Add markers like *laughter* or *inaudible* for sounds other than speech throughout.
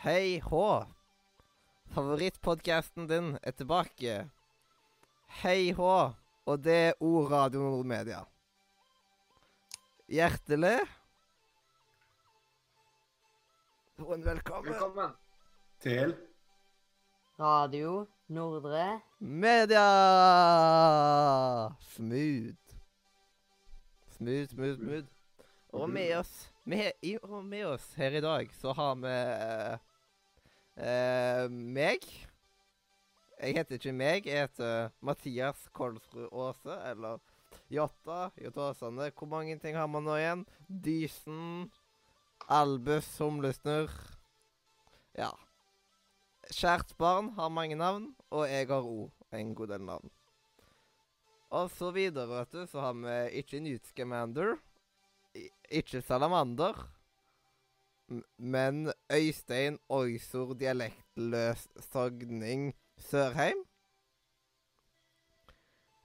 Hei H. Favorittpodkasten din er tilbake. Hei H. Og det er O Radio Nordmedia. Hjertelig og velkommen. Velkommen. Til Radio Nordre. Media! Smooth. Smooth, smooth, smooth. Og med oss, med, og med oss her i dag så har vi eh, meg. Jeg heter ikke meg, jeg heter Mathias Kolsrud Aase, eller Jotta. Jotta. Hvor mange ting har man nå igjen? Dysen. Albus Humlesnurr. Ja. Kjært barn har mange navn, og jeg har O en god del navn. Og så videre, vet du, så har vi ikke Newt Scamander, ikke Salamander, men Øystein Oysor dialektløs Sogning Sørheim.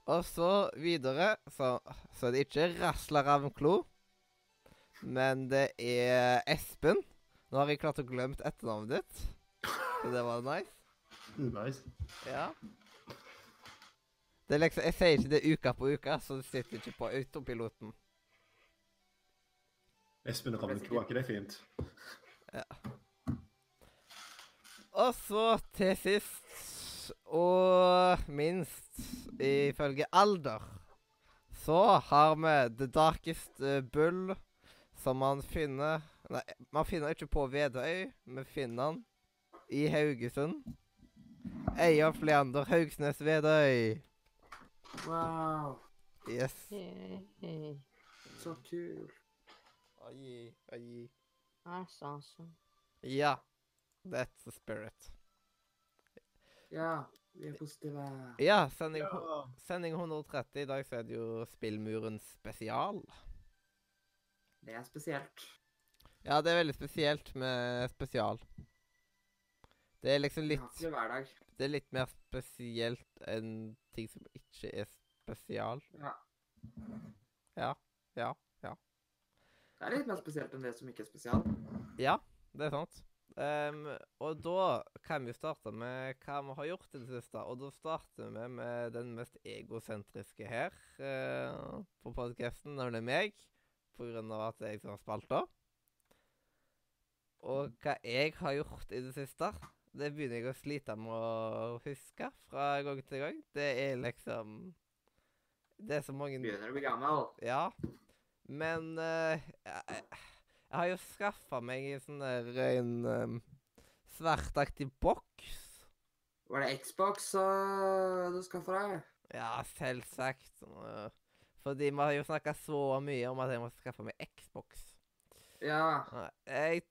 Og så videre, så, så er ikke Rasla Ravnklo, men det er Espen. Nå har jeg klart å glemme etternavnet ditt, så det var nice. Nice. Ja. Det er liksom, Jeg sier ikke det uka på uka, så det sitter ikke på autopiloten. Espen Ravnklo, er ikke det fint? Og så til sist, og minst ifølge alder, så har vi The Darkest eh, Bull, som man finner Nei, man finner ikke på Vedøy, vi finner den i Haugesund. Eier Fleander Haugsnes Vedøy. Wow, Yes. Hey, så kul. Oi, aye. That's awesome. Ja. That's the spirit. Ja, vi er positive. Ja, sending, ja. sending 130. I dag så er det jo Spillmuren spesial. Det er spesielt. Ja, det er veldig spesielt med spesial. Det er liksom litt ja. Det er litt mer spesielt enn ting som ikke er spesial. Ja. Ja. Ja. Det er litt mer spesielt enn det som ikke er spesial. Ja, det er sant. Um, og da kan vi starte med hva vi har gjort i det siste. Og da starter vi med den mest egosentriske her uh, på podkasten, nemlig meg. På grunn av at jeg har spalta. Og hva jeg har gjort i det siste, det begynner jeg å slite med å huske fra gang til gang. Det er liksom Det er så mange Begynner å bli gammel. ja. Men eh, jeg, jeg har jo skaffa meg en sånn der en um, svartaktig boks. Var det Xbox uh, du skaffa deg? Ja, selvsagt. fordi vi har jo snakka så mye om at jeg må skaffe meg Xbox. Ja. Jeg,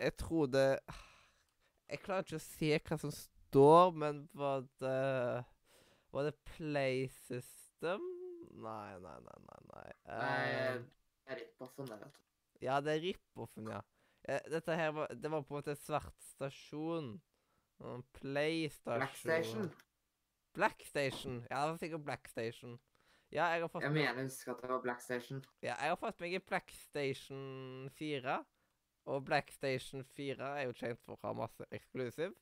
jeg trodde Jeg klarer ikke å se hva som står, men var det Var det Play System? Nei, nei, nei, nei. nei. Nei, det er Rippoffen, der, vet du. Ja, det er rip-offen, ja. Eh, Dette her var Det var på en måte svart stasjon. Playstation. Blackstation. Blackstation. Ja, det var sikkert Blackstation. Ja, jeg har fått Jeg mener jeg husker at det var Blackstation. ja, jeg har fått meg en Blackstation 4. Og Blackstation 4 er jo kjent for å ha masse eksklusiv.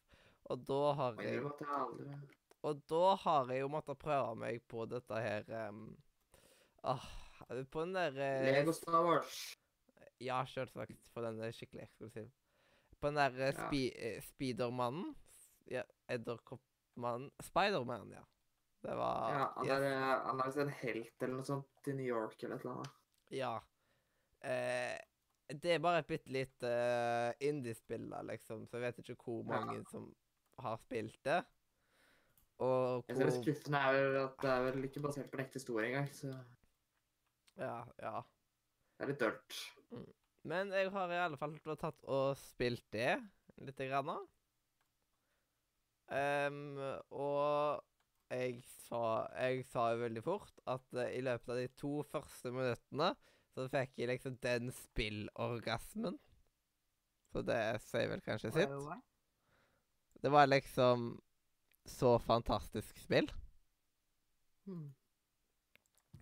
Og da har jeg Og da har jeg jo måttet prøve meg på dette her um, ah, På den der eh, Lego Star Wars. Ja, selvsagt. For den er skikkelig eksklusiv. På den der eh, Ja. spi eh, Speedermannen Ja, Edderkoppmannen Spiderman, ja. Det var Ja, han yes, er, eh, han er visst en helt eller noe sånt i New York eller et eller annet. Ja. Eh, det er bare et bitte lite uh, indiespill, da, liksom, så jeg vet ikke hvor Ja. mange som har spilt det. Og Jeg ser det skuffende er at det er vel ikke basert på en ekte historie engang, så Ja, ja. det er litt dølt. Men jeg har i alle fall tatt og spilt det lite grann. Um, og jeg sa, jeg sa jo veldig fort at uh, i løpet av de to første minuttene så fikk jeg liksom den spillorgasmen. Så det sier vel kanskje sitt. Det var liksom så fantastisk spill. Hmm.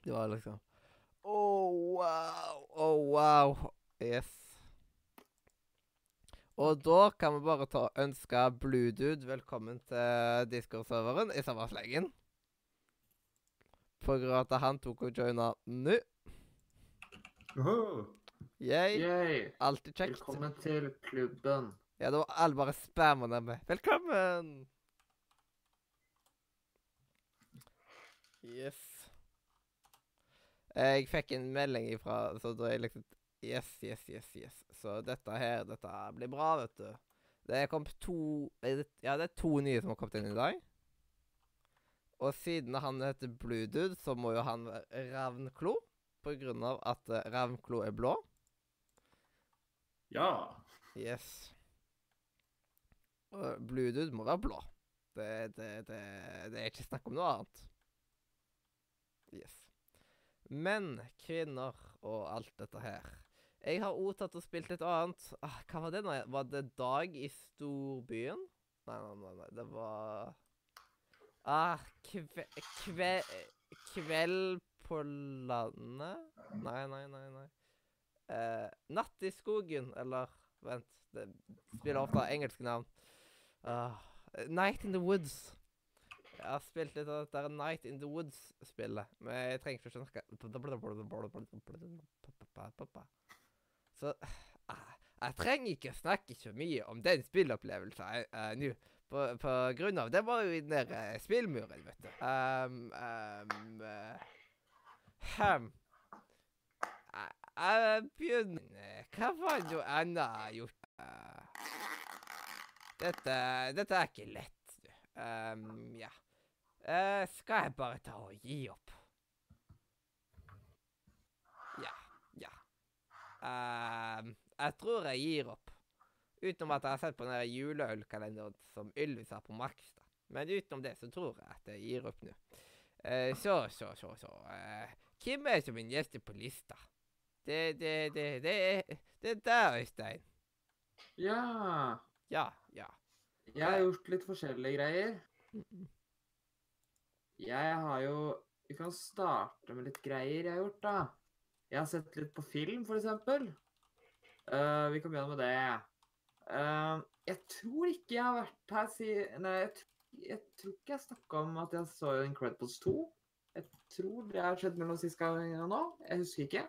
Det var liksom Oh, wow! Oh, wow! Yes. Og da kan vi bare ta ønske Bluedude velkommen til Discord-serveren i samme slengen. På grunn av at han tok og joina nå. Oho. Yay. Yay. Alltid kjekt. Velkommen til klubben. Ja, da var alle bare spammende med 'velkommen'. Yes. Jeg fikk en melding ifra Så da jeg liksom Yes, yes, yes, yes. Så dette her, dette blir bra, vet du. Det er kommet to Ja, det er to nye som har kommet inn i dag. Og siden han heter Blue Dude, så må jo han være Ravnklo. På grunn av at eh, Ravnklo er blå. Ja. Yes. Og Blue Dude må være blå. Det, det, det, det er ikke snakk om noe annet. Yes. Men kvinner og alt dette her. Jeg har òg tatt og spilt et annet. Ah, hva var det nå? Var det Dag i storbyen? Nei, nei, nei. nei. Det var Ah, kve, kve, Kveld på landet? Nei, nei, nei. nei. Eh, Natt i skogen, eller Vent, det spiller ofte engelske navn. Ah, Night in the Woods. Har spilt litt av dette Night in the Woods-spillet, men jeg trenger ikke snakke Så jeg trenger ikke snakke så mye om den spillopplevelsen uh, nå. På, på grunn av Det var jo i den der uh, spillmuren, vet du. Um, um, eh, hem. Jeg, jeg begynner Hva var det noe annet jeg har gjort? Dette, dette er ikke lett, du. Um, ja. Eh, skal jeg bare ta og gi opp? Ja. Ja. Uh, jeg tror jeg gir opp. Utenom at jeg har sett på den juleølkalenderen som Ylvis har på Max. da. Men utenom det så tror jeg at jeg gir opp nå. Uh, så, så, så, så. Eh, hvem er som min gjest på lista? Det, det, det, det, er- det er deg, Øystein. Ja. Ja, ja. Jeg har gjort litt forskjellige greier. Jeg har jo Vi kan starte med litt greier jeg har gjort, da. Jeg har sett litt på film, for eksempel. Eh, vi kan begynne med det. Uh, jeg tror ikke jeg har vært her siden Nei, jeg, jeg tror ikke jeg snakka om at jeg så Incredibles 2. Jeg tror det har skjedd mellom sist gang og nå. Jeg husker ikke.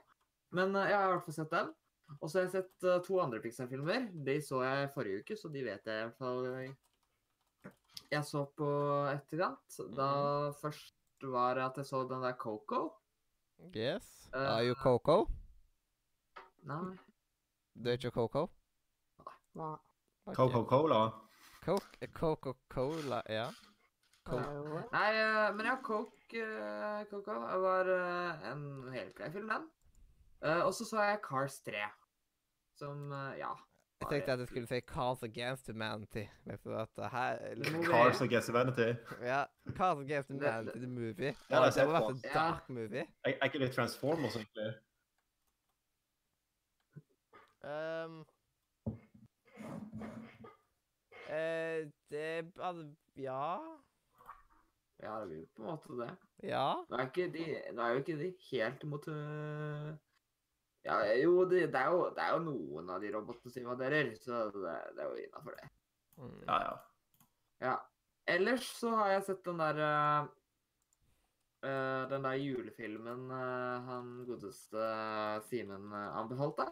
Men uh, jeg har i hvert fall sett den. Og så har jeg sett uh, to andre Pixar-filmer. De så jeg forrige uke, så de vet jeg i hvert fall jeg så på etterkant. Da først var at jeg så den der Coco. Yes. Uh, Are you Coco? Nei. Du er ikke Coco? Nei. Coco Coca-Cola. Coke- Coca-Cola, ja. Coke. Nei. Eh, men ja, Coke, eh, Coco var eh, en helt grei film, den. Eh, og så så jeg Cars 3. Som, eh, ja Jeg tenkte at jeg skulle si Cars Against Humanity. Liksom at det her Cars Against Humanity. Ja, Cars Against Humanity, the movie. Ja, det må på. en Ja. dark movie. Er ikke det Transformers, egentlig? Um, uh, det altså, Ja. Ja, det blir på en måte det. Ja. Nå er, ikke de, nå er jo ikke de helt mot øh, Ja, jo, det, det, er jo, det er jo noen av de robotene som invaderer, så det, det er jo innafor det. Mm. Ja, ja. Ja. Ellers så har jeg sett den der uh, Den der julefilmen uh, han godeste Simen uh, anbefalte.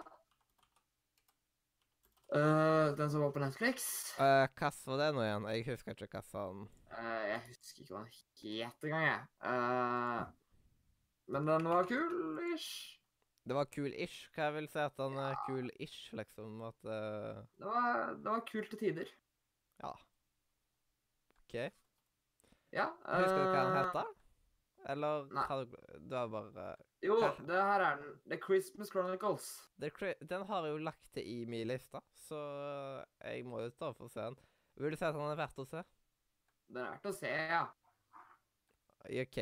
Uh, den som var på Netflix. Uh, hva var det nå igjen? Jeg husker ikke hva sånn uh, jeg husker ikke hva den het engang, jeg. Uh, men den var kul-ish. Det var cool-ish. Hva jeg vil si at han er cool-ish, liksom? At uh... Det var, det var kult til tider. Ja. OK. Ja. Husker du hva han eh, heter? Eller nei. har du Du har bare Jo, Hva? det her er den. The Christmas Chronicles. The Den har jeg jo lagt til i min liste, så jeg må jo ta for å se den. Vil du si at han er verdt å se? Den er verdt å se, ja. OK.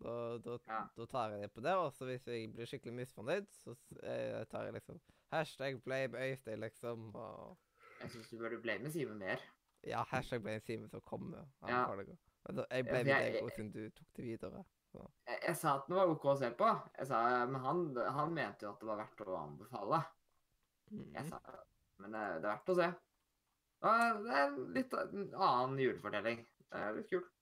Da, da, Ja. da tar jeg det på det. Og så hvis jeg blir skikkelig misfornøyd, så eh, tar jeg liksom Hashtag blame Øystein, liksom. Og Jeg syns du burde blame Simen mer. ja, hashtag blame Simen som kommer. Han Ja. Men jeg Ja, blamer for deg òg, siden du tok det videre. Jeg, jeg sa at den var OK å se på, jeg sa, men han, han mente jo at det var verdt å anbefale. Jeg Mhm. sa Men det, det er verdt å se. Det er litt en annen julefortelling. Det er litt kult.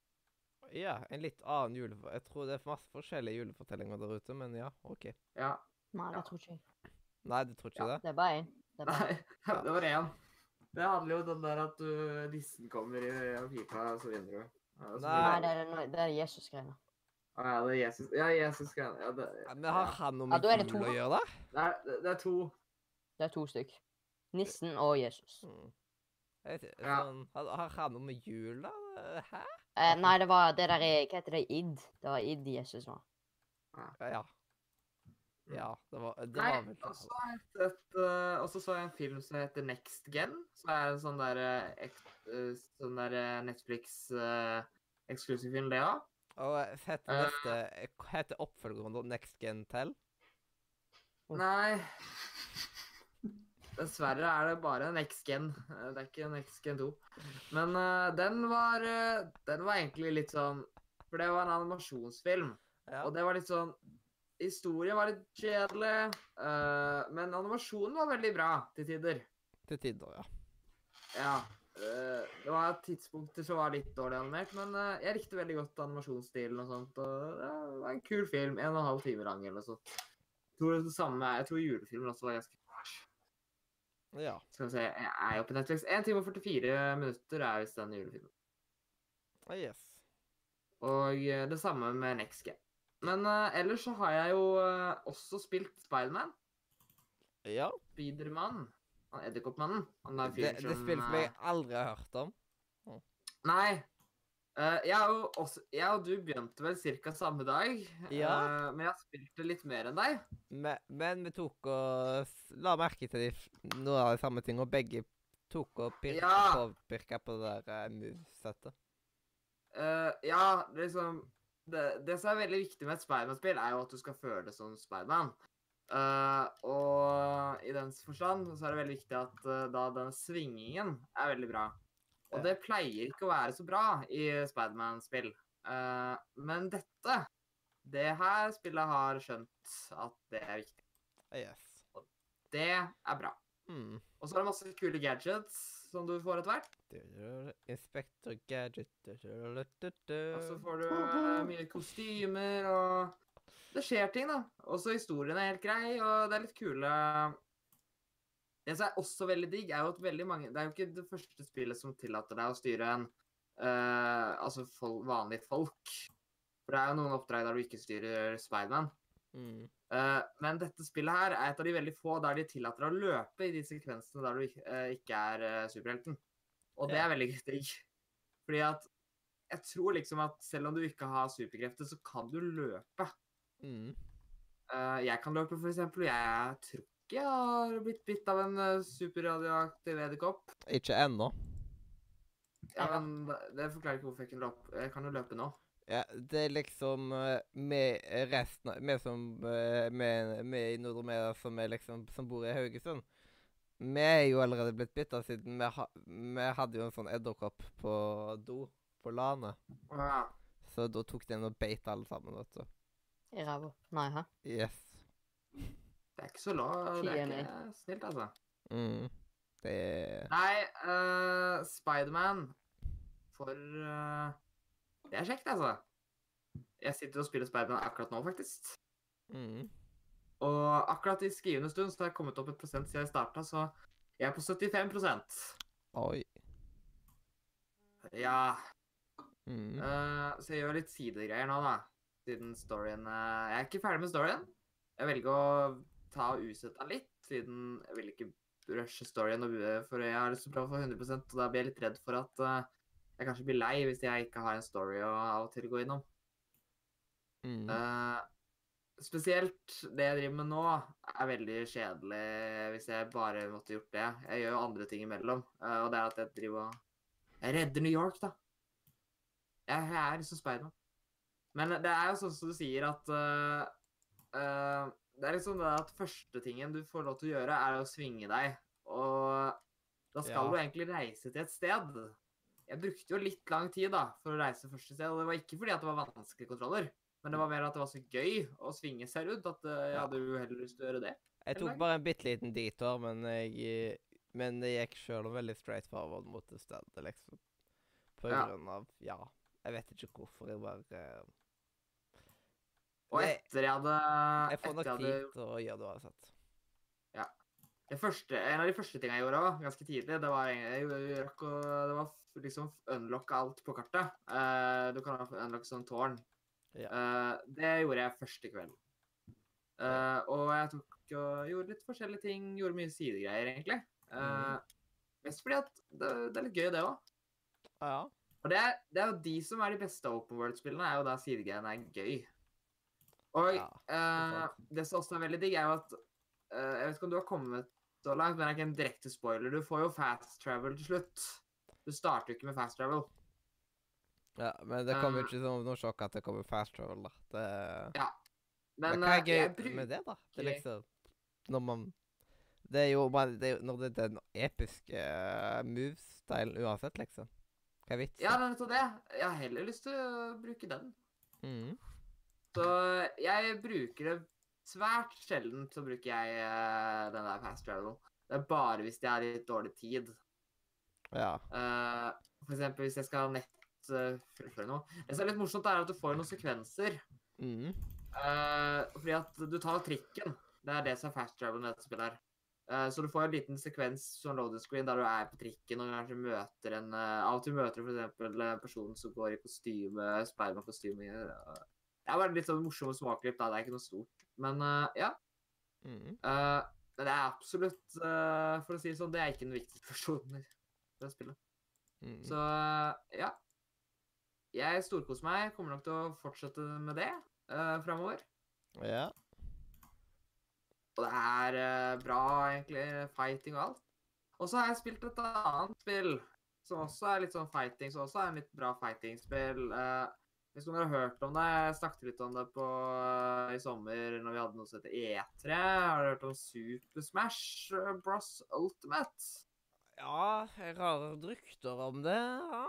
Ja, en litt annen jule... Jeg tror det er masse forskjellige julefortellinger der ute, men ja, OK. Ja. Nei, Ja. det tror ikke jeg. Nei, du tror ikke det? Det er bare én. Nei, *laughs* det var én. Det handler jo om den der at du, nissen kommer i og pipa, og så vinner du. Ja, Nei. Nei, det er, det er Jesus-greiene. Å ja, det er Jesus. Ja, Jesus-greiene. ja, det, Ja, Men har ja. han noe med ja, er det jul to. å gjøre, da? Det, er, det, det er to. Det er to stykk. Nissen og Jesus. Mm. Jeg vet ikke, Ja. sånn, har, har han noe med jul, da? Hæ? Eh, nei, det var det der er- Hva heter det? Id. Det var id Jesus var. Ja. Ja, ja det var, det Nei, var og så sett eh, Og så så jeg en film som heter Next Gen. Som er en sånn der, eh, ek, eh, sånn der eh, Netflix-eksklusiv film, det òg. Og eh, heter neste uh, Heter oppfølgeren Next Gen Tell? Mm. Nei Dessverre er det bare Next Gen. Eh, Det er ikke en X-Gen 2. Men uh, den var uh, Den var egentlig litt sånn For det var en animasjonsfilm. Ja. Og det var litt sånn Historien var litt kjedelig, uh, men animasjonen var veldig bra til tider. Til tider, ja. Ja. det var tidspunkter som var litt dårlig animert, men jeg likte veldig godt animasjonsstilen og sånt. Og det var en kul film. En og en halv time lang eller noe sånt. Jeg tror det samme, jeg tror julefilmen også var ganske Ja. Skal vi se, jeg er jo på Netflix. 1 time og 44 minutter er visst den julefilmen. Ah, yes. Og eh, det samme med Next Game. Men uh, ellers så har jeg jo uh, også spilt Spiderman. Ja. Spiderman. Han Edderkoppmannen. Han der Det, fyren det som spillet som jeg aldri har hørt om. Nei. Eh, jeg, og også, jeg og du begynte vel ca. samme dag. Ja. uh, men jeg spilte litt mer enn deg. Men, men vi tok og la merke til de, f- noe av de samme tingene, og begge tok og pirka Ja. på, pirka på det der uh, movesettet. Eh, ja, liksom det, det som er veldig viktig med et Spiderman-spill, er jo at du skal føle det som Spiderman. Uh, og i den forstand så er det veldig viktig at eh, da den svingingen er veldig bra. Og det pleier ikke å være så bra i Spiderman-spill. Uh, men dette, det her spillet har skjønt at det er viktig. Yes. Og Det er bra. Mm. Og så er det masse kule gadgets som du får etter hvert. Inspector Gadget Og så får du eh, mye kostymer og Det skjer ting, da. Også historien er helt grei, og det er litt kule Det som er også veldig digg, er jo at veldig mange Det er jo ikke det første spillet som tillater deg å styre en uh, Altså fol vanlige folk. For det er jo noen oppdrag der du ikke styrer Spiderman. Mm. Uh, men dette spillet her er et av de veldig få der de tillater deg å løpe i de sekvensene der du eh, ikke er uh, superhelten. Og det Ja. er veldig *laughs* digg. Fordi at jeg tror liksom at selv om du ikke har superkrefter, så kan du løpe. Mm. Jeg kan løpe, for eksempel. Jeg tror ikke har blitt bitt av en uh, superradioaktiv edderkopp. Ikke ennå. Ja, men det- forklarer ikke hvorfor jeg kan løpe. Jeg kan jo løpe nå. Ja, det er liksom eh, med resten av Vi som eh, med, med i Nordre Media som, liksom, som bor i Haugesund Vi er jo allerede blitt bitt av siden vi, ha, vi hadde jo en sånn edderkopp på do på landet. Ja. Så da tok den og beit alle sammen, vet du. I ræva. Nei, hæ? Yes. Det er ikke så lov. Det er ikke snilt, altså. Mm. Det Nei, uh, Spiderman For uh, Det er kjekt, altså. Jeg sitter og spiller Spiderman akkurat nå, faktisk. mm. Og akkurat i skrivende stund så har jeg kommet opp et prosent siden jeg starta, så jeg er på 75% Oi. Ja. Mm. Uh, så jeg gjør litt sidegreier nå, da. Siden storyen uh, Jeg er ikke ferdig med storyen. Jeg velger å ta og utsette den litt, siden jeg vil ikke rushe storyen, og, for jeg har lyst til å prøve å få 100 og da blir jeg litt redd for at eh, jeg kanskje blir lei hvis jeg ikke har en story å av og til gå innom. Mm. Uh, spesielt det jeg driver med nå, er veldig kjedelig hvis jeg bare måtte gjort det. Jeg gjør jo andre ting imellom, uh, og det er at jeg driver og Jeg redder New York, da. Jeg, jeg er liksom Spiderman. Men det er jo sånn som du sier, at uh, eh, Det er liksom det at første tingen du får lov til å gjøre, er å svinge deg. Og da skal Ja. du egentlig reise til et sted. Jeg brukte jo litt lang tid da, for å reise første sted, og det var ikke fordi at det var vanskelige kontroller. Men det var mer at det var så gøy å svinge seg rundt at eh, jeg hadde jo heller lyst til å gjøre det. Jeg tok bare en bitte liten detour, men jeg Men det gikk sjøl veldig straight forward mot det stedet, liksom. På Ja. grunn av Ja, jeg vet ikke hvorfor. Jeg bare Og etter jeg hadde Jeg får nok tid til å gjøre det uansett. Det første, en av de første tingene jeg gjorde også, ganske tidlig, det var, jeg, jeg det var liksom unlocke alt på kartet. Uh, du kan unlocke sånn tårn. Ja. Uh, det gjorde jeg første kvelden. Uh, og jeg tok og gjorde litt forskjellige ting. Gjorde mye sidegreier, egentlig. Uh. Mest fordi at det, det er litt gøy, det òg. Ja. Og det er, det er jo de som er de beste open world-spillene, er jo da sidegreiene er gøy. Og Ja, det, det som også er veldig digg, er jo at eh, Jeg vet ikke om du har kommet så langt, men det er ikke en direkte spoiler. Du får jo fast travel til slutt. Du starter jo ikke med fast travel. ja. Men det kommer Eh. ikke som noe sjokk at det kommer fast travel, da. Det, Men, men hva er eh, gøy bruker med det, da? Det er liksom Når man Det er jo man, det er, Når det er den episke uh, move-stilen uansett, liksom. Hva er vitsen? Ja, det er nettopp det. Jeg har heller lyst til å bruke den. Mhm. Så jeg bruker det svært sjelden så bruker jeg uh, den der fast travel. Det er bare hvis jeg har litt dårlig tid. Ja. Uh, for eksempel hvis jeg skal ha nett uh, noe. Det som er litt morsomt, er at du får noen sekvenser. Eh, fordi at du tar trikken. Det er det som er fast travel med dette spillet her. Eh, så du får en liten sekvens som loading screen der du er på trikken og kanskje møter en eh, Av og til møter du f.eks. en person som går i kostyme, Spiderman-kostyme. Uh, det er bare litt sånn morsomme småklipp, da. Det er ikke noe stort. Men uh, ja. Mm. Uh, men det er absolutt, uh, for å si det sånn, det er ikke den viktigste personen i det spillet. Mm. Så ja. Jeg storkoser meg. Kommer nok til å fortsette med det uh, framover. Ja. Og det er bra, egentlig. Fighting og alt. Og så har jeg spilt et annet spill som også er litt sånn fighting, som også er en litt bra fighting-spill. Uh, hvis noen har hørt om det, jeg snakket litt om det på, eh, i sommer når vi hadde noe som heter E3. Har du hørt om Super Smash Bros Ultimate? Ja, jeg har rykter om det. Ja.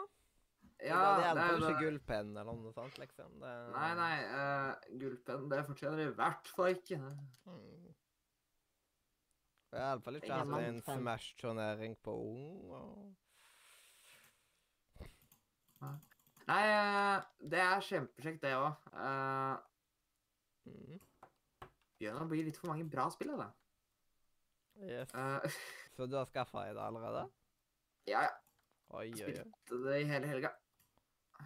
Ja, det er jo ikke gullpenn eller noe sånt, liksom. Det, Nei, nei. Uh, Gullpenn, det fortjener de i hvert fall ikke. Hmm. Det er iallfall ikke hatt en. Smash-turnering på ung. Og... Nei, eh, det er kjempekjekt, det òg. Uh, Mm. Begynner å bli litt for mange bra spill av det. Yes. Uh, *laughs* Så du har skaffa deg det allerede? ja, ja. Oi, oi, oi. Spilte det i hele helga.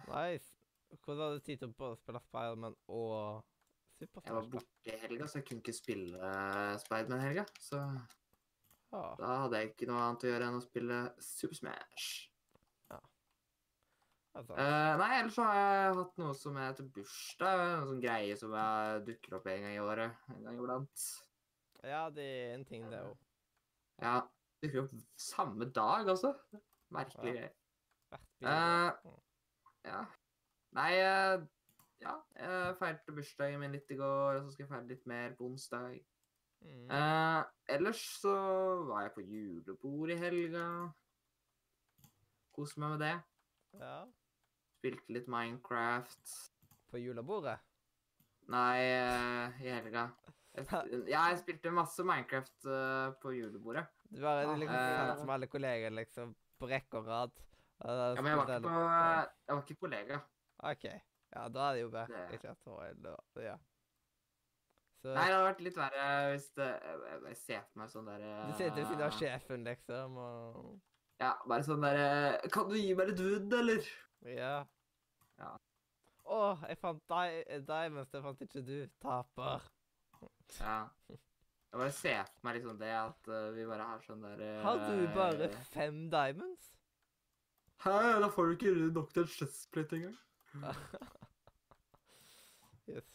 Nice. Hvordan hadde du tid til å spille Spiderman og Super Jeg var borte i helga, så jeg kunne ikke spille Spiderman i helga. Så ah. da hadde jeg ikke noe annet å gjøre enn å spille Super Smash. Altså. Eh, nei, ellers så har jeg hatt noe som heter bursdag. En sånn greie som jeg dukker opp en gang i året. En gang iblant. Ja, det er en ting, det òg. Ja, dukker opp samme dag, altså. Merkelig greie. Uh, Ja. Nei, uh, ja. Jeg feirte bursdagen min litt i går, og så skal jeg feire litt mer på onsdag. mm. Uh, ellers så var jeg på julebord i helga. Koste meg med det. ja. Spilte litt Minecraft. På julebordet? Nei, eh, i helga. Jeg, *laughs* jeg spilte masse Minecraft uh, på julebordet. Du var Ah, liksom uh, som alle kolleger liksom, på rekke og rad? Ja, men jeg var ikke på, jeg var ikke kollega. OK. Ja, da er det jo bedre. Ikke at det ja. Så Nei, det hadde vært litt verre hvis det Jeg, jeg ser for meg sånn derre du sitter ved siden av sjefen, liksom, og Ja, bare sånn derre Kan du gi meg litt wood, eller? Ja. Ja. Å, jeg fant di diamonds, det fant ikke du. Taper. Ja. Jeg bare ser for meg liksom det at uh, vi bare har sånn derre Har du bare fem diamonds? Hæ, da får du ikke nok til en chestplate engang. *laughs* yes.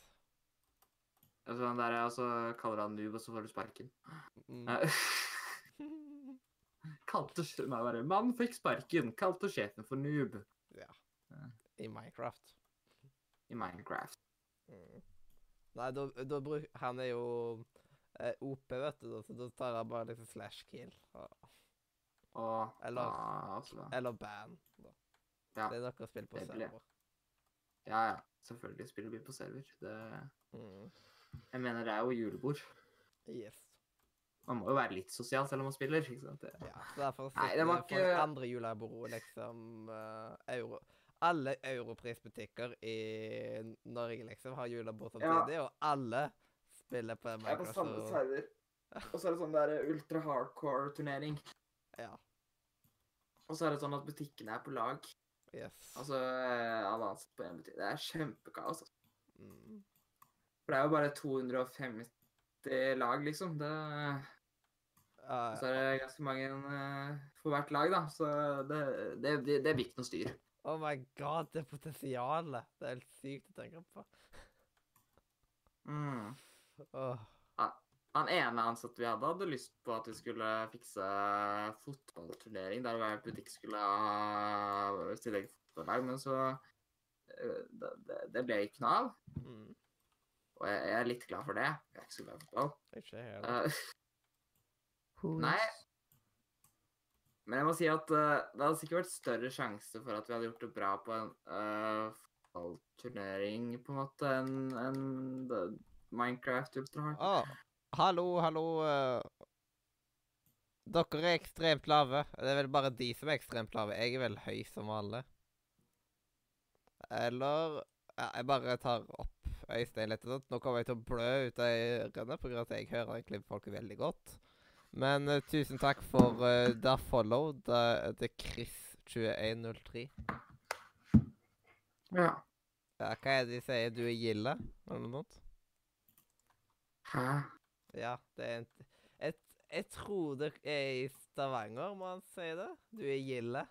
Altså, sånn der, og så kaller han noob, og så får du sparken. Mm. *laughs* Kalte meg bare Mann fikk sparken. Kalte sjefen for noob ja. I Minecraft. i Minecraft. Mm. Nei, da, da bruk, Han er jo eh, OP, vet du, så da tar han bare liksom slash kill. og- Og Eller- ja, altså, Eller ban. Da. Ja, Det er noe å spille på server. Ja, ja. Selvfølgelig spiller vi på server. Det, Mm. jeg mener, det er jo julebord. Yes. Man må jo være litt sosial selv om man spiller. ikke sant? Det- Ja, så derfor Nei, sitter det var folk ikke- andre julebord liksom uh, euro. Alle europrisbutikker i Norge liksom har julebord samtidig, og alle spiller på Jeg Ja, på samme sider. Og så er det sånn der ultra hardcore turnering. Ja. Og så er det sånn at butikkene er på lag. Yes. Altså eh, alle ansatte på en butikk. Det er kjempekaos. altså. Mm. For det er jo bare 250 lag, liksom. Det, Ja, og så er det ganske mange eh, for hvert lag, da. Så det, det, det, det blir ikke noe styr. Oh my god, det potensialet. Det er helt sykt å tenke på. Mm. Oh. Han ene ansatte vi hadde, hadde lyst på at vi skulle fikse fotballturnering der hver butikk skulle ha eget fotballag, men så eh, det, det, ble ikke noe av. Mm. Og jeg, jeg er litt glad for det. Jeg er ikke så glad i fotball. Ikke helt. *laughs* Eh, nei. Men jeg må si at uh, det hadde sikkert vært større sjanse for at vi hadde gjort det bra på en uh, fotballturnering, på en måte, enn en, det- Minecraft Ultra Hard. Å, hallo, hallo. Uh, dere er ekstremt lave. Det er vel bare de som er ekstremt lave. Jeg er vel høy som alle. Eller ja, Jeg bare tar opp Øystein litt. Nå kommer jeg til å blø ut av ørene pga. at jeg hører egentlig folk veldig godt. Men uh, tusen takk for uh, da follow. Da, det er Chris2103. Ja. Ja, hva er det de sier? Du er gilde? Eller noe sånt? Hæ? Ja, det er en jeg, jeg tror det er i Stavanger man sier det. Du er gilde.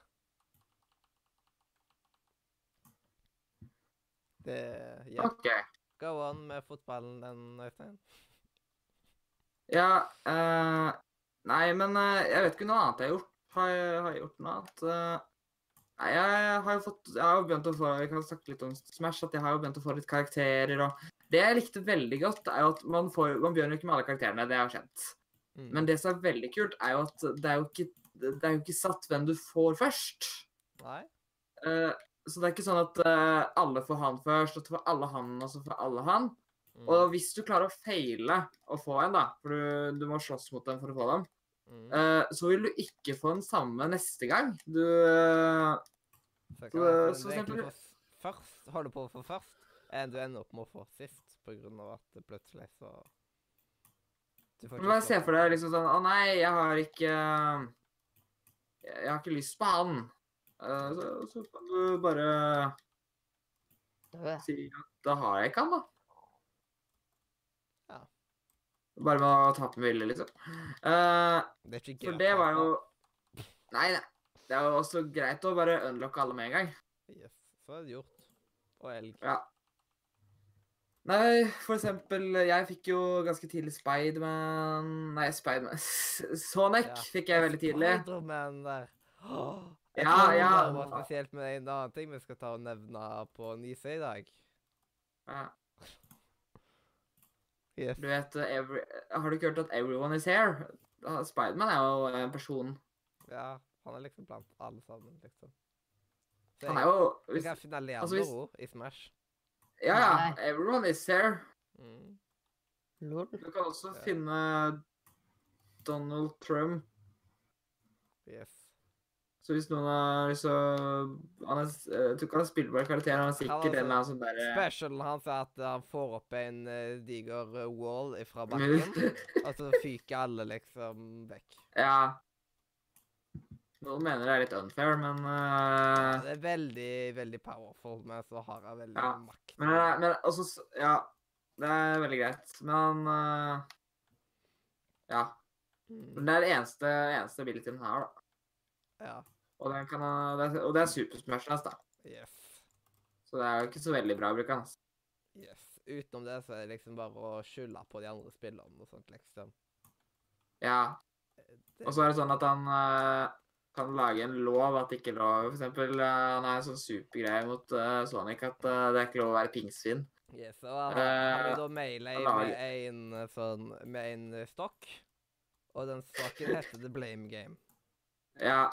Det Ja. OK. Go on med fotballen den, Øystein. Ja eh, Nei, men eh, jeg vet ikke noe annet jeg har gjort. Har jeg, har jeg gjort noe annet? Eh, nei, jeg har jo fått Jeg har jo begynt å få Vi kan snakke litt om Smash, at jeg har jo begynt å få litt karakterer og Det jeg likte veldig godt, er jo at man får Man begynner jo ikke med alle karakterene, det har jeg kjent. Mm. Men det som er veldig kult, er jo at det er jo ikke, det er jo ikke satt hvem du får først. Nei? Uh, så det er ikke sånn at uh, alle får han først, og så får alle han, og så får alle han. Mm. Og hvis du klarer å feile å få en, da, for du, du må slåss mot dem for å få dem, Mm. eh, så vil du ikke få den samme neste gang. Du Så det så- du først, holder på å få først, enn du ender opp med å få sist, av at det plutselig så Du får Men se for deg liksom sånn Å nei, jeg har ikke Jeg, jeg har ikke lyst på han. Eh, så, så kan du bare si at da har jeg ikke han, da. Ja. Bare med å tape med vilje, liksom. Uh, Det er ikke for det var jo Nei, nei. Det er jo også greit å bare unlocke alle med en gang. Yes, så er det gjort. Og elg. Ja. Nei, for eksempel, jeg fikk jo ganske tidlig Spiderman Nei, Spiderman *laughs* Sonic Ja. fikk jeg veldig tidlig. Spiderman der. Oh, jeg Ja, ja. det var spesielt med en annen ting vi skal ta og nevne på Nise i dag. Ja. Yes. Du vet, eh, every, Har du ikke hørt at 'everyone is here'? Spiderman er jo en person. Ja, han er liksom blant alle sammen, liksom. Så Han er jo Vi hvis, kan finne altså, hvis- Leandro i Smash. Ja, ja. 'Everyone is here'. Mm. Du kan også Ja. finne Donald Trump. Yes. Så hvis noen har lyst Han er jeg tror ikke han spille spillbar karakter, han er sikkert Han er en eller annen sånn derre Specialen hans er at han får opp en uh, diger eh, wall fra bakken, *laughs* og så fyker alle liksom vekk. Ja. Noen mener det er litt unfair, men Ja, Det er veldig, veldig powerful, men så har han veldig Ja, makt. Men, men også Ja. Det er veldig greit. Men uh, Ja. Mm. Men det er det eneste, eneste abilityen her, har, da. Ja. Og, den kan, ha, det er, og det er supersmash hans, da. Yes. Så det er jo ikke så veldig bra å bruke hans. Yes. Utenom det så er det liksom bare å skylde på de andre spillerne og sånt, liksom. Ja. Og så er det sånn at han uh, kan lage en lov at ikke lov For eksempel, eh, han har en sånn supergreie mot uh, Sonic at eh, det er ikke lov å være pinnsvin. yes, og han, han Eh, da melee med en eh, sånn Med en eh, stokk, og den stokken heter The Blame Game. Ja.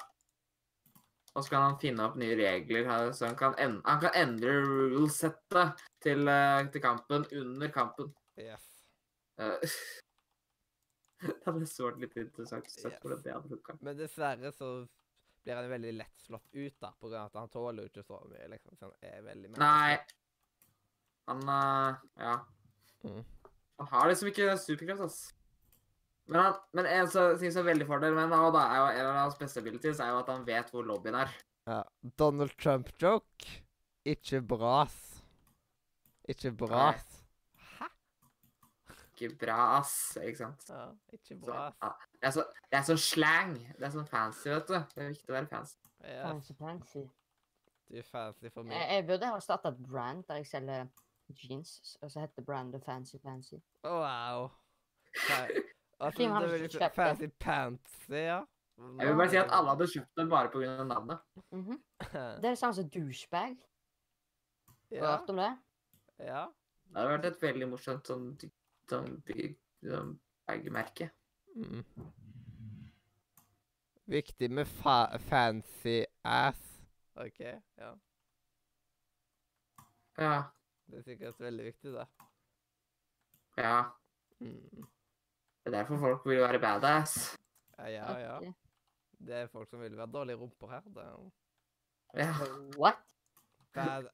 Og så kan han finne opp nye regler, her, så han kan, en, han kan endre rulesettet til, eh, til kampen under kampen. Yes. Uh, *laughs* Det hadde vært litt interessant å se Yes. hvordan det hadde funka. Men dessverre så blir han veldig lett slått ut, da, på grunn av at han tåler jo ikke så mye, liksom. Så han er veldig Nei. Han uh, Ja. Mm. Han har liksom ikke superkraft, ass. Men, han, men en så- ting som er veldig fordel med han, da, er jo en av hans beste abilities er jo at han vet hvor lobbyen er. Ja. Donald Trump-joke. Ikke bras. Ikke bras. Hæ? Ikke bra, ass. Ikke sant? Ja, ikke Så, bras. ja. det, er så, det er sånn slang. Det er sånn fancy, vet du. Det er viktig å være fancy. Ja, Fancy, fancy. du er fancy for meg. jeg burde ha starta et brand der jeg selger jeans, og så heter brandet Fancy Fancy. Wow. Fa- Altså, det er fancy pants, ja. Jeg vil bare si at alle hadde kjøpt den bare pga. navnet. Mhm. *laughs* Det er det samme som douchebag. Har du ja, hørt om det? ja. Det hadde vært et veldig morsomt sånn, sånn, sånn bagmerke. Mm. Viktig med fa fancy ass. OK, ja. Ja. Det er sikkert veldig viktig, da. Ja. Mm. Det er derfor folk vil være badass. Ja, ja, ja. Det er folk som vil være dårlige rumper her. Det er jo Ja. What? bad.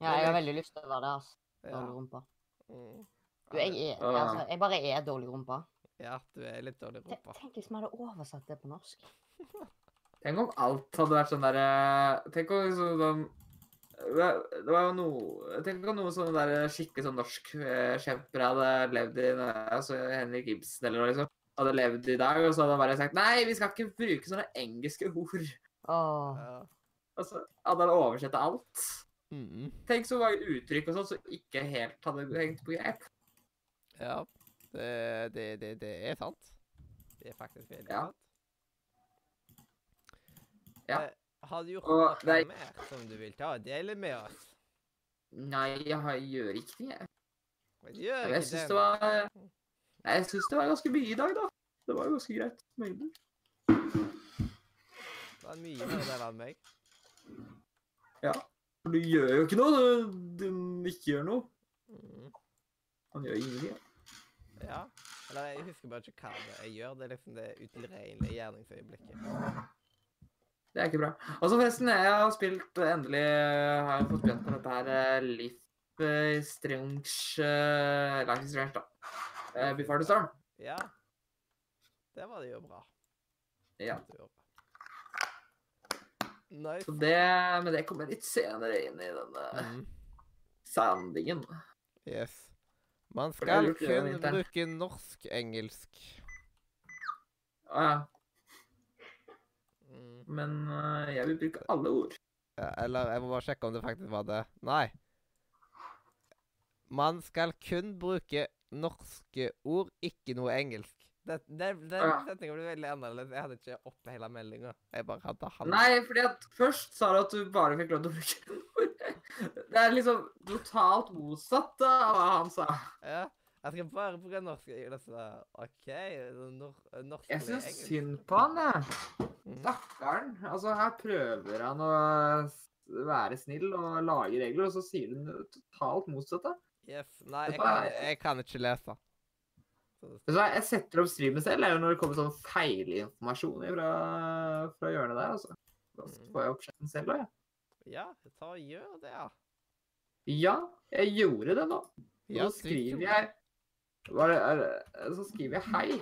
Ja, jeg har veldig lyst til å være det, altså. Ja. Dårlig rumpe. Mm. Du, jeg er altså, jeg bare er dårlig rumpe. Ja, du er litt dårlig rumpa. Tenk hvis vi hadde oversatt det på norsk. Tenk om alt hadde vært sånn derre Tenk om liksom sånn det var jo noe Tenk om noen sånne der skikkelig sånn norsk eh, kjemper hadde levd i altså Henrik Ibsen eller noe, liksom. Hadde levd i dag, og så hadde han bare sagt Nei, vi skal ikke bruke sånne engelske ord. Åh. Ja. Og så hadde han oversett alt. Mm. Tenk så mange uttrykk og sånn som ikke helt hadde hengt på greip. ja. Det, det, det, det er sant. Det er faktisk veldig Ja. sant. Ja. Eh, Har du gjort Og noe er- mer som du vil ta? Dele med oss. Nei, jeg har- gjør ikke det. jeg. Gjør ikke jeg syns det. det var Nei, jeg syns det var ganske mye i dag, da. Det var ganske greit mengde. Det var mye mer der enn meg. Ja. For du gjør jo ikke noe Du, du ikke gjør noe. Mm. Han gjør ingenting. Ja. ja. Eller jeg husker bare ikke hva det jeg gjør. Det er liksom det utilregnelige gjerningsøyeblikket. Det er ikke bra. Og så forresten, jeg har spilt endelig Har jeg fått begynt på dette her eh, Life eh, Strange uh, Life is Strange, da. Uh, Before the Storm. Ja. Det var det jo bra. Ja. Nice. Så det, men det kommer litt senere inn i denne Mm. sandingen. Yes. Man skal kun bruke norsk-engelsk. Å ja. Men eh, jeg vil bruke alle ord. Ja, eller jeg må bare sjekke om det faktisk var det. Nei. Man skal kun bruke norske ord, ikke noe engelsk. Den Ja. setningen ble veldig annerledes. Jeg hadde ikke oppe hele meldinga. Nei, fordi at først sa du at du bare fikk lov til å bruke *laughs* ord. Det er liksom totalt motsatt av hva han sa. Ja. Jeg skal bare bruke norsk engelsk. OK. Nor norsk Jeg syns synd på han, jeg. Mm. Stakkaren. Altså, her prøver han å være snill og lage regler, og så sier det totalt motsatte. Yes. Nei, jeg kan, jeg kan ikke lese. Så jeg setter opp streamen selv, er jo når det kommer sånn feilinformasjon fra, fra hjørnet der, altså. Da Mm. får jeg opp chatten selv òg, jeg. Ja, ta og gjør det, ja. Ja, jeg gjorde det nå. Nå Ja, så skriver jeg hva er det, er, Så skriver jeg hei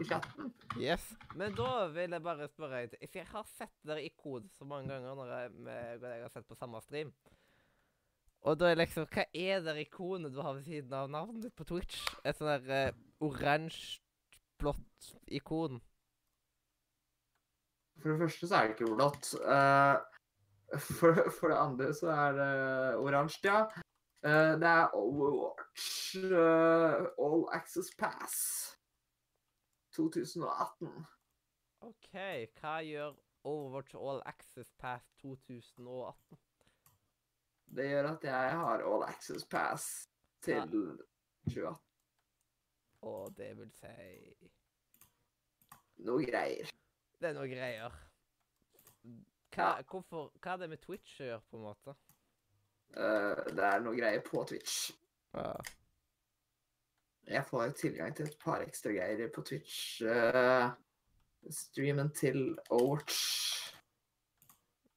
i chatten. Yes. Men da vil jeg bare spørre deg For jeg har sett dere i kode så mange ganger når jeg, med, når jeg har sett på samme stream. Og da er liksom Hva er det ikonet du har ved siden av navnet ditt på Twitch? Et sånn der uh, oransje, blått ikon. For det første så er det ikke blått. Uh, *laughs* for, for det andre så er det oransje, ja. Uh, det er eh, All Access Pass 2018. OK, hva gjør Overwatch All Access Pass 2018? Det gjør at jeg har All Access Pass til 2018. Og det vil si Noe greier. Det er noe greier. Hva, hvorfor, hva er det med Twitch å gjøre, på en måte? Uh, det er noe greier på Twitch. Ja. jeg får jo tilgang til et par ekstra greier på Twitch. Uh, streamen til Overwatch.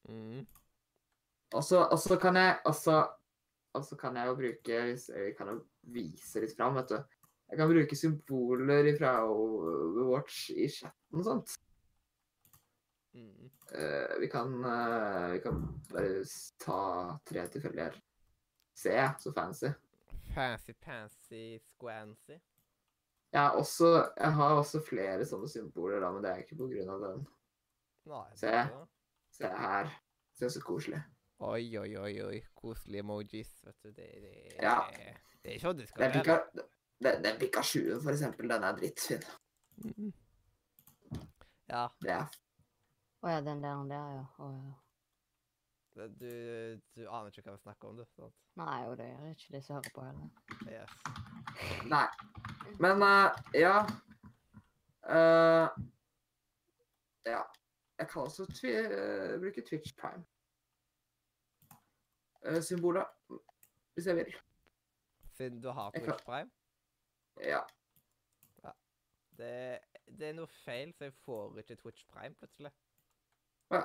Mm. Og så kan jeg også Og så kan jeg jo bruke hvis Jeg kan jo vise litt fram, vet du. Jeg kan bruke symboler fra Overwatch i chatten og sånt. Mm. Uh, vi kan uh, Vi kan bare ta tre tilfeldige her. Se, så fancy. Fancy pansy squancy. Jeg også, jeg har også flere sånne symboler, da, men det er ikke på grunn av den. Nei, Se. Se her. Se så koselig. Oi, oi, oi, oi. Koselige emojis, vet du. Det, det, Ja. det er sånn det skal gjøre. være. den, den Pikachuen, for eksempel, den er drittfin. Mm. Ja, Det er Å ja, den der, den der, ja. Oh, ja. Det- du, du aner ikke hva vi snakker om, du. sant? Nei, og det gjør ikke de som hører på heller. Yes. Nei. Men uh, ja uh, Ja. Jeg kan også tvi uh, bruke Twitch Prime. Uh, symboler, hvis jeg vil. Siden du har Twitch Prime. Ja. Det, det er noe feil, så jeg får ikke Twitch Prime plutselig. Ja.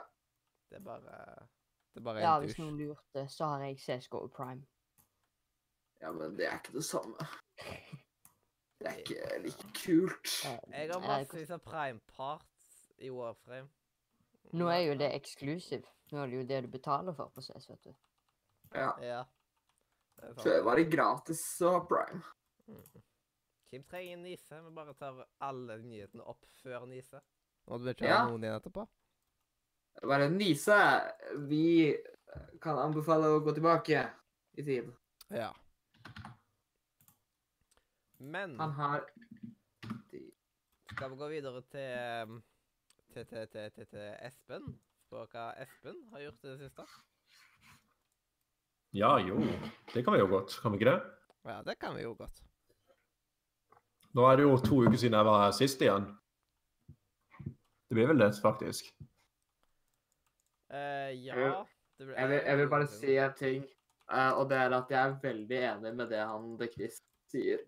Det er bare Det er bare Ja, en hvis noen lurte, så har jeg CSGO Prime. ja, men det er ikke det samme. *laughs* Det er ikke like kult. Jeg har massevis av Prime Parts i Warframe. Nå er jo det eksklusiv. Nå er det jo det du betaler for på CS, vet du. Ja. Ja. Det. Før var det gratis å ha Prime. Mm. Kim trenger en nise. Vi bare tar alle nyhetene opp før nise. Og du vi ikke Ja. noen igjen etterpå. Bare Nise, vi kan anbefale å gå tilbake i tid. Ja. Men Han har skal vi gå videre til um, til, til, til, til, til Espen? Spør hva Espen har gjort i det siste? Ja, jo. Det kan vi jo godt. Kan vi ikke det? Ja, det kan vi jo godt. Nå er det jo to uker siden jeg var her sist igjen. Det blir vel det, faktisk. Eh, ja det ble, Jeg vil, jeg vil bare si en ting, Uh, og det er at jeg er veldig enig med det han de Chris sier.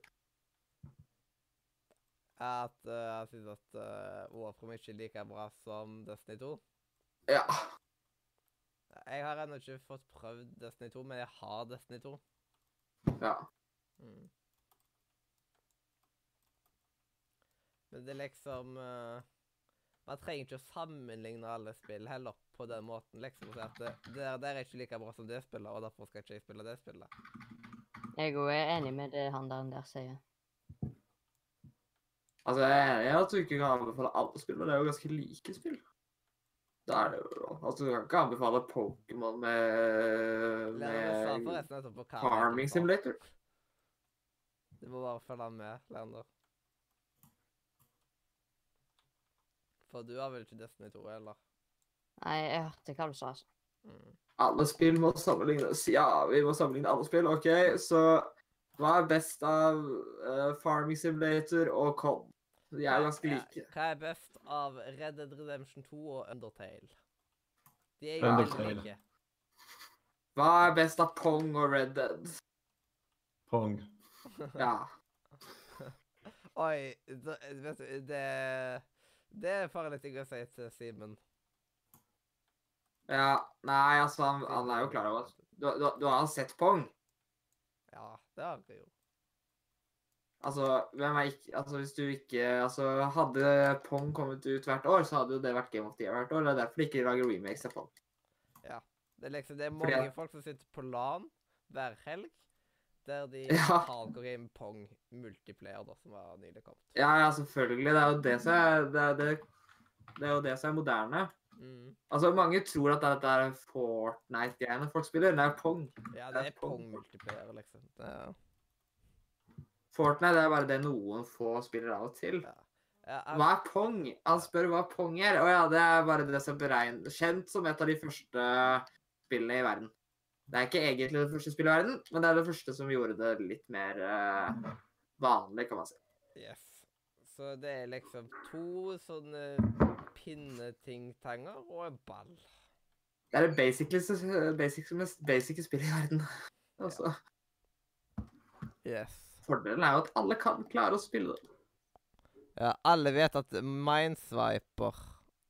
At uh, jeg syns at uh, Warframe ikke er like bra som Destiny 2. Ja. Jeg har ennå ikke fått prøvd Destiny 2, men jeg har Destiny 2. ja. Mm. Men det er liksom uh, Man trenger ikke å sammenligne alle spill heller på den måten. liksom, og si at det, der, der er ikke like bra som det spillet, og derfor skal ikke jeg spille det spillet. Jeg òg er enig med det han der, der sier. Altså, jeg at du ikke kan anbefale alle spill, men det er jo ganske like spill. Da er det jo Altså, du kan ikke anbefale Pokémon med, med Farming Simulator. Du må bare følge med, Leander. For du har vel ikke Destiny 2, eller? Nei, jeg hørte hva du sa, altså. Mm. Alle spill må sammenlignes. Ja, vi må sammenligne alle spill. OK, så hva er best av uh, Farming Simulator og COD? De er ganske like. Hva er best av Red Dead Redemption 2 og Undertale? De er ganske like. Hva er best av Pong og Red Dead? Pong. Ja. *laughs* Oi, vet du, det Det er farlig ting å si til Simen. Ja. Nei, altså, han, han er jo klar over at du, du, du har sett Pong? Ja, det har jeg jo. Altså, hvem er ikke Altså, hvis du ikke Altså, hadde Pong kommet ut hvert år, så hadde jo det vært Game of the Year hvert år. Det er derfor de ikke lager remakes av Pong. Ja. Det er liksom, det er Fordi mange at- folk som sitter på LAN hver helg, der de *laughs* Ja. hardcore game Pong multiplayer, da, som var nylig kommet. Ja, ja, selvfølgelig. Det er jo det som er Det er, det, det er jo det som er moderne. Mm. Altså, mange tror at dette er Fortnite-greiene folk spiller. Det er Pong. Ja, Det er det er Pong Pong. liksom. Det er, Fortnite er bare det noen få spiller av og til. ja. Ja, jeg- Hva er Pong? Han spør hva Pong er. Å ja, det er bare det som er beregn... Kjent som et av de første spillene i verden. Det er ikke egentlig det første spillet i verden, men det er det første som gjorde det litt mer uh, vanlig, kan man si. Yes. Så det er liksom to sånne pinnetingtanger og en ball. Det er det basically, basic, mest basic spillet i verden. Altså, Yes. fordelen er jo at alle kan klare å spille det. Ja, alle vet at Minesviper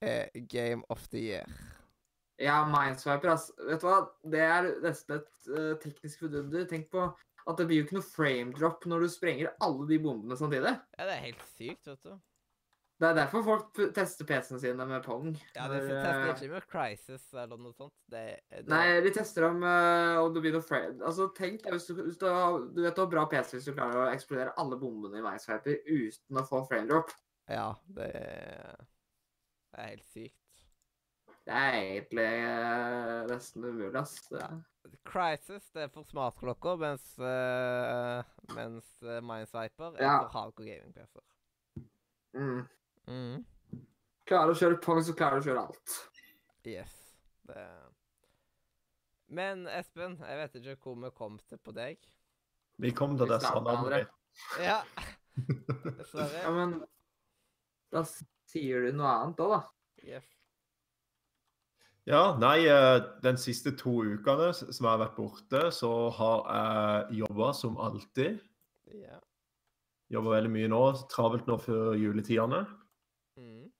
er Game of the Year. Ja, Mineswiper, ass. Vet du hva? Det er nesten et uh, teknisk vidunder. Tenk på at det blir jo ikke noe frame drop når du sprenger alle de bombene samtidig. Ja, det er helt sykt, vet du. Det er derfor folk tester PC-ene sine med Pong. Ja, de tester eh, ikke med Crisis eller noe sånt. Det, det, Nei, de tester om uh, om det blir noe frame Altså, tenk hvis du, hvis du, har, du vet du har bra PC hvis du klarer å eksplodere alle bombene i Mineswiper uten å få frame drop. Ja, det er, det er helt sykt. Det er egentlig uh, nesten umulig, ass. Det, Crisis det er for smartklokker, mens, uh, mens Minesviper er Ja. for hardcore gaming-PC-er. mm. Mm. Klarer å kjøre Pong, så klarer du å kjøre alt. Yes. Det. Men Espen, jeg vet ikke hvor vi kom til på deg. Vi kom til det sa startet navnet allerede. Ja. *laughs* Ja, men da sier du noe annet òg, da. Yes. Ja, nei, eh, den siste to ukene som jeg har vært borte, så har jeg jobba som alltid. Ja. Jobber veldig mye nå. Travelt nå før juletidene. Mm.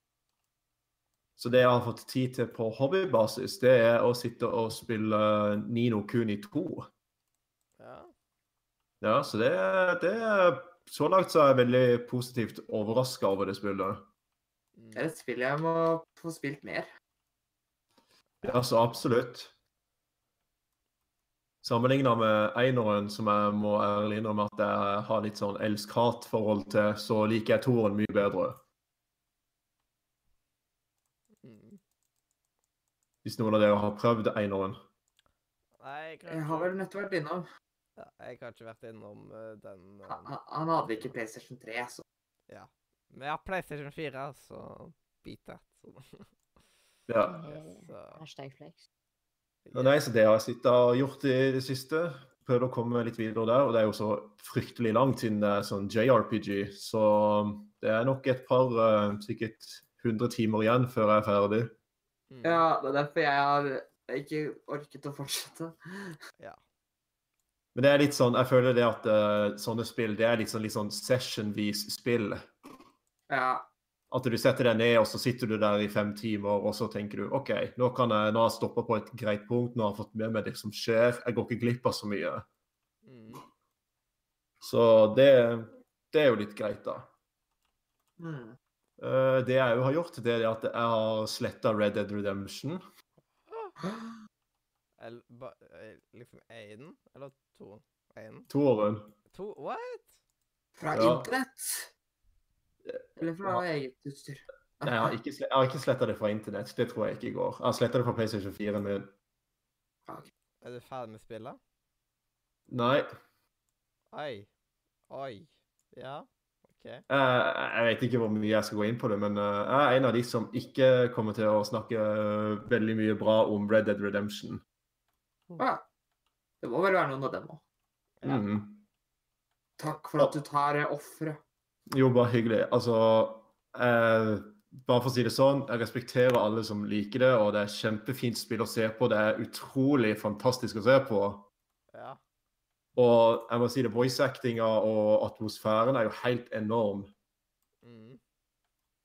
Så det jeg har fått tid til på hobbybasis, det er å sitte og spille Nino Kuni 2. ja. Ja, så det, det Så langt så er jeg veldig positivt overraska over det spillet. Mm. Det er et spill jeg må få spilt mer. Ja, så absolutt. Sammenligna med eineren, som jeg må ærlig innrømme at jeg har litt sånn elsk-hat-forhold til, så liker jeg toeren mye bedre. Mm. Hvis noen av dere har prøvd eineren. Nei, jeg kan Jeg har vel nettopp vært innom. ja, Jeg har ikke vært innom uh, den eh, Han, han- hadde ikke PlayStation 3, så Men jeg har PlayStation 4, så beat that. Så. *laughs* Ja. Eh, Så, Hashtag flex. Nei, så det har jeg sittet og gjort i det siste. Prøvd å komme litt videre der. Og det er jo så fryktelig langt siden det er sånn JRPG. Så det er nok et par, uh, sikkert 100 timer igjen før jeg er ferdig. Mm. Ja, det er derfor jeg har ikke orket å fortsette. Ja. Men det er litt sånn, jeg føler det at uh, sånne spill, det er litt sånn, litt sånn session-vis spill. Ja. At du setter deg ned, og så sitter du der i fem timer, og så tenker du OK, nå, kan jeg, nå har jeg stoppa på et greit punkt, nå har jeg fått med meg det som skjer, jeg går ikke glipp av så mye. Mm. Så det, det er jo litt greit, da. Mm. Eh, det jeg jo har gjort, det er at jeg har sletta Red Dead Redemption. *gasps* Ba, eh, liksom én eller to? Én? Toeren. To? What? Fra Ja. internett. Eller fra Ja. eget utstyr. Nei, jeg har ikke, jeg har ikke sletta det fra internett. Det tror jeg ikke går. Jeg har sletta det fra PlayStation 4 min. Er du ferdig med spillet? Nei. Oi. Oi. Ja, OK. Jeg, jeg vet ikke hvor mye jeg skal gå inn på det, men eh, jeg er en av de som ikke kommer til å snakke eh, veldig mye bra om Red Dead Redemption. Ja. Det må vel være noen av dem òg. Ja. Mm. Takk for at du tar eh, offeret. Jo, bare hyggelig. Altså eh, Bare for å si det sånn, jeg respekterer alle som liker det, og det er kjempefint spill å se på. Det er utrolig fantastisk å se på. Ja. Og jeg må si det, voice-actinga og atmosfæren er jo helt enorm. Mm.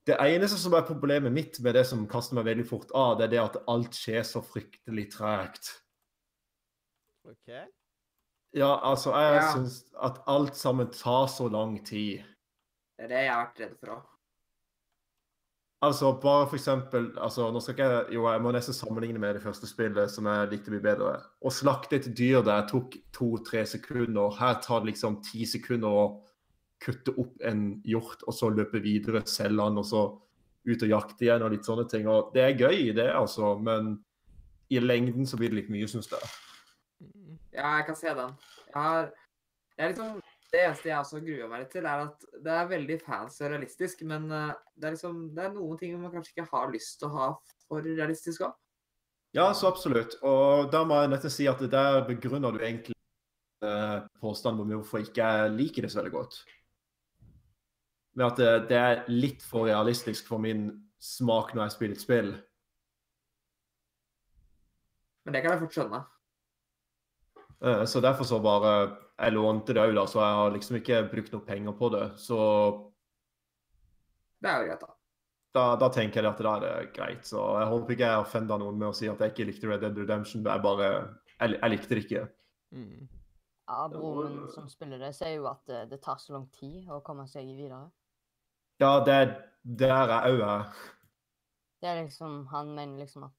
Det eneste som er problemet mitt med det som kaster meg veldig fort av, det er det at alt skjer så fryktelig tregt. OK. Ja, altså, jeg Ja. syns at alt sammen tar så lang tid. Det er det jeg har vært redd for òg. Altså, bare for eksempel altså, Nå skal jeg Jo, jeg må nesten sammenligne med det første spillet, som jeg likte mye bedre. Å slakte et dyr der tok to-tre sekunder. Her tar det liksom ti sekunder å kutte opp en hjort, og så løpe videre, selge den, og så ut og jakte igjen, og litt sånne ting. Og det er gøy, det, altså, men i lengden så blir det litt mye, syns jeg. Ja, jeg kan se den. Jeg har Det er liksom Det eneste jeg også gruer meg litt til, er at det er veldig fancy og realistisk, men eh, det er liksom Det er noen ting man kanskje ikke har lyst til å ha for realistisk òg. Ja, så absolutt. Og da må jeg nesten si at det der begrunner du egentlig eh, påstanden om hvorfor ikke jeg liker det så veldig godt. Med at det, det er litt for realistisk for min smak når jeg spiller et spill. Men det kan jeg fort skjønne. Eh, Så derfor så bare Jeg lånte det òg, da, så jeg har liksom ikke brukt noe penger på det. Så Det er jo greit, da. da, da tenker jeg at da er greit. Så jeg håper ikke jeg offenda noen med å si at jeg ikke likte Red Dead Redemption. Jeg bare Jeg, jeg likte det ikke. Mm. Ja, broren min som spiller det, sier jo at eh, det tar så lang tid å komme seg videre. Ja, det er der jeg òg er. Det er liksom, Han mener liksom at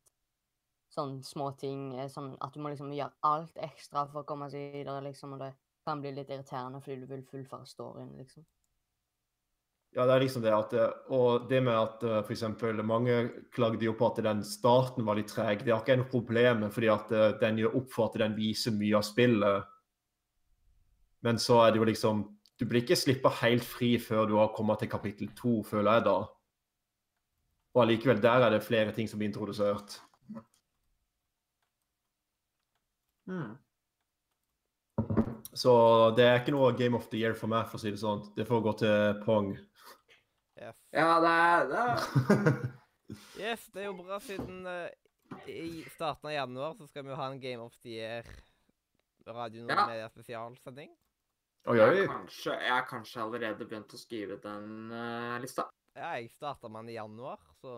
sånne små ting sånn at du må liksom gjøre alt ekstra for å komme seg videre, liksom, og det kan bli litt irriterende fordi du vil fullføre storyen, liksom. Ja, det er liksom det at eh, Og det med at f.eks. for eksempel mange klagde jo på at den starten var litt treg. Det har ikke jeg noe problem med, fordi at eh, den gjør opp for at den viser mye av spillet. Men så er det jo liksom Du blir ikke slippa helt fri før du har kommet til kapittel to, føler jeg da. Og allikevel, der er det flere ting som blir introdusert. Mm. Så det er ikke noe Game of the Year for meg, for å si det sånn. Det får gå til Pong. Yes. Ja, det er, det er *laughs* yes, det er jo bra siden uh, i starten av januar så skal vi jo ha en Game of the Year Radio Nord Ja. Media spesialsending. Oi, jeg, oi. har kanskje, jeg har kanskje allerede begynt å skrive den uh, lista. Ja, jeg starta med den i januar, så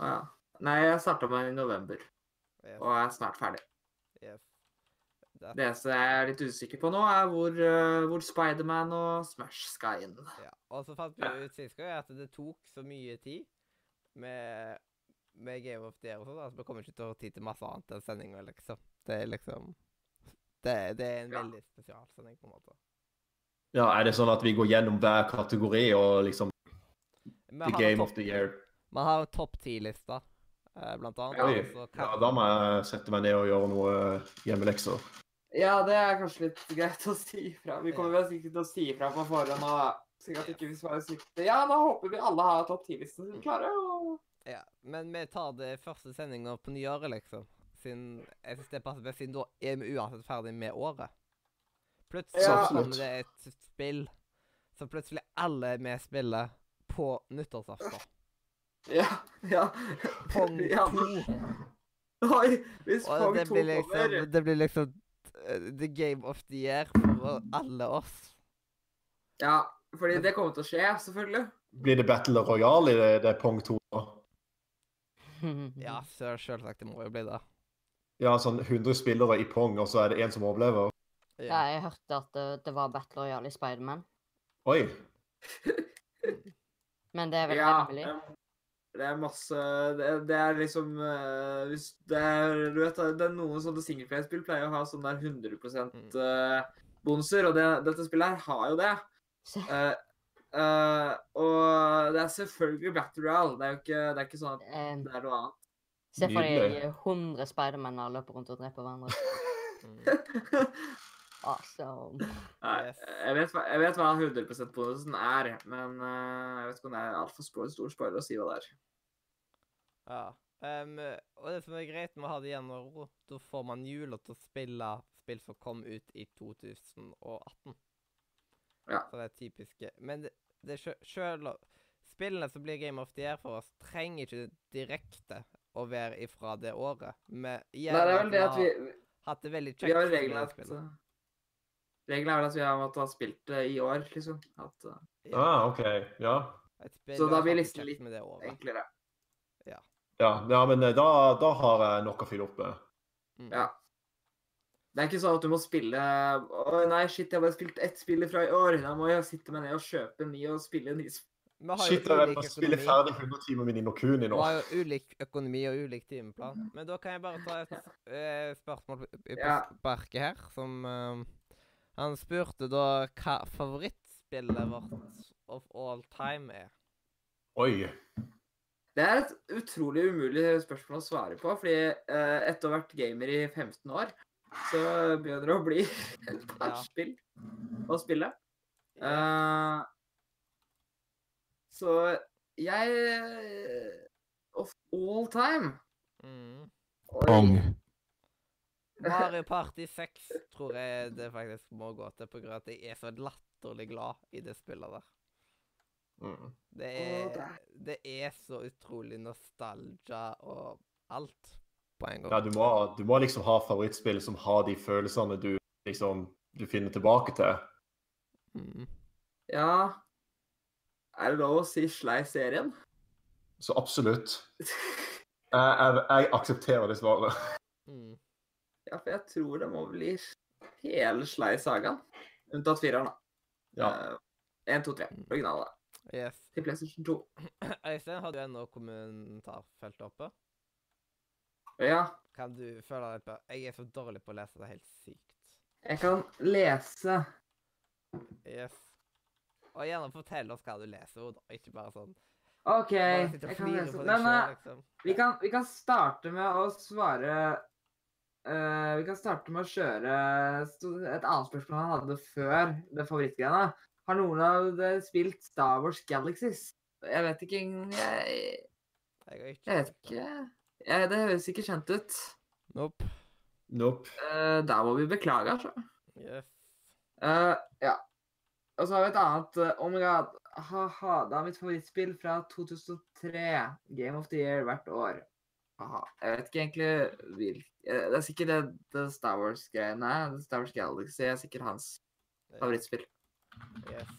ah, ja. Nei, jeg starta med den i november, yes. og er snart ferdig. yes. Det, eneste jeg er litt usikker på nå, er hvor, uh, hvor Spiderman og Smash skal inn. ja. Og så fant vi jo ut sist gang at det tok så mye tid med, med Game of the Year og sånn, at vi kommer ikke til å ha tid til masse annet enn sendinga, liksom. Det er liksom Det, det er en Ja. veldig spesialsending, på en måte. Ja, er det sånn at vi går gjennom hver kategori og liksom The Game top, of the Year? Vi har en topp ti-liste, eh, blant annet. Ja. Ja, da må jeg sette meg ned og gjøre noe hjemmelekser. Ja, det er kanskje litt greit å si ifra. Vi kommer vel sikkert til å si ifra på forhånd og sikkert ikke hvis ikke vi bare sitter Ja, da håper vi alle har topp 10-listen sin klare. Og... Ja, men vi tar det første sendinga på nyåret, liksom. Siden jeg synes det passer best, siden da er vi uansett ferdig med året. Plutselig Ja. kommer det et spill som plutselig alle vi spiller på nyttårsaften. Ja, ja. Pong Ja. 2. Oi, hvis Og Pong det 2 blir liksom, kommer det blir liksom eh, the game of the year for alle oss. Ja, fordi det kommer til å skje, selvfølgelig. Blir det Battle Royale i det, det Pong 2? da? Ja, så selvsagt, det må jo bli det. Ja, sånn 100 spillere i Pong, og så er det én som overlever? Ja, jeg hørte at det, det var Battle Royale i Spiderman, Oi. *laughs* men det er vel Ja, hemmelig. Det- er masse Det, det er liksom uh, Hvis det er Du vet, det er noen sånne singelplayerspill pleier å ha sånn der 100 Mm. eh, bonuser, og det, dette spillet her har jo det. Uh, Eh, eh, og det er selvfølgelig Battle Royale. Det er jo ikke, det er ikke sånn at det er noe annet. se for deg 100 Spidermaner løper rundt og dreper hverandre. *laughs* *laughs* Awesome. Yes. jeg, vet, jeg vet hva 100 bonusen er, men eh, jeg vet ikke om det er altfor stor spoiler å si hva det er. Ja. Um, og det som er greit med å ha det igjen og ro, da får man jula til å spille spill som kom ut i 2018. Ja. Så det er typiske. Men det, det sjøl Spillene som blir Game of the Year for oss, trenger ikke direkte å være ifra det året. Vi Nei, det er vel det at vi, har hatt det veldig vi har regelen at spillet. Regelen er vel at vi har måttet ha spilt det i år, liksom. At, uh, Ja, Ah, OK. Ja. Så da blir listen litt med det året. enklere. Ja, ja men eh, da, da har jeg nok å fylle opp med. Mm. Ja. Det er ikke sånn at du må spille Å nei, shit, jeg har bare spilt ett spill fra i år. Da må jeg sitte meg ned og kjøpe en ny og spille en ny. sp- Vi har jo Shit, jeg ulik må spille ferdig 100 timer med Ninokuni nå. Vi har jo ulik økonomi og ulik timeplan. Men da kan jeg bare ta et uh, spørsmål på, på Ja. sparket her, som eh, Han spurte da hva favorittspillet vårt of all time er. Oi. Det er et utrolig umulig spørsmål å svare på, fordi eh, etter å ha vært gamer i 15 år, så begynner det å bli *laughs* et par Ja. spill å spille. Uh, så jeg eh, Of all time Mm. Oi. Mario Party 6 tror jeg det faktisk må gå til, på grunn av at jeg er så latterlig glad i det spillet der. Mm. Det er, det er så utrolig nostalgia og alt. på en gang. Ja, du må, du må liksom ha favorittspill som har de følelsene du liksom du finner tilbake til. Mm. Ja Er det lov å si Slei-serien? Så absolutt. *laughs* Jeg, jeg, jeg aksepterer det svaret. Mm. Ja, for jeg tror det må bli hele Slei-sagaen. Unntatt fireren, da. Ja. Eh, 1, 2, 3. Originale. Yes. Til PlayStation 2. *clears throat* Øystein, har du ennå kommentarfelt oppe? Ja, Kan du føle deg på Jeg er så dårlig på å lese, det er helt sykt. jeg kan lese Yes. Og gjerne fortell oss hva du leser, og ikke bare sånn OK, Bare jeg kan lese. Men selv, liksom. vi, kan, vi kan starte med å svare eh, Vi kan starte med å kjøre et annet spørsmål han hadde før det favorittgreiene. Har noen av dere spilt Star Wars Galaxies? Jeg vet ikke Jeg, Jeg ikke jeg vet ikke. Jeg, det høres ikke kjent ut. Nope. Nope. Uh, der må vi beklage, altså. Yes. Uh, ja. Og så har vi et annet uh, Oh my god. Ha-ha. Det er mitt favorittspill fra 2003. Game of the Year hvert år. Aha. Jeg vet ikke egentlig hvil... eh, Det er sikkert det, det Star Wars-greiene. Det Star Wars Galaxy er sikkert hans favorittspill. Yes.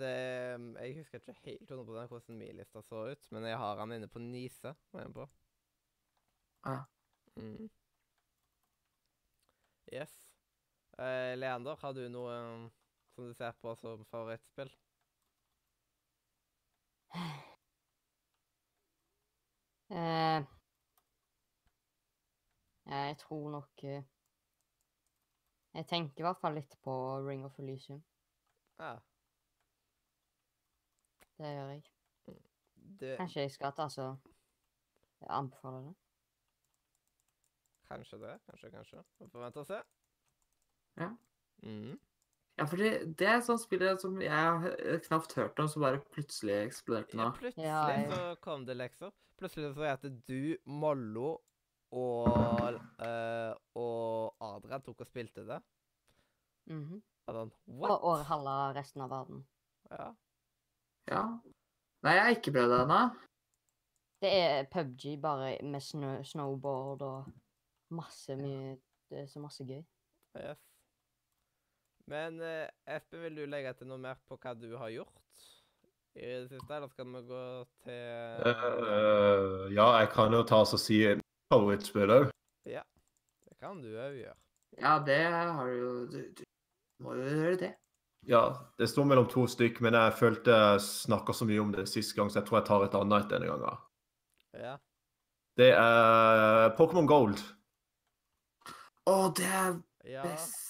Det Jeg husker ikke helt 100 hvordan min lista så ut, men jeg har han inne på Nise. var jeg på. Ah. Mm. Yes. Uh, Leander, har du noe um, som du ser på som favorittspill? *sighs* *sighs* Eh, jeg tror nok eh, Jeg tenker i hvert fall litt på Ring of Elysium. Ja. Det gjør jeg. Det, Kanskje jeg skal ta så Jeg anbefaler det. kanskje det. Kanskje, kanskje. Vi får vente og se. Ja. Mm. Ja, for det, det er sånn spill som jeg knapt hørte om, som bare plutselig eksploderte Ja, nå. plutselig Ja, ja. så kom det lekser. Plutselig så er det du, Mollo og, eh, og Adrian tok og spilte det. Mhm. Og what? Og og halve resten av verden. Ja. Ja. Nei, jeg har ikke prøvd det ennå. Det er PubG bare med snø, snowboard og masse mye Det er så masse gøy. Yes. Men eh, Espen, vil du legge til noe mer på hva du har gjort i det siste, eller skal vi gå til uh, ja, jeg kan jo ta oss og si favorittspill òg. Det kan du òg gjøre. Ja, det har du jo Du, du må jo gjøre det. Ja, det står mellom to stykk, men jeg følte jeg snakka så mye om det sist gang, så jeg tror jeg tar et annet denne gangen. Ja. Det er Pokémon Gold. Å, det er best Eh,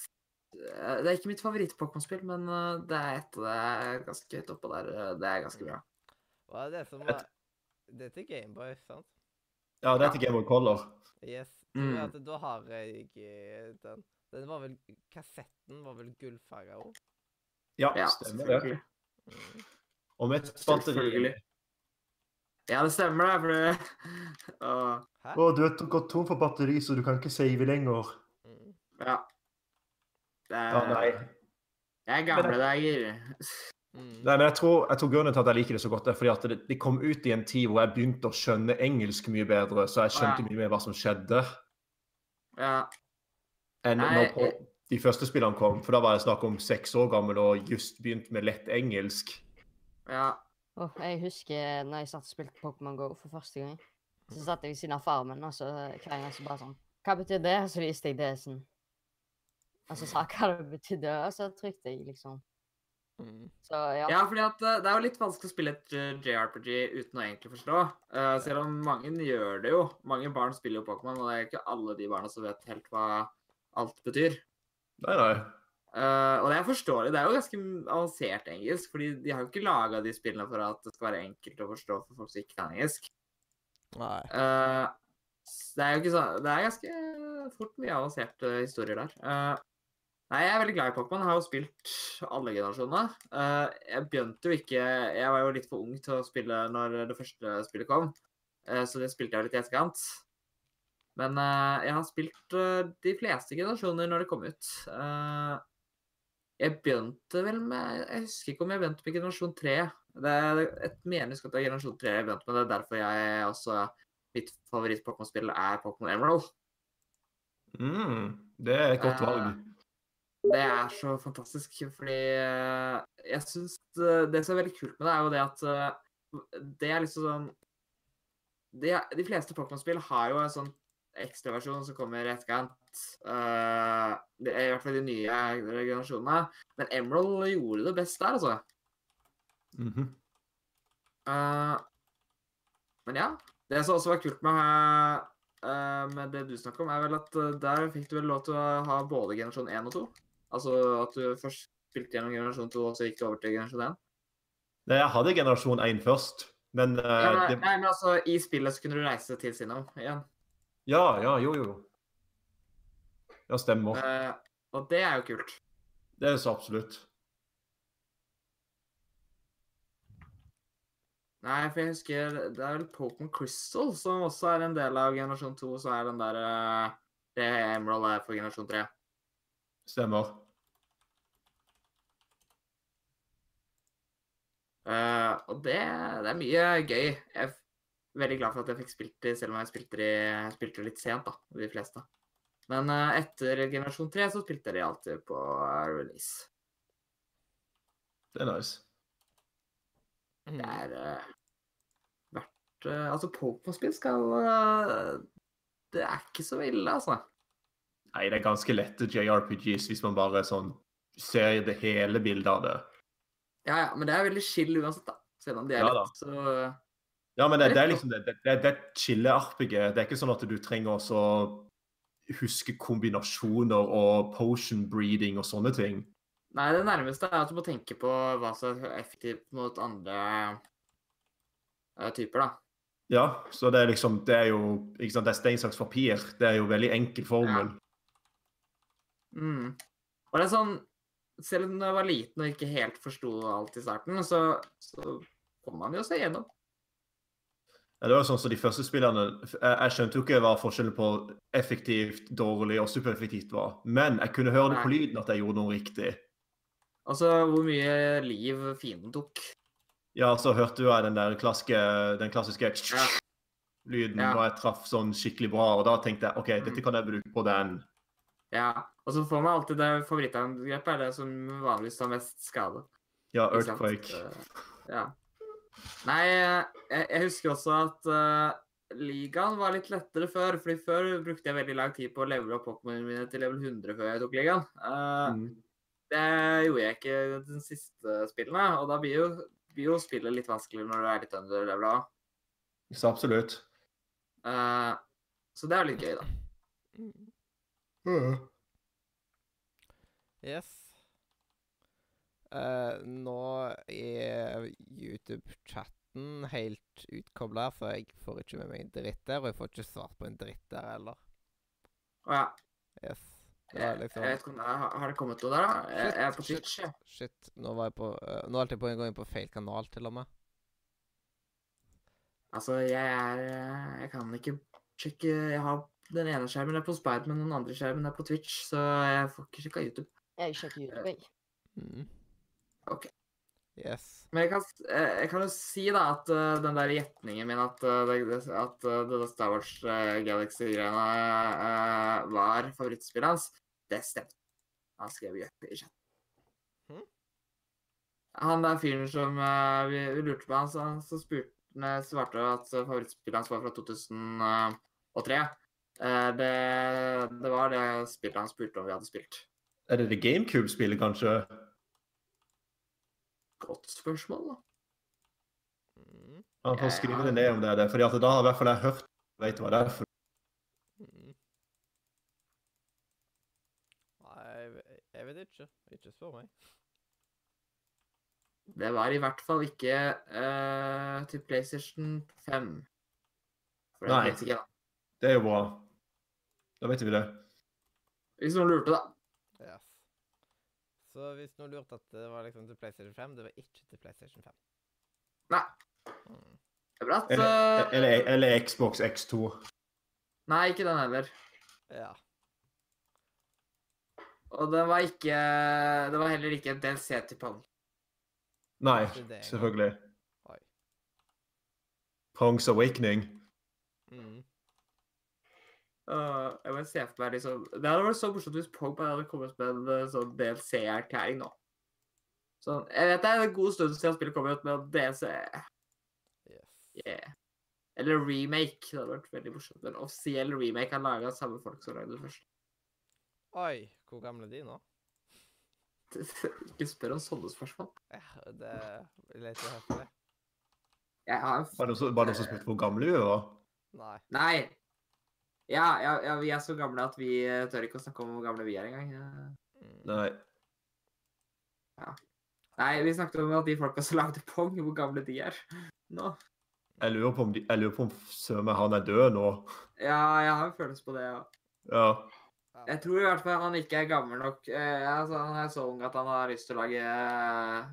Det er ikke mitt favoritt-Pokémon-spill, men eh, det er et av det er ganske høyt oppå der. eh, Det er ganske bra. Hva er det som er Det er til Gameboy, sant? Ja, det er Game Gameboy Color. Yes. Mm. At da har jeg eh, den. Den var vel Kassetten var vel gullfarga òg? Ja, Ja, stemmer det. Mm. Og med et batteri. Ja, det stemmer, det. For det Åh, Hæ? Å, du har gått tom for batteri, så du kan ikke save lenger. Mm. Ja. Det er, Ja, nei. Jeg er gamle dager. Mm. Nei, men jeg tror, jeg tror grunnen til at jeg liker det så godt, er fordi at det, det kom ut i en tid hvor jeg begynte å skjønne engelsk mye bedre, så jeg skjønte Ja. mye mer hva som skjedde, Ja. enn Nei, når på, de første spillene kom. For da var jeg snakk om seks år gammel og just begynt med lett engelsk. ja. Og jeg husker når jeg satt og spilte Pokémon GO for første gang. Så satt jeg ved siden av faren min, og så hver jeg så bare sånn Hva betyr det? Og så viste jeg det sånn. Og så sa hva det betydde, og så trykte jeg, liksom. Mm. Så ja. Ja, fordi at eh, det er jo litt vanskelig å spille et eh, JRPG uten å egentlig forstå. Uh, selv om mange gjør det jo. Mange barn spiller jo Pokémon, og det er ikke alle de barna som vet helt hva alt betyr. Nei, nei. Uh, og det er forståelig. Det er jo ganske avansert engelsk, fordi de har jo ikke laga de spillene for at det skal være enkelt å forstå for folk som ikke kan engelsk. Nei. Uh, det er jo ikke sånn Det er ganske fort mye avanserte historier der. Nei, jeg er veldig glad i Pokémon. Har jo spilt alle generasjonene. Eh, jeg begynte jo ikke Jeg var jo litt for ung til å spille når det første spillet kom, eh, så det spilte jeg litt i etterkant. Men eh, jeg har spilt de fleste generasjoner når det kom ut. Jeg begynte vel med Jeg husker ikke om jeg begynte med generasjon 3. Det er et jeg at det er generasjon 3 jeg begynte med. Det er derfor jeg også mitt favoritt-Pokémon-spill er Pokémon Emerald. Mm, det er et godt valg. Det er så fantastisk, fordi eh, jeg syns det, det som er veldig kult med det, er jo det at eh, det er liksom sånn er- De fleste Pokémon-spill har jo en sånn ekstraversjon som kommer i etterkant. Uh, det er i hvert fall de nye generasjonene. Men Emerald gjorde det best der, altså. Mm -hmm. uh, men ja. Det som også var kult med, uh, med det du snakker om, er vel at eh, der fikk du vel lov til å ha både generasjon 1 og 2. Altså at du først spilte gjennom generasjon 2, og så gikk du over til generasjon 1. Nei, jeg hadde generasjon 1 først, men uh, Ja, nei, det, nei, men altså, i spillet så kunne du reise til Sinnoh igjen. Ja, ja, jo, jo. Ja, stemmer. Uh, og det er jo kult. Det er så absolutt. Nei, for jeg husker det er vel Pokémon Crystal som også er en del av generasjon 2, så er den der eh, Det Emerald er for generasjon 3. Stemmer. Uh, og det, det er mye gøy. Jeg er veldig glad for at jeg fikk spilt det, selv om jeg spilte det, jeg spilte det litt sent, da, de fleste. Men uh, etter generasjon 3 så spilte jeg de alltid på eh, release. Det er nice. Mm. Det er uh, verdt Altså, Pokémon-spill skal Det er ikke så ille, altså. Nei, det er ganske lette JRPGs hvis man bare sånn ser det hele bildet av det. Ja, ja, men det er veldig chill uansett, da. Selv om de er Ja litt så Ja, men det, Det er det liksom det. Det, det, det er chille-RPG. Det er ikke sånn at du trenger å huske kombinasjoner og potion breeding og sånne ting. Nei, det nærmeste er at du må tenke på hva som er effektivt mot andre eh, typer, da. Ja, så det er liksom Det er jo ikke sant, det er stein, saks, papir. Det er jo veldig enkel formel. Mm. Og det er sånn Selv om jeg var liten og ikke helt forsto alt i starten, så, så kom man jo seg gjennom. Ja, det var sånn som de første spillerne Jeg, jeg skjønte jo ikke hva forskjellen på effektivt, dårlig og supereffektivt var. Men jeg kunne høre det på lyden at jeg gjorde noe riktig. Altså hvor mye liv fienden tok. Ja, så hørte jeg den der klassiske, den klassiske Ja. lyden Ja. og jeg traff sånn skikkelig bra, og da tenkte jeg OK, Mm. dette kan jeg bruke på den. Ja. Og så får man alltid det favorittangrepet er det som vanligvis tar mest skade. Ja? Earthquake. Eh, Ja. Nei, jeg, jeg husker også at uh, ligaen var litt lettere før. fordi før brukte jeg veldig lang tid på å levele opp Pokémonene mine til level 100 før jeg tok ligaen. Uh, Mm. Det gjorde jeg ikke den siste spillene, og da blir jo, blir jo spillet litt vanskeligere når du er litt under underlevela. Så absolutt. Uh, så det er litt gøy, da. Yes. Uh, nå er YouTube-chatten helt utkobla, så jeg får ikke med meg en dritt der. Og jeg får ikke svart på en dritt der heller. Å ja. Yes. Det Jeg, liksom vet ikke om det er, Har det kommet noe der, da? Jeg, jeg er på Shit, Twitch. Shit. Nå var jeg på uh, Nå holdt jeg på gå inn på feil kanal, til og med. Altså, jeg er eh, Jeg kan ikke sjekke Jeg har den ene skjermen er på Spiderman, den andre skjermen er på Twitch, så jeg får ikke sjekka YouTube. Jeg sjekker YouTube, jeg. Mm. Ok. Yes. Men jeg kan, eh, jeg kan jo si da at eh, den der gjetningen min at, eh, at det der Star Wars Galaxy-greiene var favorittspillet hans, det stemte. Han skrev Jeppe i chat. Mhm. Han der fyren som vi, vi lurte på, han, så, så spurte, svarte at favorittspillet hans var fra 2003. Eh, det, det var det spillet han spurte om vi hadde spilt. Er det det GameCube-spillet, kanskje? Godt spørsmål, da. Mm. Han får skrive det ned om det er det, fordi da har i hvert fall jeg hørt vet hva det er for. Mm. Nei, jeg, ve- jeg vet ikke. Ikke spør meg. Det var i hvert fall ikke uh, til PlayStation 5. For det Nei. vet ikke, da. Det er jo bra. Da vet vi det. Hvis noen lurte, da. Ja. Så hvis noen lurte at det var liksom til PlayStation 5, det var ikke til PlayStation 5. Nei. Mm. Det er bra at Eller, eller, eller Xbox X2. Nei, ikke den heller. Ja. Og den var ikke Det var heller ikke en DLC til Pong. Nei, selvfølgelig. Oi. Pong's Awakening. Mm. Uh, jeg bare ser for meg liksom Det hadde vært så morsomt hvis Pogba hadde kommet med en eh, sånn DLC-erklæring nå. Sånn, jeg vet det er en god stund siden spillet kom ut, men DLC Yes. yeah. Eller remake. Det hadde vært veldig morsomt. En offisiell remake er laga av samme folk som lagde det første. Oi, hvor gamle er de nå? *laughs* Ikke spør om sånne spørsmål. Ja, det vil jeg etter. Jeg har var det noen som spurte hvor gamle vi var? Nei. Nei. Ja, ja, ja, vi er så gamle at vi eh, tør ikke å snakke om hvor gamle vi er engang. Ja. Mm. Nei. Nei, vi snakket om at de folka som lagde Pong, hvor gamle de er nå. Jeg lurer på om, de, jeg lurer på om søren han er død nå. Ja, jeg har en følelse på det, ja. Ja. Ja. Jeg tror i hvert fall han ikke er gammel nok. Eh, altså, han er så ung at han har lyst til å lage eh,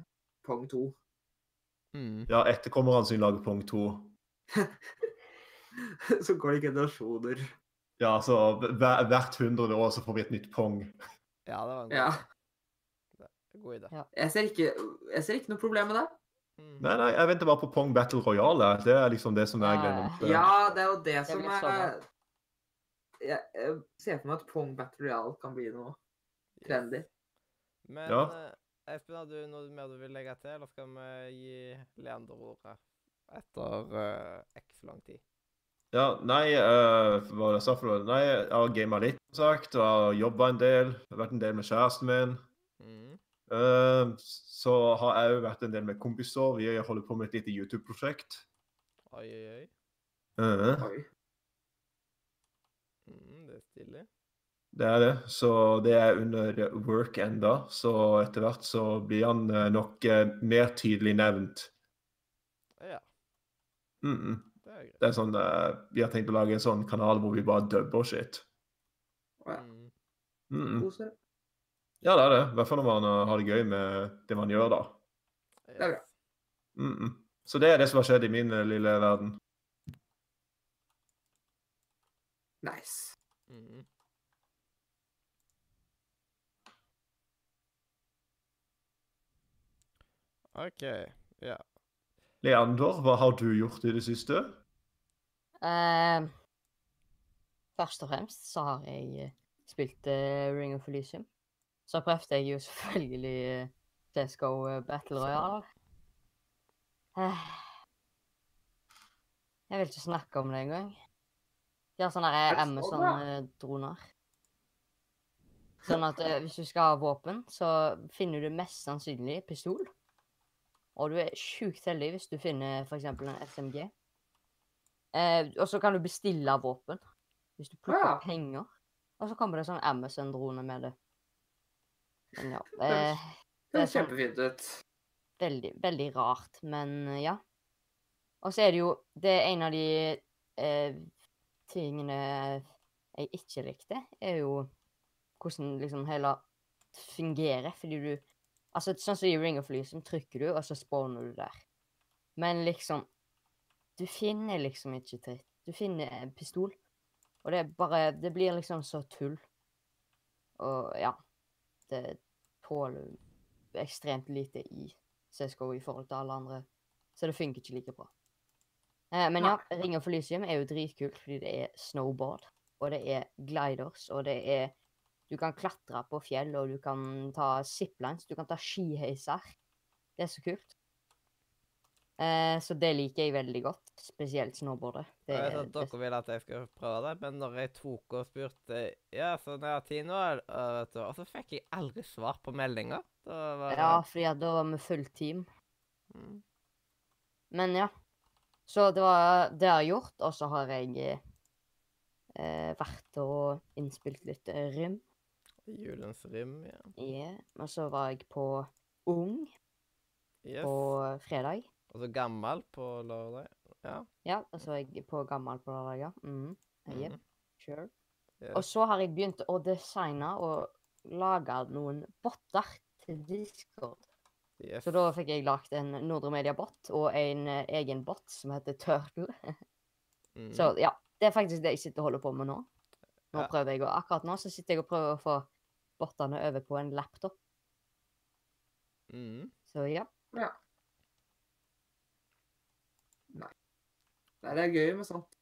Pong 2. Mm. ja etterkommerne sin lager Pong 2. *laughs* så går det generasjoner. Ja, altså hver, hvert hundrede år så får vi et nytt Pong. Ja, det var en god, Ja. god idé. Ja. Jeg ser ikke, jeg ser ikke noe problem med det. Mm. Nei, nei, jeg venter bare på Pong Battle Royale. Det er liksom det som jeg gleder meg til. Ja, det er jo det, Det som er sånn, jeg, jeg ser for meg at Pong Battle Royale kan bli noe trendy. Men Ja. eh, Espen, har du noe mer du vil legge til, eller skal vi gi Leander ordet etter uh, x lang tid? Ja, nei, uh, hva jeg sa for noe? Nei, jeg har gamet litt, som sagt, og har jobba en del. Vært en del med kjæresten min. Mm. Uh, så har jeg òg vært en del med kompiser. Vi holder på med et lite YouTube-prosjekt. Oi, oi, oi. Uh, Oi. Mm, det er stilig. det er det. Så det er under work enda. Så etter hvert så blir han nok mer tydelig nevnt. Ja, Mm -mm. Det er sånn, uh, Vi har tenkt å lage en sånn kanal hvor vi bare dubber shit. Ja. Mm. Mm. Ja, det er det. I hvert fall når man eh, har det gøy med det man gjør, da. Det er bra. Mm -mm. Så det er det som har skjedd i min eh, lille verden. Nice. Mm. OK. Ja. Leander, hva har du gjort i det siste? Eh, først og fremst så har jeg eh, spilt uh, Ring of Elysium. Så prøvde jeg jo *laughs* selvfølgelig uh, CSGO Battle Royale. Jeg vil ikke snakke om det engang. De har sånne Er? Amazon-droner. Sånn at hvis du skal ha våpen, så finner du mest sannsynlig pistol. Og du er sjukt heldig hvis du finner f.eks. en SMG. Eh, og så kan du bestille våpen hvis du plukker Ja. penger. Og så kommer det sånn Amazon-drone med det. Men ja. Eh, Det ser er sånn- kjempefint ut. veldig, veldig rart, men eh, ja. Og så er det jo Det er en av de eh, tingene jeg ikke likte, er jo hvordan liksom hele fungerer, fordi du Altså, sånn som i Ring of Elysium, trykker du, og så spawner du der. Men liksom Du finner liksom ikke dritt. Du finner en pistol, og det er bare Det blir liksom så tull. Og ja. Det tåler ekstremt lite i CSGO i forhold til alle andre, så det funker ikke like bra. Eh, men ja, Ring of Elysium er jo dritkult fordi det er snowboard, og det er gliders, og det er Du kan klatre på fjell, og du kan ta ziplines, du kan ta skiheiser. Det er så kult. Eh, så det liker jeg veldig godt, spesielt snowboardet. Det Jeg vet at dere vil at jeg skal prøve det, men når jeg tok og spurte Ja, så når jeg har tid nå, vet du, og så fikk jeg aldri svar på meldinga. Var det Ja, fordi at da var vi fullt team. Mm. Men ja. Så det var det jeg har gjort, og så har jeg eh, vært og innspilt litt rym. rim. Julens rim, ja. Ja. Og så var jeg på Ung Yes. på fredag. Og så gammel på lørdag. Ja. Ja, og så var jeg på Gammal på lørdag. ja. Mm. Yep. Mhm. sure. Yeah. Og så har jeg begynt å designe og lage noen botter til Discord. yes. Så da fikk jeg lagd en Nordre Media-bot og en eh, egen bot som heter Turtle. Mm. Så ja, det er faktisk det jeg sitter og holder på med nå. Nå Ja. prøver jeg, og Akkurat nå så sitter jeg og prøver å få bottene over på en laptop. Mm. Så ja. Nei, det er gøy med sånt.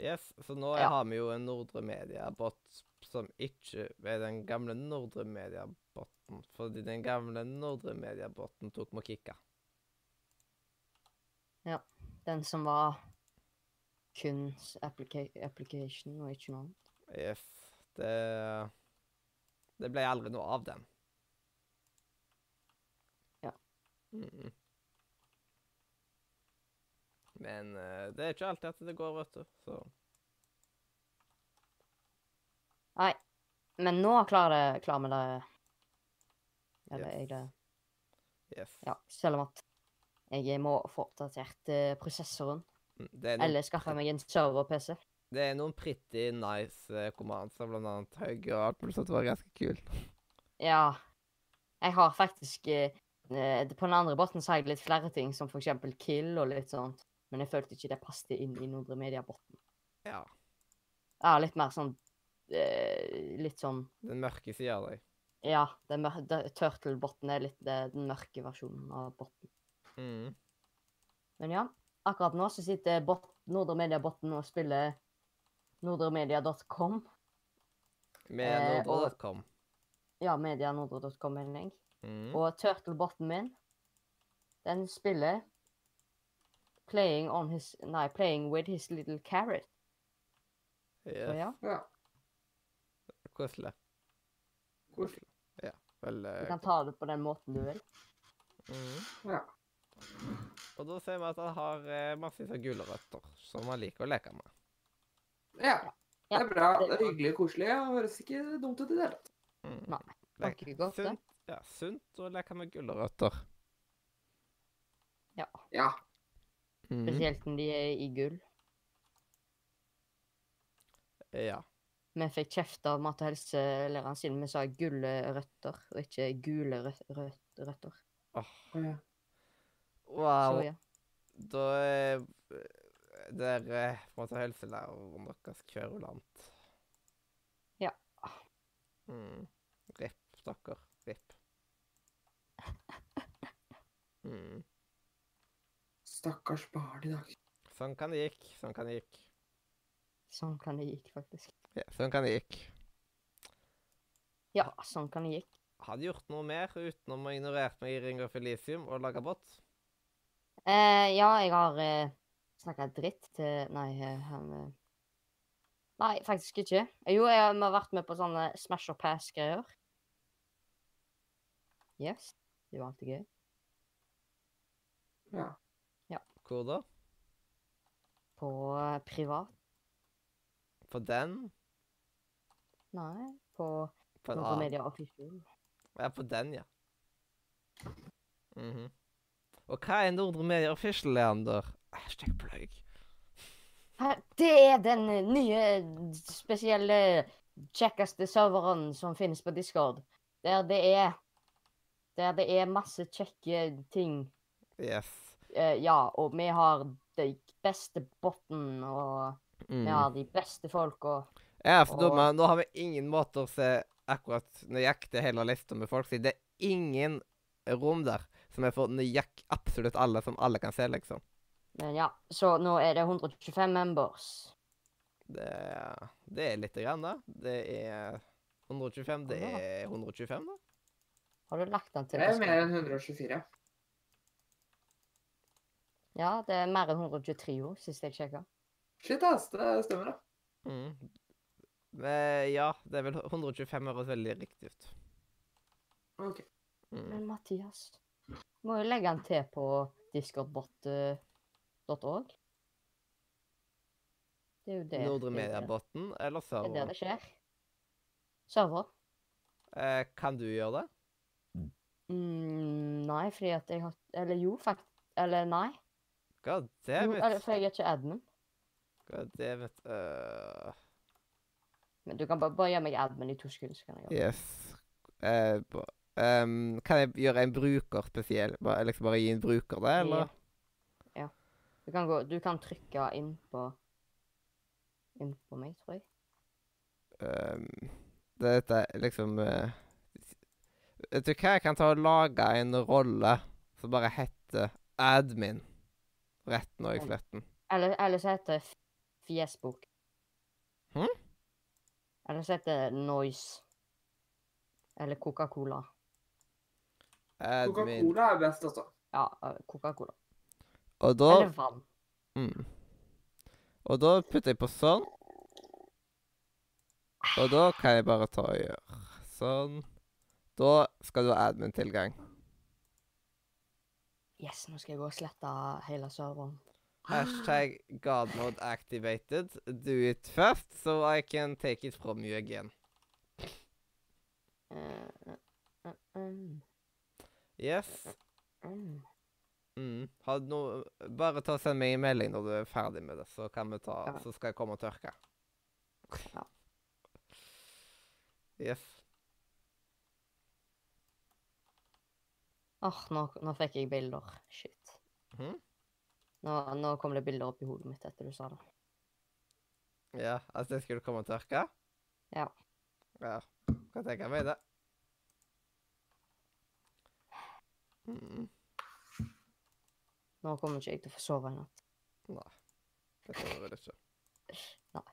Yes, så nå Ja. har vi jo en Nordre Media-bot som ikke er den gamle Nordre Media-boten. Fordi den gamle Nordre Media-boten tok med kicka. Den som var kun applica application og ikke noe annet. Yes. Det Det ble aldri noe av den. Ja. Mm. Men eh, det er ikke alltid at det går, vet du. Så Nei. Men nå klarer, klarer vi det. Eller Yes. jeg det. yes. Ja, selv om at jeg må få oppdatert eh, prosessoren. Mm, Det er noen, Eller skaffe meg en server-PC. det er noen pretty nice uh, commands, blant annet høy og alt mulig sånt. Det var ganske kult. Ja. Jeg har faktisk eh, eh, På den andre båten så har jeg litt flere ting, som for eksempel kill og litt sånt. Men jeg følte ikke det passet inn i Nordre Media-båten. Ja. Ja, litt mer sånn eh, Litt sånn Den mørke sida av deg. Ja, Turtle-botten er litt det, den mørke versjonen av botten. Mm. Men ja, akkurat nå så sitter bot, Nordre Media-botten og spiller nordremedia.com. Med Eh, nordre.com. Ja, medianordre.com, mener jeg. Mm. Og turtle-botten min, den spiller playing on his Nei, playing with his little carrot. Så Yes. ja, Ja. Koselig. Koselig. Vel, du eh, kan ta det på den måten du vil. mm. Ja. Og da ser vi at han har eh, massevis av gulrøtter som han liker å leke med. ja. Det er bra. det- er hyggelig og koselig. Det Høres ikke dumt ut i det hele tatt. Mm. Nei, ikke smaker godt, det. sunt, ja, sunt å leke med gulrøtter. Ja. Mm. Spesielt når de er i gull. Ja. Vi fikk kjeft av mat- og helselæreren siden vi sa gulle røtter, og ikke gule rø- rø- røtter. Åh, Ja. wow. Så ja. Da er dere eh, på en måte helselæreren deres kverulant. Ja. Mm. Ripp, dere. Ripp. Mm. Stakkars barn i dag. Sånn kan det gikk. Sånn kan det gikk. Sånn kan det gikk, faktisk. Ja, sånn kan det gikk. Ja, sånn kan det gikk. Har du gjort noe mer utenom å ignorere meg i Ring of Elisium og lage bot? Eh, ja, jeg har eh, snakka dritt til Nei, eh, han eh, Nei, faktisk ikke. Jo, jeg har har vært med på sånne Smash or Pass-greier. Yes. Det var alltid gøy. Ja. Hvor da? På eh, privat. På den? Nei, på På en annen? Media Official. Ja, på den, ja. Mhm. Og hva er Nordre Media Official, Leander? Hashtag plugg. Hæ, Det er den eh, nye, spesielle, kjekkeste serveren som finnes på Discord. Der det er Der det er masse kjekke ting. Yes. Eh, ja, og vi har de beste botten, og Mm. vi har de beste folka. Ja, for da, Og- nå har vi ingen måte å se akkurat nøyaktig hele lista med folk, siden det er ingen rom der som er for nøyaktig absolutt alle, som alle kan se, liksom. Men ja, så nå er det 125 members. Det, er- det er lite grann, da. Det er 125. Det er 125, da. Har du lagt den til Det er mer enn 124. Ja, det er mer enn 123 jo, sist jeg sjekka. Shit, ass. Det stemmer, det. Mm. Men ja, det er vel 125 høres veldig riktig ut. OK. Mm. Men Mathias, må jo legge den til på discordbot.org. Det er jo det. Nordre Mediabotn eller server? Det er der det skjer. Server? Eh, kan du gjøre det? Mm, nei, fordi at jeg har Eller jo, faktisk. Eller nei. God damn it. Er det for jeg er ikke admin. God damn it. øh, Men du kan bare, bare gjøre meg admin i to sekunder, så kan jeg gjøre det. yes. Uh, ehm, kan jeg gjøre en bruker spesiell? Bare, liksom bare gi en bruker det, eller? Ja. ja. Du kan, gå, du kan trykke inn på Inn på meg, tror jeg. Um, dette er liksom uh, Vet du hva, jeg kan ta og lage en rolle som bare heter admin. Rett nå i fletten. Eller, eller så heter det Fjesbok. Hm? Eller så heter det Noise. Eller Coca-Cola. Coca-Cola er best, altså. Ja, eh, Coca-Cola. Og da Eller vann. mm. Og da putter jeg på sånn. Og da kan jeg bare ta og gjøre sånn. Da skal du ha admin-tilgang. Yes, nå skal jeg gå og slette hele serveren. Hashtag godmode activated. Do it first, so I can take it from you again. Yes. mm. Noe Bare ta og send meg en melding når du er ferdig med det, så kan vi ta Så skal jeg komme og tørke. Yes. Åh, nå, nå fikk jeg bilder. Shit. Mm? Nå, nå kom det bilder opp i hodet mitt etter du sa det. Ja, altså det skulle komme og tørke? Ja. Ja, kan tenke meg det. Mm. Nå kommer ikke jeg til å få sove i natt. Nei, det kommer vel ikke. Nei.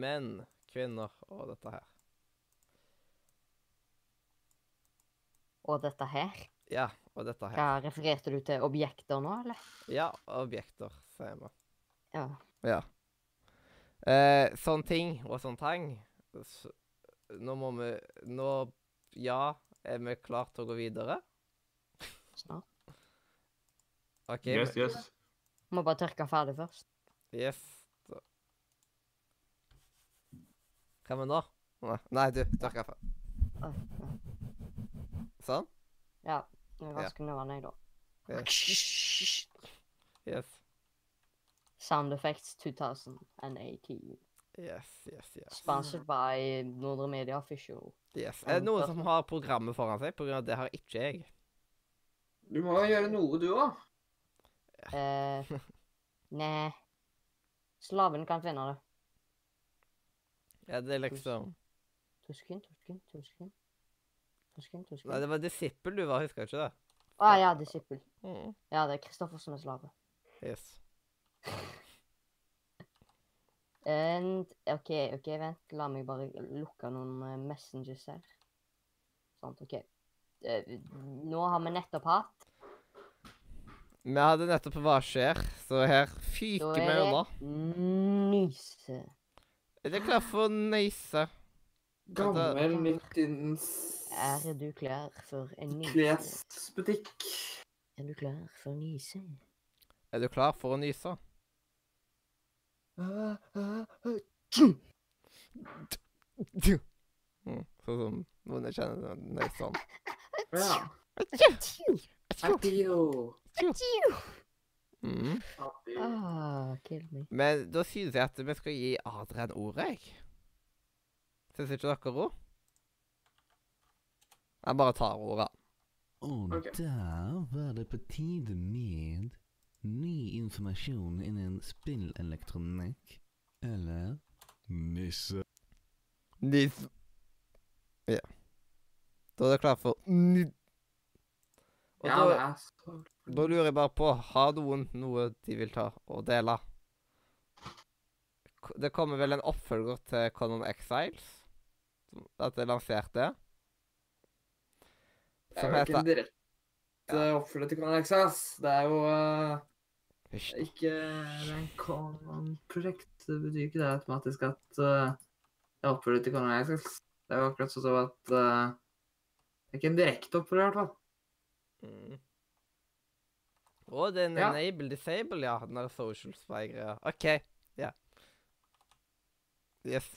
Men kvinner og dette her. Og dette her? Ja, og dette her. Hva refererte du til objekter nå, eller? Ja, objekter, sier vi. Ja. Ja. Eh, sånne ting og sånne ting så, Nå må vi Nå, ja, er vi klare til å gå videre? Snart. OK. Yes, yes. Må bare tørke ferdig først. Yes. Så. Hva med nå? Nei, du, tørka for. Ja. Sånn? Ja. Det er ganske nødvendig, da. Yes. Yes, Sound Effects 2018. yes, yes. yes. Sponsored by Nordre Media Official. yes. Er det noen som har programmet foran seg? På grunn av det har ikke jeg. Du må jo gjøre noe, du òg. Eh, *laughs* Nei. Slaven kan finne det. Ja, det er liksom Tusken, tusken, to sekunder, to sekunder. To sekunder, to Nei, det var Disippel du var, husker du ikke det? Å ja, disippel. Mm. Ja, det er Kristoffer som er slave. Yes. *laughs* And, OK, ok, vent. La meg bare lukke noen eh, messengers her. Sånn, OK. Eh, nå har vi nettopp hatt Vi hadde nettopp Hva skjer, så her Da fyker vi er unna. det nyse. Er det klart for Neise? Gammel midtins Er du klar for en nyse? klesbutikk. Er du klar for å nyse? Er du klar for å nyse? Mm, sånn som noen jeg kjenner nøye sånn. Ja. Mm. Ah, kill me. Men da synes jeg at vi skal gi Adrian ordet, jeg. Syns ikke dere òg? Jeg bare tar ordet. Og der var det på tide med ny informasjon innen spillelektronikk. Eller nisse. Nis. Ja. Da er det klart for ny... Og Ja, da, det er da lurer jeg bare på, har noen noe de vil ta og dele? Det kommer vel en oppfølger til Conan Exiles? At det er lansert det? Er jo ikke en heter direkte oppfølger til Conan Exas. Det er jo uh, ikke en Conan-prosjekt. Det betyr ikke det automatisk at uh, det er oppfølger til Conan Exas. Det er jo akkurat sånn som at uh, Det er ikke en direkte oppfølger, i hvert fall. Mm. Å, det er en Ja. enable disable, ja. Den der social spy-greia. OK. Ja. Yes.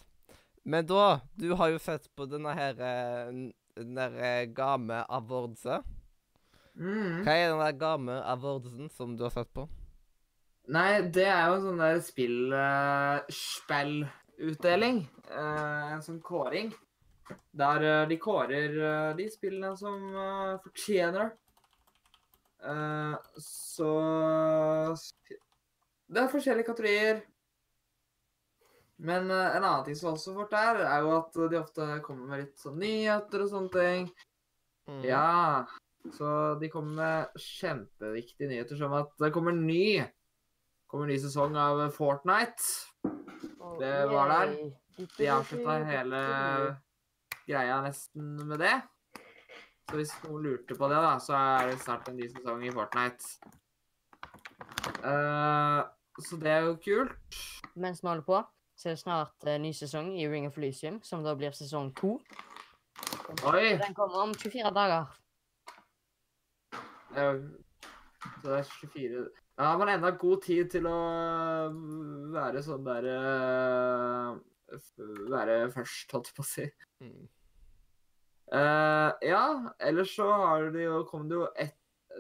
Men da Du har jo sett på denne her eh, Den der eh, Game Awardset. Mm. Hva er den der Game Awardsen som du har sett på? Nei, det er jo en sånn der spill uh, Spillutdeling. Uh, en sånn kåring. Der uh, de kårer uh, de spillene som eh, fortjener det. Eh, så Det er forskjellige kategorier. Men uh, en annen ting som også er fort der, er jo at de ofte kommer med litt sånn nyheter og sånne ting. Mm. Ja, så de kommer med kjempeviktige nyheter som at det kommer ny kommer ny sesong av Fortnite. Det var der. De avslutta hele greia nesten med det. Så hvis noen lurte på det, da, så er det snart en ny sesong i Fortnite. Uh, så det er jo kult. Mens vi holder på, så er snart eh, ny sesong i Ring of Lysium, som da blir sesong to. Oi! Den kommer om 24 dager. Det er Så det er 24 Da har man enda god tid til å være sånn der eh, f- Være først, holdt jeg på å si. Mm. Eh, ja, ellers så har det jo, kom det jo ett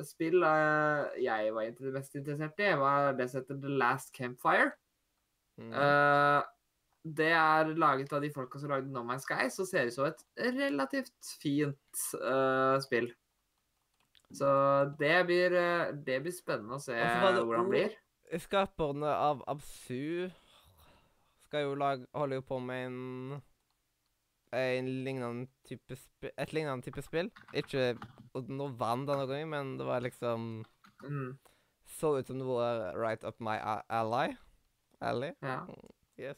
spill eh, jeg var inter- mest interessert i. var det som heter The Last Campfire. Mm. Eh, det er laget av de folka som lagde No Man's Sky, så ser det ut som et relativt fint uh, spill. Så det blir, eh, det blir spennende å se det hvordan det blir. Skaperne av Absu skal jo lage Holder jo på med en en lignende type spi- et lignende type spill. Ikke noe vann denne gangen, men det var liksom Mm, Så ut som det var right up my ally. Ally? ja. Yes.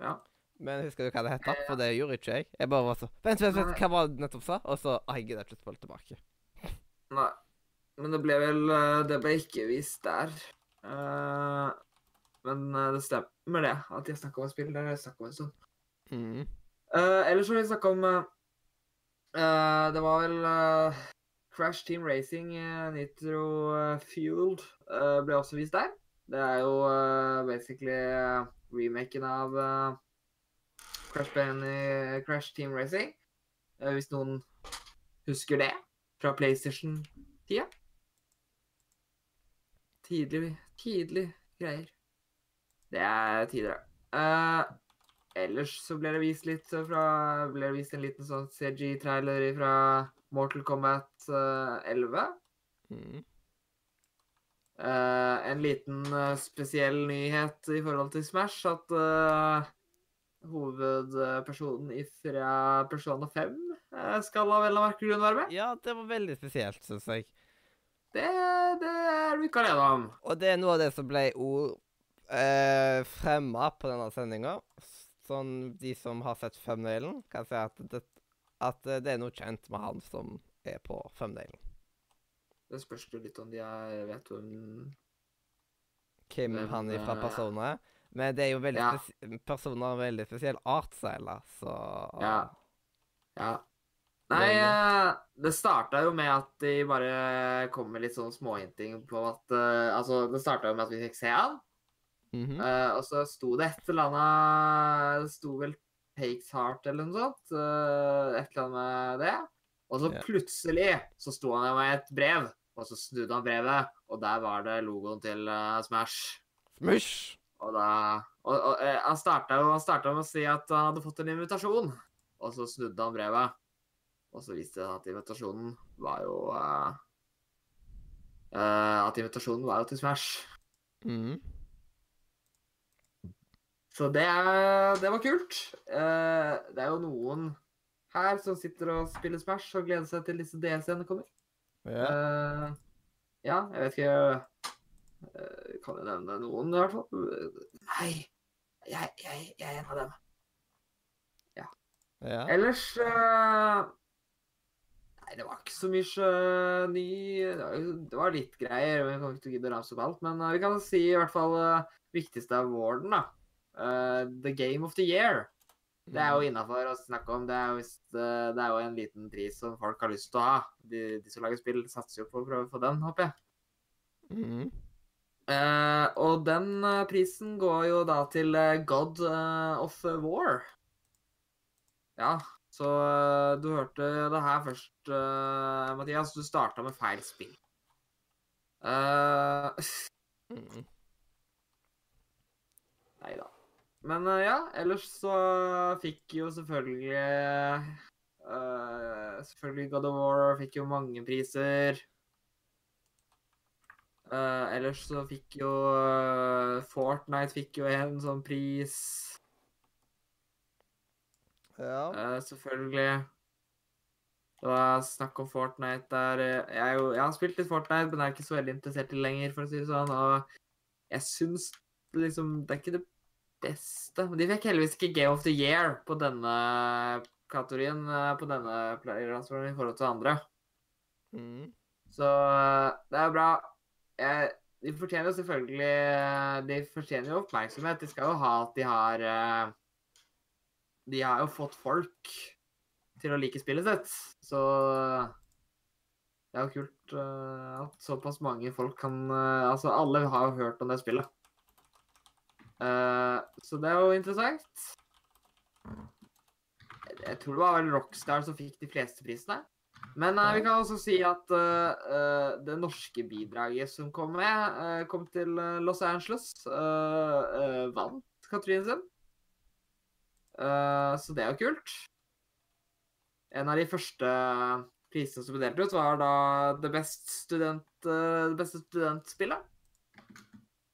Ja. Men husker du hva det het? For det gjorde ikke jeg. Jeg bare var så Vent, vent, vent, hva var det nettopp sa? Og så ah, Jeg gidder ikke spille tilbake. Nei. Men det ble vel eh, Det ble ikke vist der. Uh, men eh, det stemmer det, at jeg snakka om et spill. Det har jeg snakka om en stund. Mm. Uh, ellers vil jeg snakke om eh, eh, Det var vel eh, Crash Team Racing eh, Nitro eh, Fueled eh, ble også vist der. Det er jo uh, basically eh, remaken av uh, Crash, Bandy, Crash Team Racing. Uh, hvis noen husker det fra PlayStation-tida. Tidlig, tidlig greier. Det er tider, ja. Ellers så ble det vist litt fra Ble det vist en liten sånn CG-trailer fra Mortal Kombat eh, 11. Mm. Eh, en liten uh, spesiell nyhet i forhold til Smash, at uh, hovedpersonen fra Persona 5 eh, skal av en eller annen grunn være med. Ja, det var veldig spesielt, syns jeg. Det, det er du ikke alene om. Og det er noe av det som ble ord eh, fremma på denne sendinga. Sånn de som har sett femdelen kan si at det, at det er noe kjent med han som er på thumbnailen. Det spørs jo litt om de er, vet hvem Hvem han er fra eh, Persona er. Men det er jo veldig Ja. personer av veldig spesiell artstyle, så Ja. Ja. Nei, eh, det starta jo med at de bare kom med litt sånn småhinting på at uh, Altså, det starta jo med at vi fikk se han. Mm -hmm. uh, og så sto det et eller annet Det sto vel Takes Heart eller noe sånt. Uh, et eller annet med det. Og så yeah. plutselig så sto han der med et brev, og så snudde han brevet, og der var det logoen til uh, Smash. Smush! Og da og, og, uh, Han starta jo han startet med å si at han hadde fått en invitasjon, og så snudde han brevet. Og så viste det seg at invitasjonen var jo uh, At invitasjonen var jo til Smash. Mm. Så det, det var kult. Det er jo noen her som sitter og spiller Smash og gleder seg til disse DLC-ene kommer. Ja. Eh, ja, jeg vet ikke eh, Kan jeg nevne noen, i hvert fall? Nei, jeg, jeg, jeg er en av dem. ja. Ellers eh, Nei, det var ikke så mye ny Det var, det var litt greier. men Jeg kan ikke gidde å ramse opp alt. Men vi kan si i hvert fall viktigste awarden, da. Eh, the Game of the Year. Det er jo innafor å snakke om. Det er, jo eh, det er jo en liten pris som folk har lyst til å ha. De, de som lager spill, satser jo på å prøve å få den, håper jeg. Mm. Uh, og den eh, prisen går jo da til God of War. Ja, så du hørte det her først, uh, Mathias. Du starta med feil spill. Uh, *laughs* mm. Nei da. Men eh, ja, ellers så fikk jo selvfølgelig uh, Selvfølgelig God of War fikk jo mange priser. Uh, ellers så fikk jo uh, Fortnite fikk jo en sånn pris. Ja. selvfølgelig. Det var snakk om Fortnite der. Jeg, jo, jeg har spilt litt Fortnite, men jeg er ikke så veldig interessert i det lenger, for å si det sånn. Og jeg syns liksom Det er ikke det beste. De fikk heldigvis ikke Game of the Year på denne kategorien, eh, på denne playerransforen i forhold til andre. Mm. Så eh, det er bra. Jeg, de fortjener jo selvfølgelig eh, De fortjener jo oppmerksomhet. De skal jo ha at de har De har jo fått folk til å like spillet sitt. Så det er jo kult at såpass mange folk kan Altså, alle har jo hørt om det spillet. Eh, så det er jo interessant. Jeg, tror det var vel Rockstar som fikk de fleste prisene. Men uh, vi kan også si at uh, det norske bidraget som kom med, kom til Los Angeles, vant Katrine sin. Så det er jo kult. En av de første prisene som ble delt ut, var da det, best student, beste studentspillet.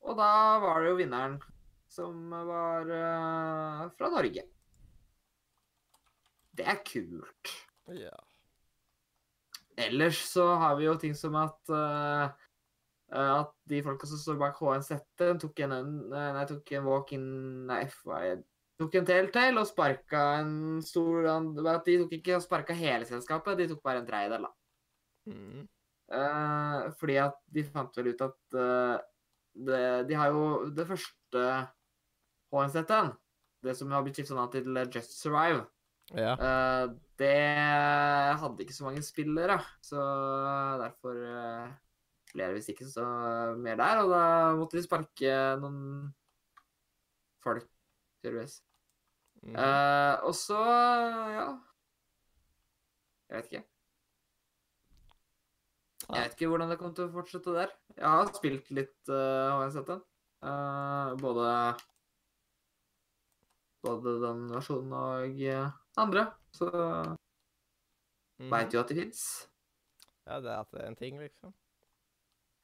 Og da var det jo vinneren, som var uh, fra Norge. Det er kult. Ja. Ellers så har vi jo ting som at eh, At de folka som står bak HNZ, tok en, nei, tok en walk-in Nei, FY tok en Telltale og sparka en stor At de tok ikke sparka hele selskapet, de tok bare en tredjedel, da. Mm. Uh, fordi at de fant vel ut at uh, det, De har jo det første HNZ-en, det som har blitt skifta navn til Just Survive, Ja. uh, det hadde ikke så mange spillere, så derfor uh, ble det visst ikke så mer der. Og da måtte de sparke noen folk, tydeligvis. Mm. Uh, og så, ja Jeg vet ikke. Jeg vet ikke hvordan det kommer til å fortsette der. Jeg har spilt litt uh, HNZ-en. Eh, både Både den versjonen og eh, andre. Så Mm. veit jo at de fins. Ja, det er at det er en ting, liksom.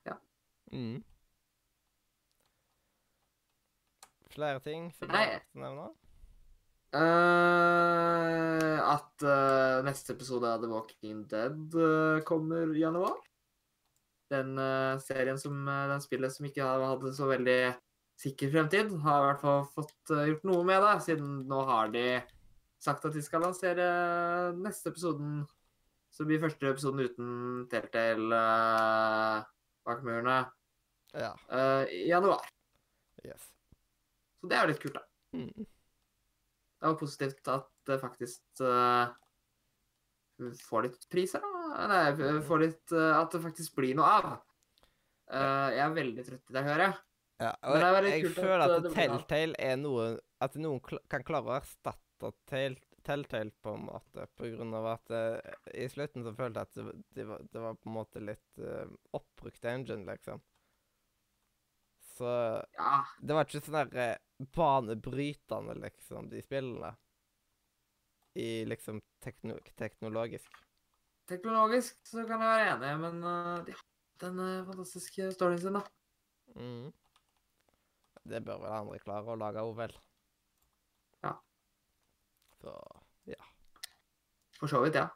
Ja. Mm. Flere ting som du Nei. lyst til å? Eh, at uh, neste episode av The Walking Dead uh, kommer i januar. Den serien som den spillet som ikke hadde så veldig sikker fremtid, har i hvert fall fått eh, gjort noe med det, siden nå har de sagt at de skal lansere neste episoden. Så blir første episoden uten Telltale uh, bak murene Ja. uh, i januar. Yes. Så det er jo litt kult, da. Mm. Det var positivt at det faktisk uh, får litt priser, da. Nei, får litt At det faktisk blir noe av. Jeg er veldig trøtt i det, hører jeg. Ja, og er jeg føler at, at av. Telltale er noe At noen kl kan klare å erstatte Telltale på en måte, på grunn av at uh, i slutten så følte jeg at det, var, det var på en måte litt uh, oppbrukt engine, liksom. Så Ja, det var ikke sånn der uh, banebrytende, liksom, de spillene. I liksom tekno teknologisk. teknologisk så kan jeg være enig, men uh, de har den eh, fantastiske storyen sin, da. Mm. Det bør vel andre klare å lage òg, vel. Ja. Så ja. For så vidt, ja.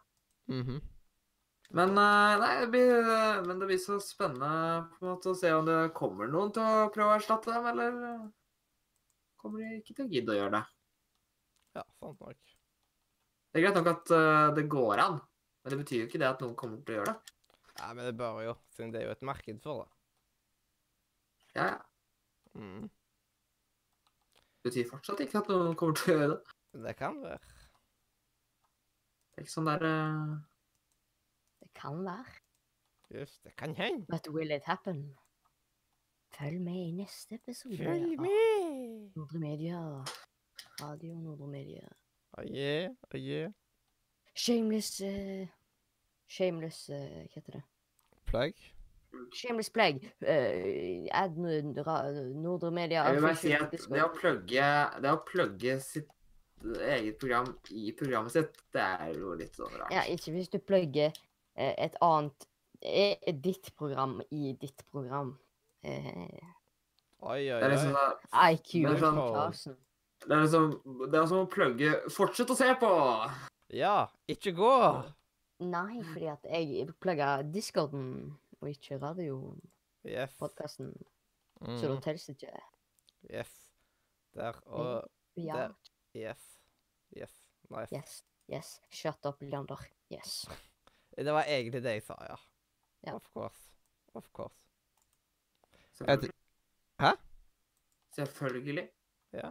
mhm. Men eh, nei, det blir, eh, men det blir så spennende på en måte å se om det kommer noen til å prøve å erstatte dem, eller eh, kommer de ikke til å gidde å gjøre det. Ja, sant nok. Det er greit nok at det går an, men det betyr jo ikke det at noen kommer til å gjøre det. Ja, men det bør jo, siden det er jo et marked for det. Ja, ja. Mm. Det betyr fortsatt ikke at noen kommer til å gjøre det. Det kan være. Det er ikke sånn der uh... Det kan være. Just, det kan hende. But will it happen? Følg med i neste episode Følg med! Nordre Media. Radio Nordre Media. Oh yeah, oh yeah. Shameless uh... Shameless uh... Hva heter det? Plugg. Shameless plug. Uh, ad Nordre Media. Jeg vil bare si at det å plugge, det å plugge sitt eget program i programmet sitt, det er jo litt sånn rart. Ja, ikke hvis du plugger uh, et annet uh, Ditt program i ditt program. Eh, Oi, oi, Det er liksom oi. sånn, IQ Det er sånn- det er liksom, det er som å plugge Fortsett å se på! Ja, ikke gå! Nei, fordi at jeg plugga discorden og ikke radiopodkasten, Yes. så da teller ikke det. Yes. Der. Og Ja. Der. Yes. Yes. Nice. Yes. Yes. Shut up, Leander. Yes. *laughs* Det var egentlig det jeg sa, ja. Ja. Of course. Of course. Selvfølgelig. Hæ? Selvfølgelig. Ja.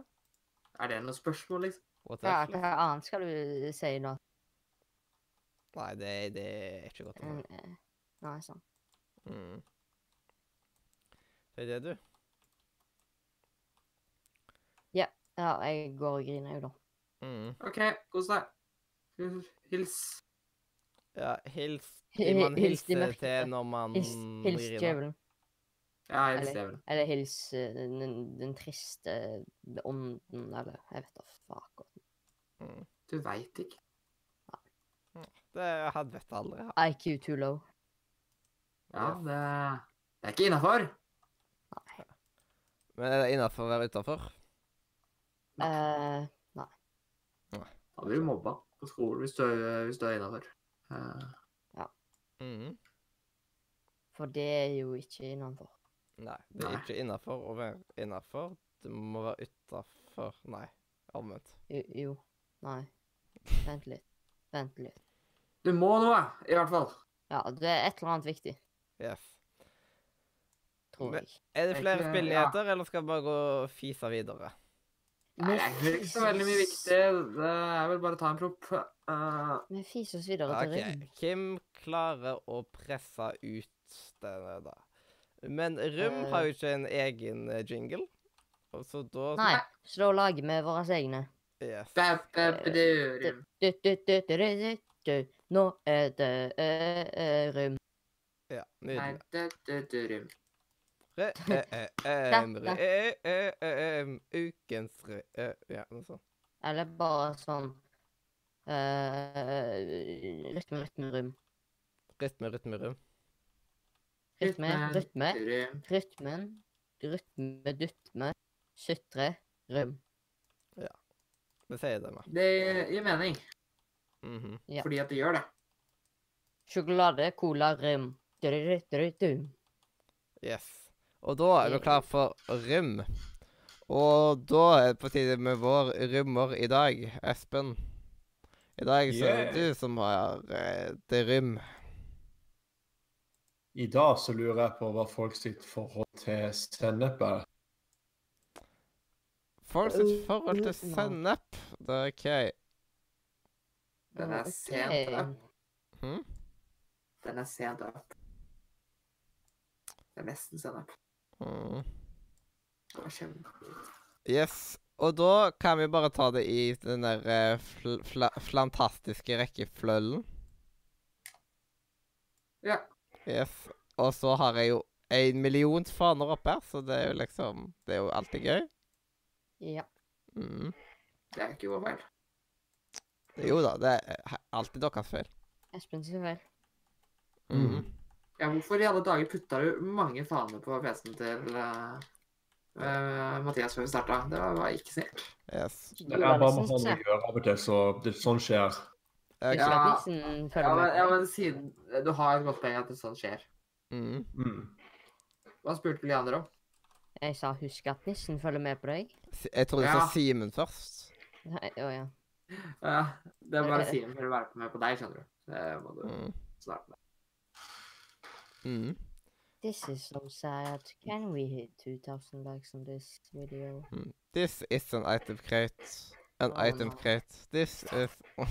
Er det noe spørsmål, liksom? What Hva, annet skal du si nå? Nei, det, det er ikke godt å høre. eh, Nei, sånn. Mm. Det er det, du. Ja, jeg går og griner, jeg, da. Mm. OK, kos deg. Hils. Ja, hils *laughs* Hi- Gir man hilser hils de til når man Hils, hils griner? Ja, hils Eller- djevelen. Eller hils eh, den, den triste ånden, eller jeg vet da faen. Mm. Du veit ikke. Det hadde vet jeg aldri. IQ too low. Ja, det, det er ikke innafor. Men er det innafor å være utafor? Eh, nei. nei. Da blir du mobba på skolen hvis du, hvis du er innafor. Mm. for det er jo ikke innenfor. Nei, det er Nei. ikke innafor å være innafor. Det må være utafor Nei, omvendt. Jo, jo. Nei. Vent litt. Vent litt. Du må noe, i hvert fall. Ja, det er et eller annet viktig, Yes. Tror jeg. Men er det flere spilligheter, ja. eller skal vi bare gå og fise videre? Nei, det er ikke så veldig mye viktig. Jeg vil bare ta en propp. Uh... Vi fiser oss videre til okay. Kim klarer å presse ut denne, da. Men Rum uh... har jo ikke en egen eh, jingle. Så da Nei, så da lager vi våre egne. Yes. Nå er det Rum. Ja, nydelig. Re-e-e-em, e, e, e, ukens re... Ja, noe sånt. Eller bare sånn eh, Rytme, rytme, rum. Rytme, rytme, rum. Rytme, rytme, rytmen, rytme, dytme, sutre, rum. Ja. Det sier det meg. Det gir mening. Mhm. Fordi at det gjør det. Sjokolade, cola, rim. Yes. Og da er vi klar for rym. Og da er det på tide med vår rymmer i dag, Espen. I dag så er det Yeah. du som har eh, det rym. I dag så lurer jeg på hva folk sitt forhold til sennep er. Folk sitt Uh, forhold til sennep. Det er OK. Den er sent up. Hm? Den er sent up. Det er nesten sennep. Mm. Det var kjempe... Yes. Og da kan vi bare ta det i den der fl fl flantastiske rekkefløllen. Ja. Yes. Og så har jeg jo en million faner oppe her, så det er jo liksom Det er jo alltid gøy. Ja. Mm. Det er ikke vår feil. Jo da, det er alltid deres feil. Espen sin feil. Mm. Ja, hvorfor i alle dager putta du mange faner på PC-en til uh, uh, Mathias før vi starta? Det var, var ikke snilt. Yes. Det er bare må ha gjør, å gjøre av og til, så det, sånn skjer. Okay. Ja. Ja, men, ja, men siden Du har et godt poeng at det sånn skjer. Mm. Mm. Hva spurte Leander om? Jeg sa husk at nissen følger med på deg. Jeg trodde du Ja. sa Simen først. Nei, Å ja. Ja, det er bare Simen være med på deg, skjønner du. Det må du Mm. starte med. Mm. This is so sad. Can we hit 2000 likes on this video? Mm. This is an item crate. An oh, item no. crate. This is *laughs*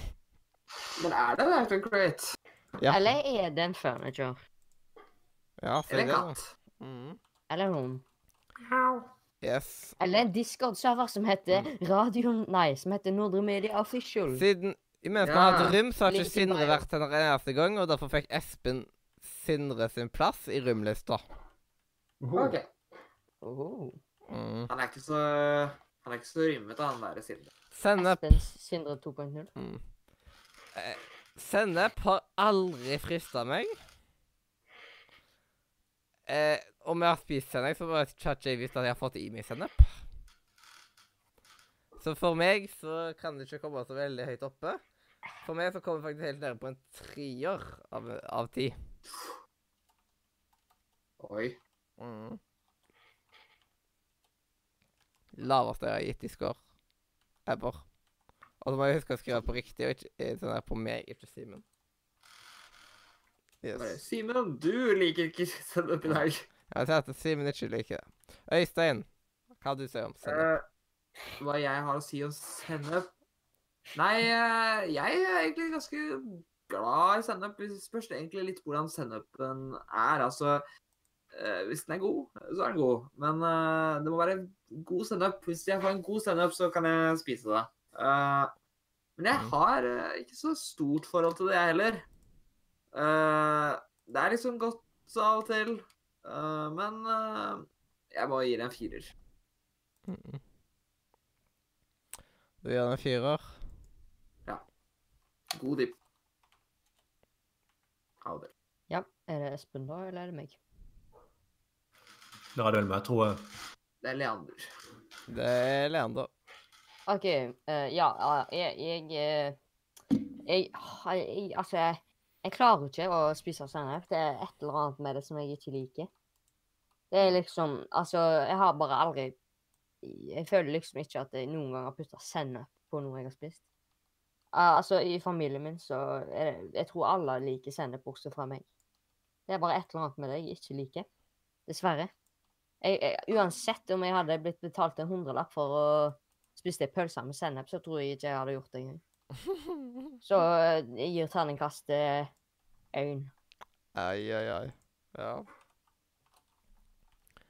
Men er det Item Crate? Ja. Eller er det en furniture? Ja, si Eller det, en katt? Mm. Eller hun? Yes. Eller en Discord-server som heter Mm. Radio... Nei, som heter Nordre Media Official. Siden Mens vi Ja. har hatt Rym, så har ikke Sindre vært her en eneste gang, og derfor fikk Espen Sindre sin plass i rømlista. OK. Oh. Mm. Han er ikke så Han er ikke så rømmete, han der Sindre. Sennep Sindre 2.0. mm. eh, Sennep har aldri frista meg. Eh, om jeg har spist sennep, så bare ChatJ visst at jeg har fått i meg sennep. Så for meg så kan det ikke komme så veldig høyt oppe. For meg så kommer det faktisk helt nede på en trier av, av ti. Oi. Mm. Laveste jeg har gitt i score ever. Og så må jeg huske å skrive på riktig, og ikke eh, sånn der på meg, ikke Simen. Yes. Simen, du liker ikke sennep i dag. Jeg ser at Simen ikke liker det. Øystein, hva du sier om sennep? Uh, hva jeg har å si om sennep? Nei, eh, jeg er egentlig ganske glad i sennep. Det spørs egentlig litt hvordan sennepen er. Altså, eh, hvis den er god, så er den god. Men uh, det må være god sennep. Hvis jeg får en god sennep, så kan jeg spise det. Uh, men jeg Mhm. har uh, ikke så stort forhold til det, jeg heller. Det er liksom godt av og til. Men jeg må gi det en firer. Mm. Du gir det en firer. Ja. God dipp. Ha det. Ja, er det Espen da, eller er det meg? Da er det vel meg, tror jeg. Det er Leander. Det er Leander. OK, Uh, ja, jeg jeg Jeg, eh, jeg, jeg Altså, jeg, jeg klarer ikke å spise sennep. Det er et eller annet med det som jeg ikke liker. Det er liksom Altså, jeg har bare aldri Jeg føler liksom ikke at jeg noen gang har putta sennep på noe jeg har spist. Altså, i familien min så er det Jeg tror alle liker sennep, bortsett fra meg. Det er bare et eller annet med det jeg ikke liker. Dessverre. Jeg, jeg, uansett om jeg hadde blitt betalt en hundrelapp for å spise ei pølse med sennep, så tror jeg ikke jeg hadde gjort det engang. *laughs* Så eh, jeg gir terningkast én. Ai, ai, ai. Ja.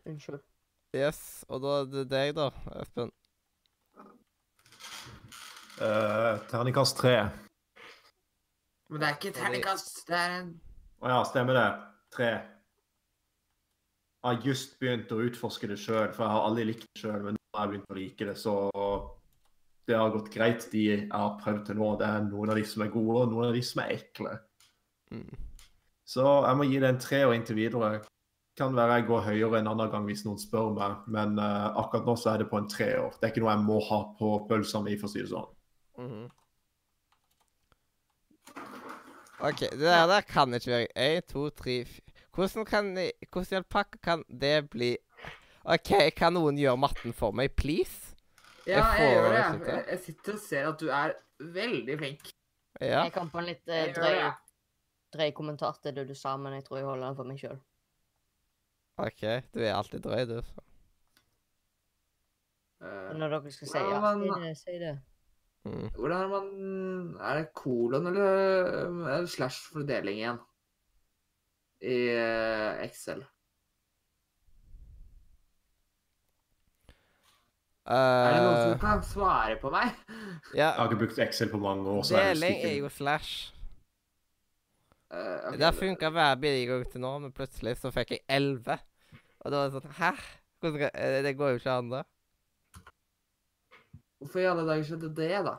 Unnskyld. Yes, og da er det deg, da, Espen. Uh, terningkast tre. Men det er ikke terningkast. Det er en Å ja, stemmer det. Tre. Jeg har just begynt å utforske det sjøl, for jeg har aldri likt det sjøl. Men nå har jeg begynt å like det, så det har gått greit, de jeg har prøvd til nå. Det er noen av de som er gode, og noen av de som er ekle. Mm. Så jeg må gi det en treer inntil videre. Kan være jeg går høyere en annen gang hvis noen spør meg, men uh, akkurat nå så er det på en treår. Det er ikke noe jeg må ha på pølsa mi, for å si det sånn. Mhm. OK, det der, der kan ikke være én, to, tre Hvordan kan Hvordan i all pakke kan det bli OK, kan noen gjøre matten for meg, please? Ja, Jeg jeg gjør det. Jeg, jeg sitter og ser at du er veldig flink. Ja. Jeg kom på en litt eh, drøy, drøy kommentar til det du sa, men jeg tror jeg holder den for meg sjøl. OK, du er alltid drøy, du. så. Eh, Når dere skal si Ja, ja, si det, si det. Mm. hvordan er man Er det kolon eller er slash fordeling igjen? I eh, Excel. Er det noen Eh, som kan svare på meg? ja, Jeg har ikke brukt Excel på mange år, så deling er jo slash. Uh, okay. Det har funka hver bidrag til nå, men plutselig så fikk jeg 11. Og da var det sånn Hæ? Eh, det går jo ikke an, da. Hvorfor i alle dager skjedde det, da?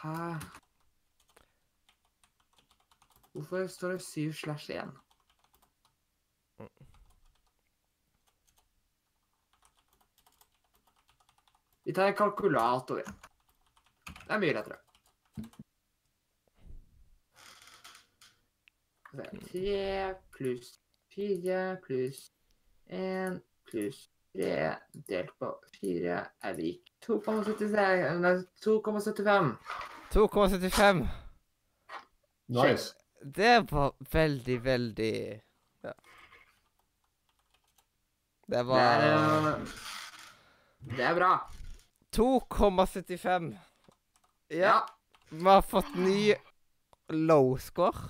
Hæ? Hvorfor står det 7 slash 1? Vi tar en kalkulator. Det er mye lettere. Er 3 pluss 4 pluss 1 pluss 3 delt på 4 er lik 2,76 Nei, 2,75. 2,75. Nice. Det var veldig, veldig Ja. Det Det var er eh, Det er bra. 2,75. Ja. Ja. Vi har fått ny low score.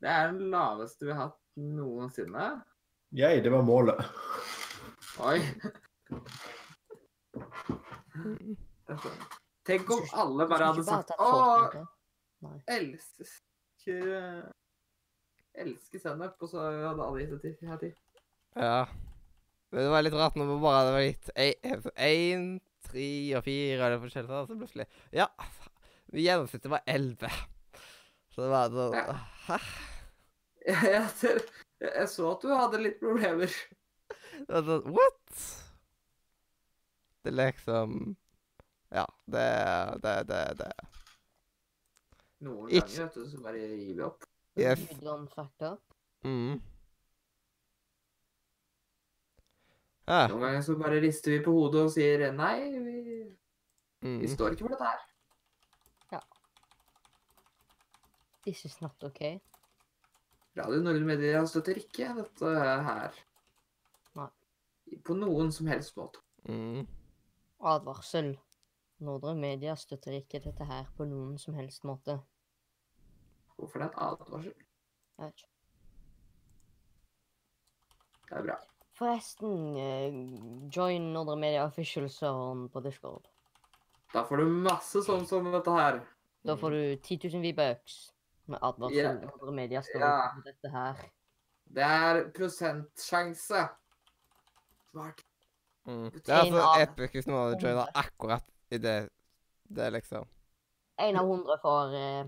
Det er den laveste vi har hatt noensinne. Yay, det var målet. Oi. Tenk om alle bare hadde sagt Å, elsker Elsker sennep, og så hadde alle gitt det til. Ja. Men det var litt rart når vi bare hadde gitt én, tre og fire eller forskjellig så plutselig Ja. Gjennomsnittet var 11. Så det var sånn Ja. Hæ? *laughs* Ja, jeg, ser- jeg så at du hadde litt problemer. *laughs* Sånn What? Det liksom Ja, det Det, det, det. Noen Ikke- ganger, vet du, så bare gir vi opp. Yes. Mm. Ah. Noen ganger så bare rister vi på hodet og sier nei, vi, vi Mm. står ikke for dette her. Ja. This is not okay. Radio Nordre Media støtter ikke dette her. Nei. På noen som helst måte. Mm. Advarsel. Nordre Media støtter ikke dette her på noen som helst måte. Hvorfor det er en advarsel? Jeg vet ikke. Det er bra. Forresten, eh, join Nordre Media official-serveren på Discord. Da får du masse sånn som dette her. Da får du 10 000 V-bucks med advarsel. Ja. andre Media står Ja. på dette her. Det er prosentsjanse. Smart. Mm. Det er altså av epic hvis noen hadde joina akkurat i det, det liksom. En av hundre for eh,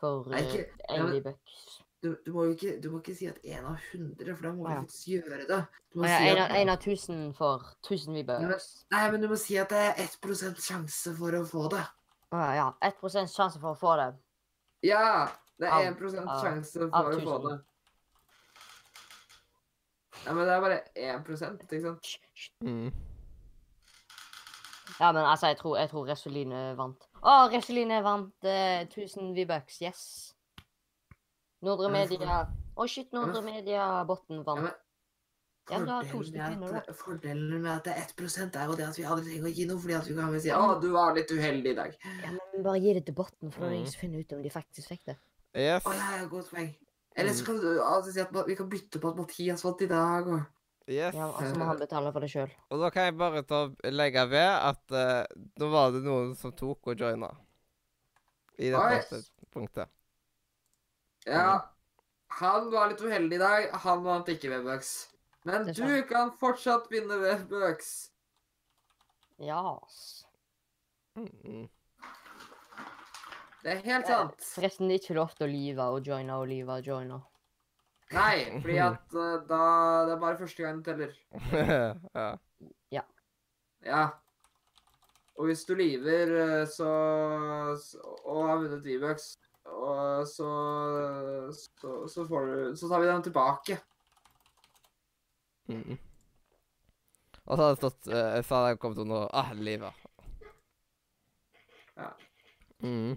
for men- V-bucks. Du, du, må jo ikke, du må ikke si at én av hundre, for da må vi ja. faktisk gjøre det. Du må ja, si en at, av- en av tusen for tusen vi bør. Nei, men du må si at det er 1 sjanse for å få det. Ja, ja. 1 sjanse for å få det. Ja! Det er Av- 1 sjanse for å få det. Ja, men det er bare 1 ikke sant? Mm. Ja, men altså, jeg tror, jeg tror Resoline vant. Å, Resoline vant eh, 1000 V-bucks. Yes. Nordre Media Å, shit, Nordre Media-botten vant. Ja, men du har to fordelen med at- Fordelen med at det er 1% er jo det at vi aldri trenger å gi noe, fordi at vi kan si å, du var litt uheldig i dag. Ja, men bare gi det til botten, for da Mm. finner ut om de faktisk fikk det. Yes. Å, ja, godt poeng. Eller så Mm. kan du altså, si at vi kan bytte på at Mathias vant i dag, og yes. Ja, altså må han betale for det sjøl. Og da kan jeg bare ta, legge ved at uh, nå var det noen som tok og joina. I det første punktet. Ja. Han var litt uheldig i dag. Han vant ikke Webbucks. Men du kan fortsatt vinne Webbucks. Ja. Mm. Det er helt sant. Forresten, det er ikke lov til å lyve og joine og lyve og joine. Nei, *laughs* fordi at uh, da Det er bare første gang det teller. *laughs* ja. Ja. Og hvis du lyver eh, så, så og har vunnet V-Bucks, og så, så Så får du Så tar vi dem tilbake. Mm. Og så hadde det stått uh, Så hadde jeg kommet under ah, livet. Ja. Mm.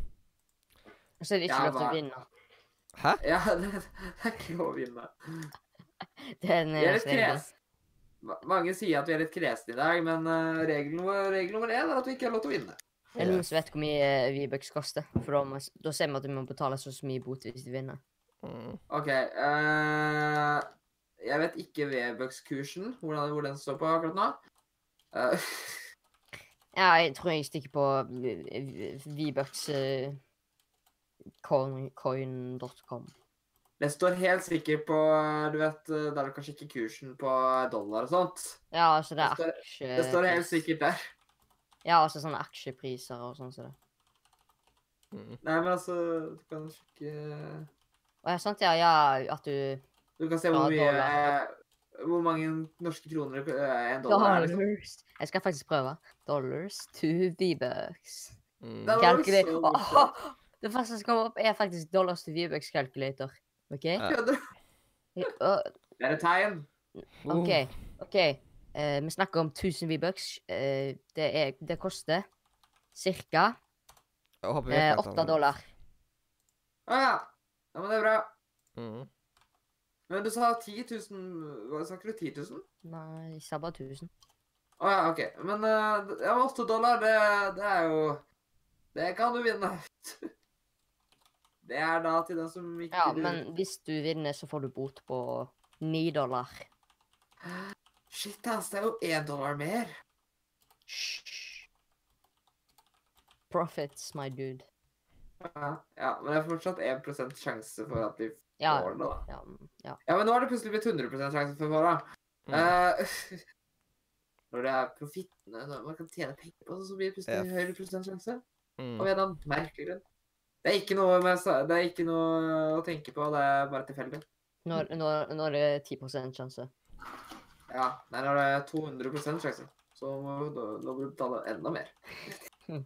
Og så er det ikke Ja, lov til å vinne. Hæ? Ja, *laughs* det, det er ikke lov å vinne. *laughs* Det er Vi er litt kres. Mange sier at vi er litt kresne i dag, men uh, regel, regel nummer én er at vi ikke har lov til å vinne. Det er noen som vet hvor mye eh, V-bucks koster. For da, må, da ser vi at vi må betale så mye bot hvis vi vinner. Mm. OK. eh, jeg vet ikke hvordan, hvor den står på akkurat nå. Uh. *laughs* Ja, jeg tror jeg stikker på V-bucks eh, det står helt sikkert på Du vet, der du kanskje ikke kursen på dollar og sånt. Ja, altså det er Det står- aksje... Det står helt sikkert der. Ja, altså sånne aksjepriser og sånn som det. Mm. Nei, men altså Du kan sjekke Å ja, sant, ja. Ja, at du Du kan se hvor mye eh, Hvor mange norske kroner eh, en dollar er. Liksom. Dollars. Jeg skal faktisk prøve. Dollars to V-bucks. Mm. Det Oh. Det første som kommer opp, er faktisk dollars to V-bucks calculator. OK? Ja. Det er et tegn. OK. ok. Uh, vi snakker om 1000 V-bucks. Uh, det, er- det koster ca. Eh, at 8 dollar. Å ja. ja. Men det er bra. Mm. Men du sa 10 000 Hva snakker du? 10 000? Nei, jeg sa bare 1000. Å ja, OK. Men uh, ja, 8 dollar, det, det er jo Det kan du vinne. *laughs* Det er da til den som ikke Ja, men hvis du vinner, så får du bot på 9 dollar. Shit, ass. Det er jo 1 dollar mer. Hysj. Profits, my dude. Ja, ja, men det er fortsatt 1% sjanse for at vi Ja, årene, da. ja, mm, ja. Ja, men nå har det plutselig blitt 100 sjanse for Fara. Mm. Uh, *laughs* når det er profittene, når man kan tjene penger på så blir det plutselig Yes. høyere prosentsjanse. Mm. Av en eller annen merkelig grunn. Det er ikke noe, med, det er ikke noe å tenke på, det er bare tilfeldig. Nå, når det er det 10 sjanse. Ja, nei, når det er 200 sjanse, så så må du, da må du betale enda mer. *laughs*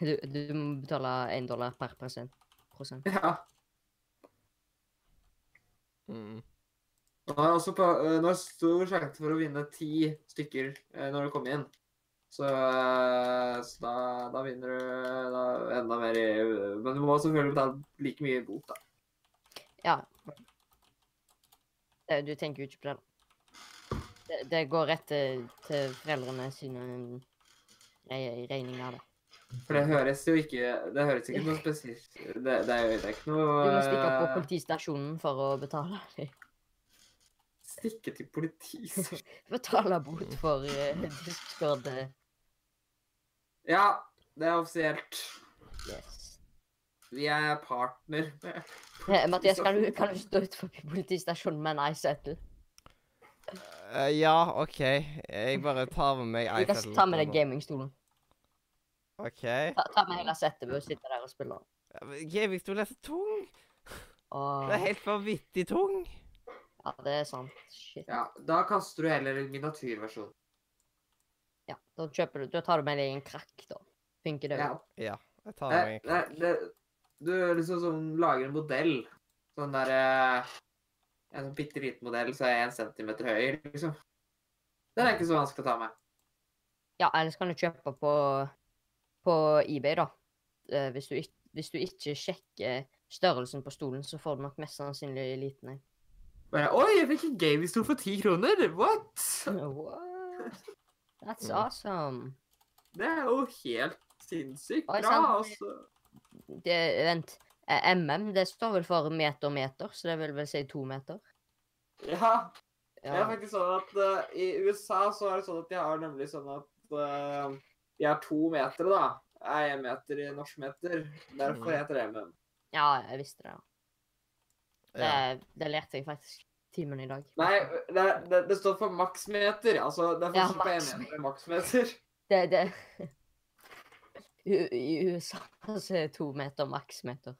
Du, du må betale én dollar per prosent. prosent. Ja. Mm. Er også på, eh, er stor sjanse for å vinne ti stykker eh, når du kommer inn. Så, eh, så da, da vinner du da, enda mer i Men du må selvfølgelig betale like mye bot, da. Ja. Du tenker jo ikke på det. Det, går rett til, til foreldrene sine re- regninger, det. For det høres jo ikke Det høres ikke noe spesielt Det, det, er, jo- det er ikke noe Du må stikke på eh, politistasjonen for å betale. Stikke til politistasjonen *laughs* betale bot for uh, Discord. eh, Ja, det er offisielt. Yes. Vi er partner med Eh, Mathias, kan du, kan du stå utenfor politistasjonen med en iSettle? Uh, ja, OK. Jeg bare tar med meg Du kan ta med deg gamingstolen. OK. Ta, ta med hele settet ved å sitte der og spille. Ja, men Gamingstol er så tung. Og, Det er helt vanvittig tung. Ja, det er sant. Shit. Ja, da kaster du heller en miniatyrversjon. Ja, da kjøper du Da tar du med deg en krakk, da. Funker det? Ja. Ja, jeg tar med en krakk. en det, det, du liksom sånn lager en modell. Sånn der eh, En sånn bitte liten modell som er én centimeter høy, liksom. Den er ikke så vanskelig å ta med. Ja, ellers kan du kjøpe på, på eBay, da. Eh, Hvis du, hvis du ikke sjekker størrelsen på stolen, så får du nok mest sannsynlig liten en. Oi, jeg fikk en gamingstol for ti kroner! What?! What? That's Mm. awesome. Det er jo helt sinnssykt Oi, bra. altså. Det, vent. MM, det står vel for meter meter, så det vil vel si to meter? Ja, det er faktisk sånn at uh, i USA så er det sånn at de har nemlig sånn at eh, de er to meter, da. Er én meter i norsk meter. Derfor Mm. heter det MM. ja, jeg visste det. Det, det lærte jeg faktisk i timen i dag. Nei, det, det, det står for maksmeter. Altså, det er Ja, forskjell på én meter og maksmeter. Det, det *laughs* I, I USA så er to meter maksmeter.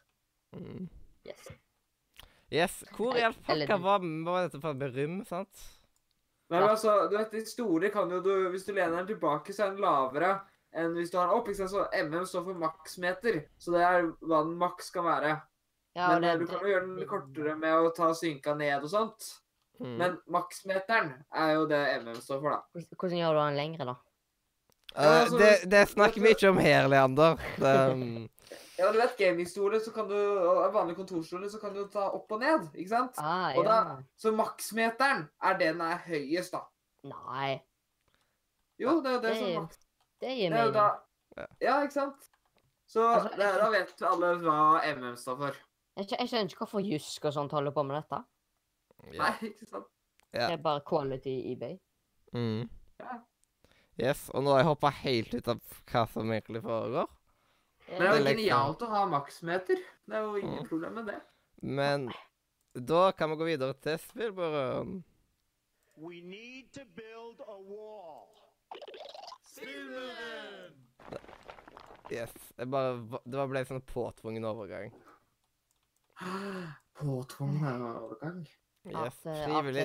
Mm. Yes. Yes. Hvor i all fucka var, var dette for berym, sant? Men altså, du vet, de store kan jo du Hvis du lener den tilbake, så er den lavere enn hvis du har den opp. ikke sant? Så MM står for maksmeter. Så det er hva den maks kan være. Ja, Men det, eh, du kan jo gjøre den kortere med å ta synka ned og sånt. Mm. Men maksmeteren er jo det MM står for, da. Hvordan- gjør du den lengre, da? Uh, Ja, altså, det, det snakker vi ikke om her, Leander. Det, um, *laughs* Ja, du vet, gamingstoler så kan du, og vanlige kontorstoler så kan du ta opp og ned, ikke sant? Ah, Og ja. da- Så maksmeteren er det den er høyest, da. Nei, Jo, det er det det, som maks... det gir mening. da Ja. Ikke sant? Så Altså, det, da vet alle hva MM står for. Jeg, jeg skjønner ikke hvorfor Jusk og sånt holder på med dette. ja. Nei, ikke sant? Ja. Det er bare quality eBay. Mm. Ja. Yes, og nå har jeg hoppa helt ut av hva som egentlig foregår. Men det er jo Det liksom- genialt å ha maksmeter. Det er jo ingen Mm. problem med det. Men da kan vi gå videre til spillbordet. We need to build a wall. Yes. Jeg bare, det bare ble en sånn påtvungen overgang. Påtvungen overgang. Yes. Eh, Frivillig,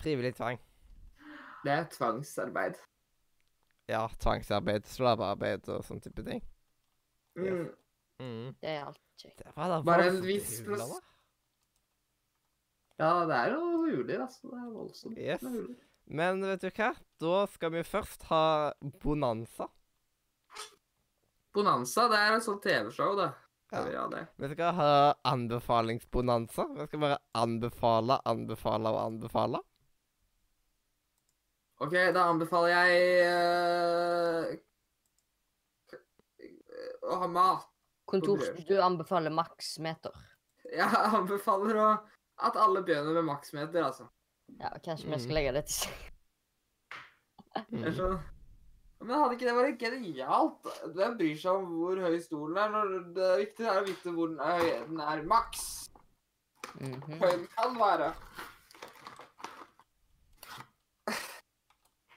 frivillig tvang. Det er tvangsarbeid. Ja, tvangsarbeid, slavearbeid og sånn type ting. Mm. Mm. Det er alt kjekt. Bare en viss plass. Ja, det er jo huler, altså. Det er voldsomt Yes. med huler. Men vet du hva? Da skal vi først ha Bonanza. Bonanza, det er et sånt TV-show, da. Ja. Det. Vi skal ha anbefalingsbonanza. Vi skal bare anbefale, anbefale og anbefale. OK, da anbefaler jeg uh, å ha mat. Kontor, du anbefaler maksmeter? Jeg anbefaler å, at alle begynner med maksmeter, altså. Ja, kanskje vi Mm. skal legge det til side. Mm. Men hadde ikke det vært genialt? Hvem bryr seg om hvor høy stolen er? når Det viktige er å vite hvor den er den er maks. Mhm. Høy den kan være.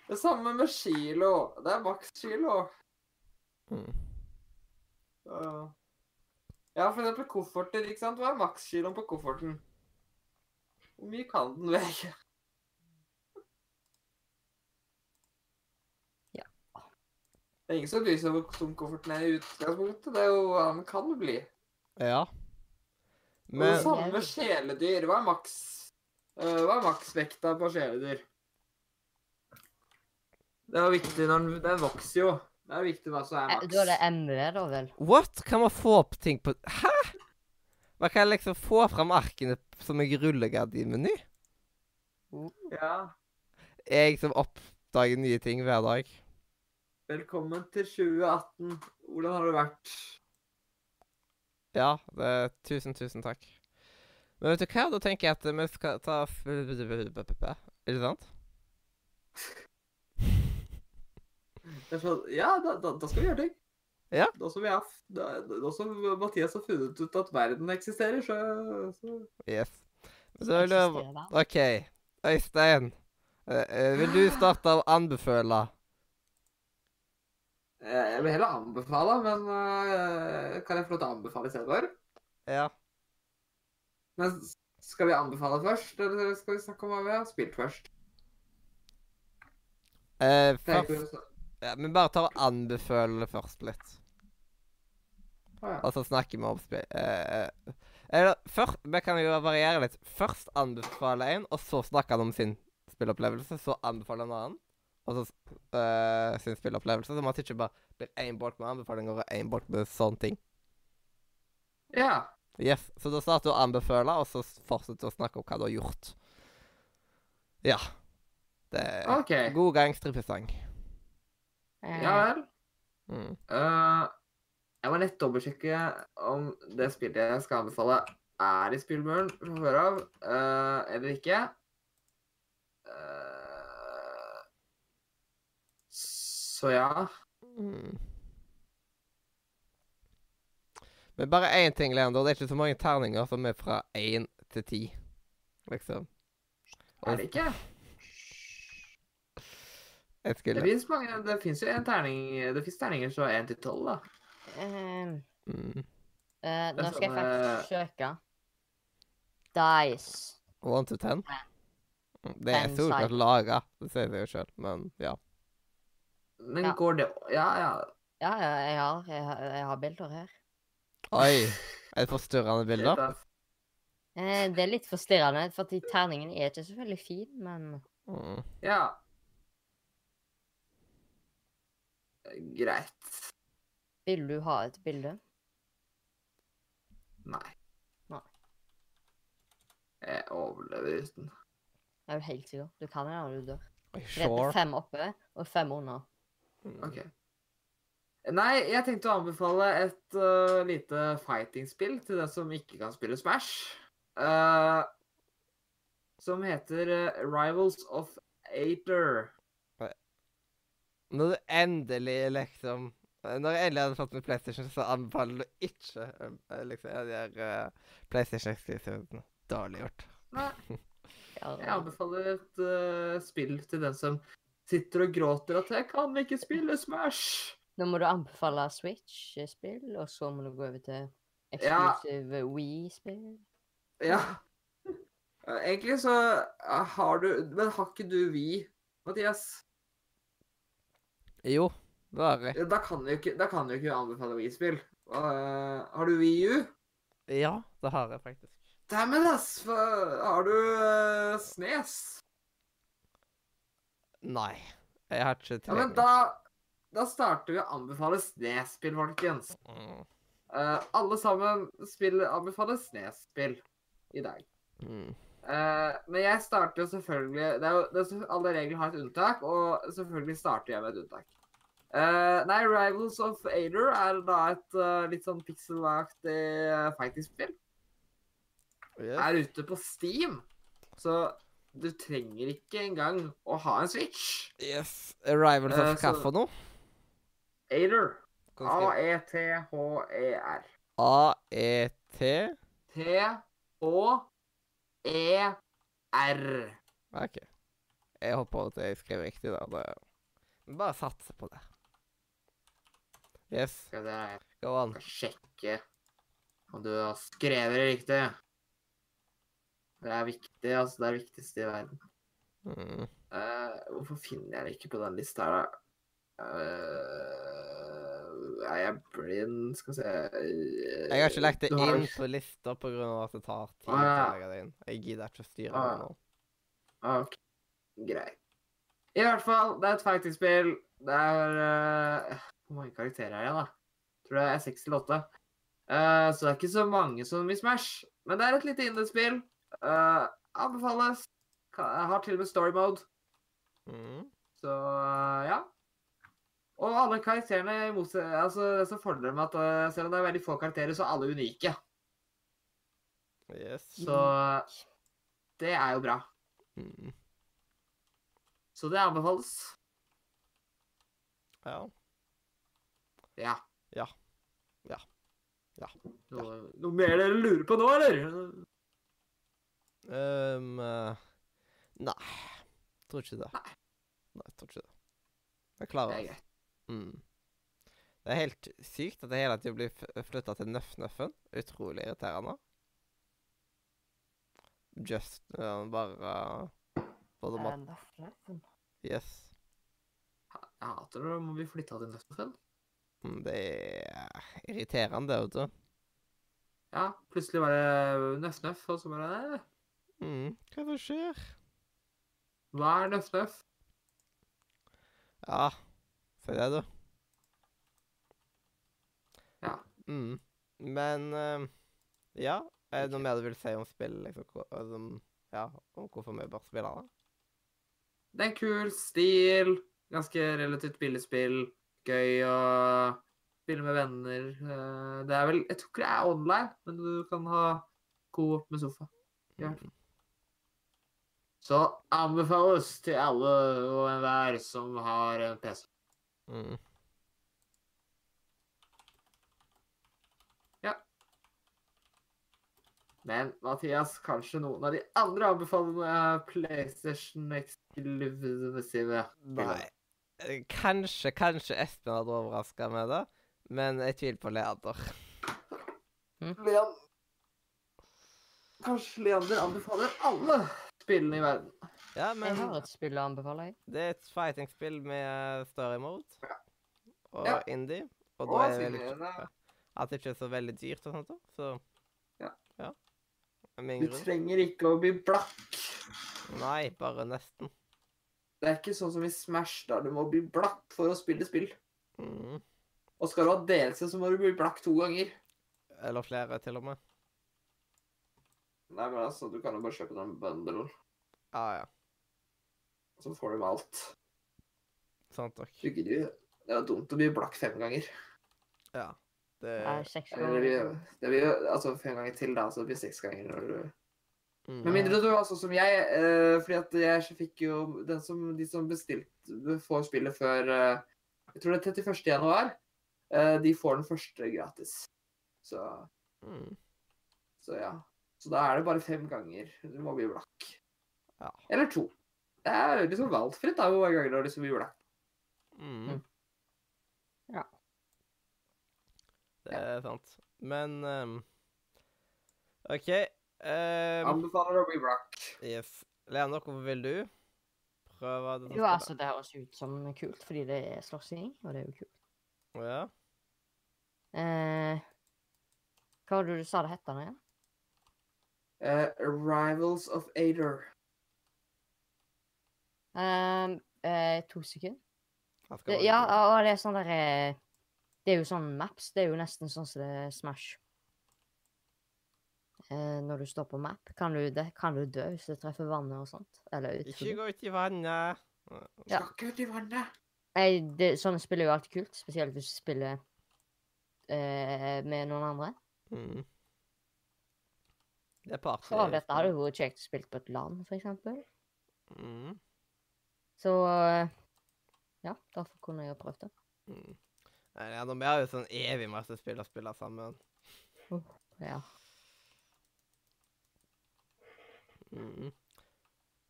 Det samme med kilo. Det er maks kilo. Mm. Ja. Ja, for eksempel kofferter, ikke sant? Hva er makskiloen på kofferten? Hvor mye kan den veie? Det er ingen som bryr seg om hvor tung kofferten er i utgangspunktet. Det er jo hva den kan bli. Ja. Og det Men samme med kjæledyr. Hva er maks uh, Hva er maksvekta på kjæledyr? Det er jo viktig når den Den vokser jo. Det er viktig hva som er Eh, maks. Da er det MV, da vel? what? Kan man få opp ting på Hæ?! Man kan liksom få fram arkene som en rullegardinmeny? Ja. Jeg som oppdager nye ting hver dag. Velkommen til 2018. Hvordan har det vært? Ja, det, tusen, tusen takk. Men vet du hva? Da tenker jeg at vi skal ta Er det sant? Er sånn, ja, da, da, da skal vi gjøre ting. Ja. Da som, som Mathias har funnet ut at verden eksisterer, så, så Yes. Så vil du? OK. Øystein. eh, eh, vil du starte å anbefale? Eh, Jeg vil heller anbefale, men øh, kan jeg få lov til å anbefale istedenfor? Ja. Men skal vi anbefale først, eller skal vi snakke om hva vi har spilt først? Eh, først, ja, men bare tar og anbefale først litt. Ah, ja. Og så snakker vi om spill... Eh, eh, eller først Vi kan jo variere litt. Først anbefale en, og så snakke han om sin spillopplevelse. Så anbefale en annen, og så eh, sin spillopplevelse. Så man ikke bare blir én bolk med anbefalinger og én bolk med sånne ting. ja. Yes, Så da starter du å anbefale, og så fortsetter du å snakke om hva du har gjort. Ja. Det er okay. god gang strippesang. Eh, Ja vel. Mm. Uh, jeg må nett dobbeltsjekke om det spillet jeg skal anbefale, er i spillmuren fra før av, uh, eller ikke. Eh, så ja. Mm. Men bare én ting, Leander. Det er ikke så mange terninger som er fra én til ti, liksom. Er det ikke? Jeg Det skulle fins mange Det fins jo en terning Det fins terninger fra 1 til 12, da. eh, mm. uh, nå skal jeg faktisk søke. Dice. One to ten? Det er Ten solklart laga, det sier jeg jo sjøl, men ja. Men Ja. går det Ja, ja. Ja, ja, jeg har, jeg har, jeg har bilder her. Oi! Er det forstyrrende bilder? Eh, det er litt forstyrrende, for terningen er ikke så veldig fin, men Mm. Ja. Greit. vil du ha et bilde? Nei. Nei. Jeg overlever uten. Er du helt sikker? Du kan det når du dør. Er Sure. fem oppe og fem under. OK. Nei, jeg tenkte å anbefale et uh, lite fighting-spill til den som ikke kan spille Smash. Uh, som heter uh, Rivals of Ater. Når du endelig liksom Når jeg endelig hadde fått med PlayStation, så anbefaler du ikke liksom de gjør uh, PlayStation-eksklusivene. Dårlig gjort. Nei, *laughs* jeg anbefaler et spill til den som sitter og gråter at 'jeg kan ikke spille Smash'. Nå må du anbefale Switch-spill, og så må du gå over til Ja. eksklusive. Ja. Eh, Egentlig så eh, har du Men har ikke du We, Mathias? Jo, det har jeg. Da kan du ikke, da kan du ikke anbefale Wii-spill. Uh, har du Wii U? Ja, det har jeg faktisk. Dæven, ass! Har du uh, Snes? Nei. Jeg har ikke Ja, men da, da starter vi å anbefale Snes-spill, folkens. Mm. Uh, alle sammen spiller, anbefaler Snes-spill i dag. Mm. Uh, men jeg starter jo selvfølgelig det er jo, det er, Alle regler har et unntak, og selvfølgelig starter jeg med et unntak. Uh, nei, Rivals of Aider er da et uh, litt sånn pixel-aktig fighting-spill. Yeah. Er ute på Steam, så du trenger ikke engang å ha en Switch. yes. Arrival for uh, kaffe og noe? Ater. A-E-T-H-E-R. A-E-T T-H-E-R. OK. Jeg håper at jeg skrev riktig der. Det... Bare satse på det. Yes, Skal jeg sjekke om du har skrevet det riktig. Det er viktig, altså. Det er det viktigste i verden. Mm. Uh, hvorfor finner jeg det ikke på den lista her, da? Uh, er jeg blind Skal vi se Jeg har ikke lagt det har- inn på lista pga. at det tar tid ah, ja. å legge det inn. Jeg gidder ikke å styre ah, det nå. Ok, greit. I hvert fall, det er et fighting-spill. Det er uh, Hvor mange karakterer er det, da? Tror det er seks til åtte. Så det er ikke så mange som i Smash. Men det er et lite indiespill. Uh, anbefales. Jeg har til og med story mode. Mm. Så eh, ja. Og alle karakterene. Altså, det som fordrer med at eh, selv om det er veldig få karakterer, så er alle unike. Yes. Så det er jo bra. Mm. Så det anbefales. Ja. Ja. Ja. Ja. Ja. Noe, noe mer dere lurer på nå, eller? Ehm, eh, nei. Tror ikke det. Nei, jeg tror ikke det. Jeg klarer er det. Er Mm. Det er helt sykt at det hele tiden blir flytta til Nøff-Nøffen. Utrolig irriterende. Just uh, bare Både Eh, mat nøff, nøffen. Yes. Jeg hater det må bli flytta til Nøff-Nøffen. Det er irriterende, vet du. Ja, plutselig var det Nøff-Nøff, og så bare Mm. Hva er det som skjer? Hva er Nøff-Nøff? Ja, si det, du. Ja. Mm. Men uh, ja. Er det noe mer du vil si om spill? Liksom, altså, ja, om hvorfor vi bør spille det? Det er en kul stil. Ganske relativt billig spill. Gøy å spille med venner. Eh, Det er vel Jeg tror ikke det er online, men du kan ha coop med sofa. Ja. Mm. Så anbefales til alle og enhver som har en PC. Mm. Men Mathias, kanskje noen av de andre anbefalende PlayStation Exclusive. Nei. Kanskje, kanskje Espen hadde overraska med det, men jeg tviler på Leander. Leander Kanskje Leander anbefaler alle spillene i verden. Ja, Jeg har et spill å anbefale. jeg. det er et fighting-spill med story mode og Ja. indie. Og Og da er det veldig at det ikke er så veldig dyrt og sånt. da, Så Ja. ja. Min Du grunn. trenger ikke å bli blakk. Nei, bare nesten. Det er ikke sånn som i Smash, der du må bli blakk for å spille spill. Mm. Og skal du ha delelse, så må du bli blakk to ganger. Eller flere, til og med. Nei, men altså, du kan jo bare kjøpe den bundle, Ja, ja. så får du med alt. Sant nok. Du gidder jo Det er dumt å bli blakk fem ganger. Ja. Det Det er seks det blir, ganger. det blir jo altså fem ganger til, da, så det blir seks ganger når du mm. Med mindre du var sånn som jeg, eh, fordi at jeg fikk jo den som, De som bestilte får spillet før eh, Jeg tror det er 31. januar. eh, de får den første gratis. Så, Mm. så ja. Så da er det bare fem ganger du må bli blakk. Ja. Eller to. Det er liksom valgfritt da, hvor mange ganger du har lyst til å bli blakk. Mm. Mm. Ja. Det er sant. Men um, OK. um, Anbefaler å bli blakk. yes. Leander, hvorfor vil du prøve det? Jo, altså, det høres ut som kult, fordi det er slåssing, og det er jo kult. Ja. Eh, hva var det du sa det het igjen? Eh, Rivals of Ader. Um, uh, to sekunder. Det, ja, og det er sånn der eh, Det er jo sånn maps. Det er jo nesten sånn som det er Smash. Uh, når du står på map, kan du, det, kan du dø hvis du treffer vannet og sånt. Eller Ikke gå ut i vannet. Ja. Skal ikke ut i vannet. Nei, det, sånne spill er jo alltid kult. Spesielt hvis du spiller uh, med noen andre. Mm. Det er party. Så dette hadde jo vært kjekt å spille på et land, for eksempel. Mm. Så ja, derfor kunne jeg jo prøvd det. Mm. Nei, ja, Vi har jo sånn evig masse spill å spille sammen. Ja. Mm.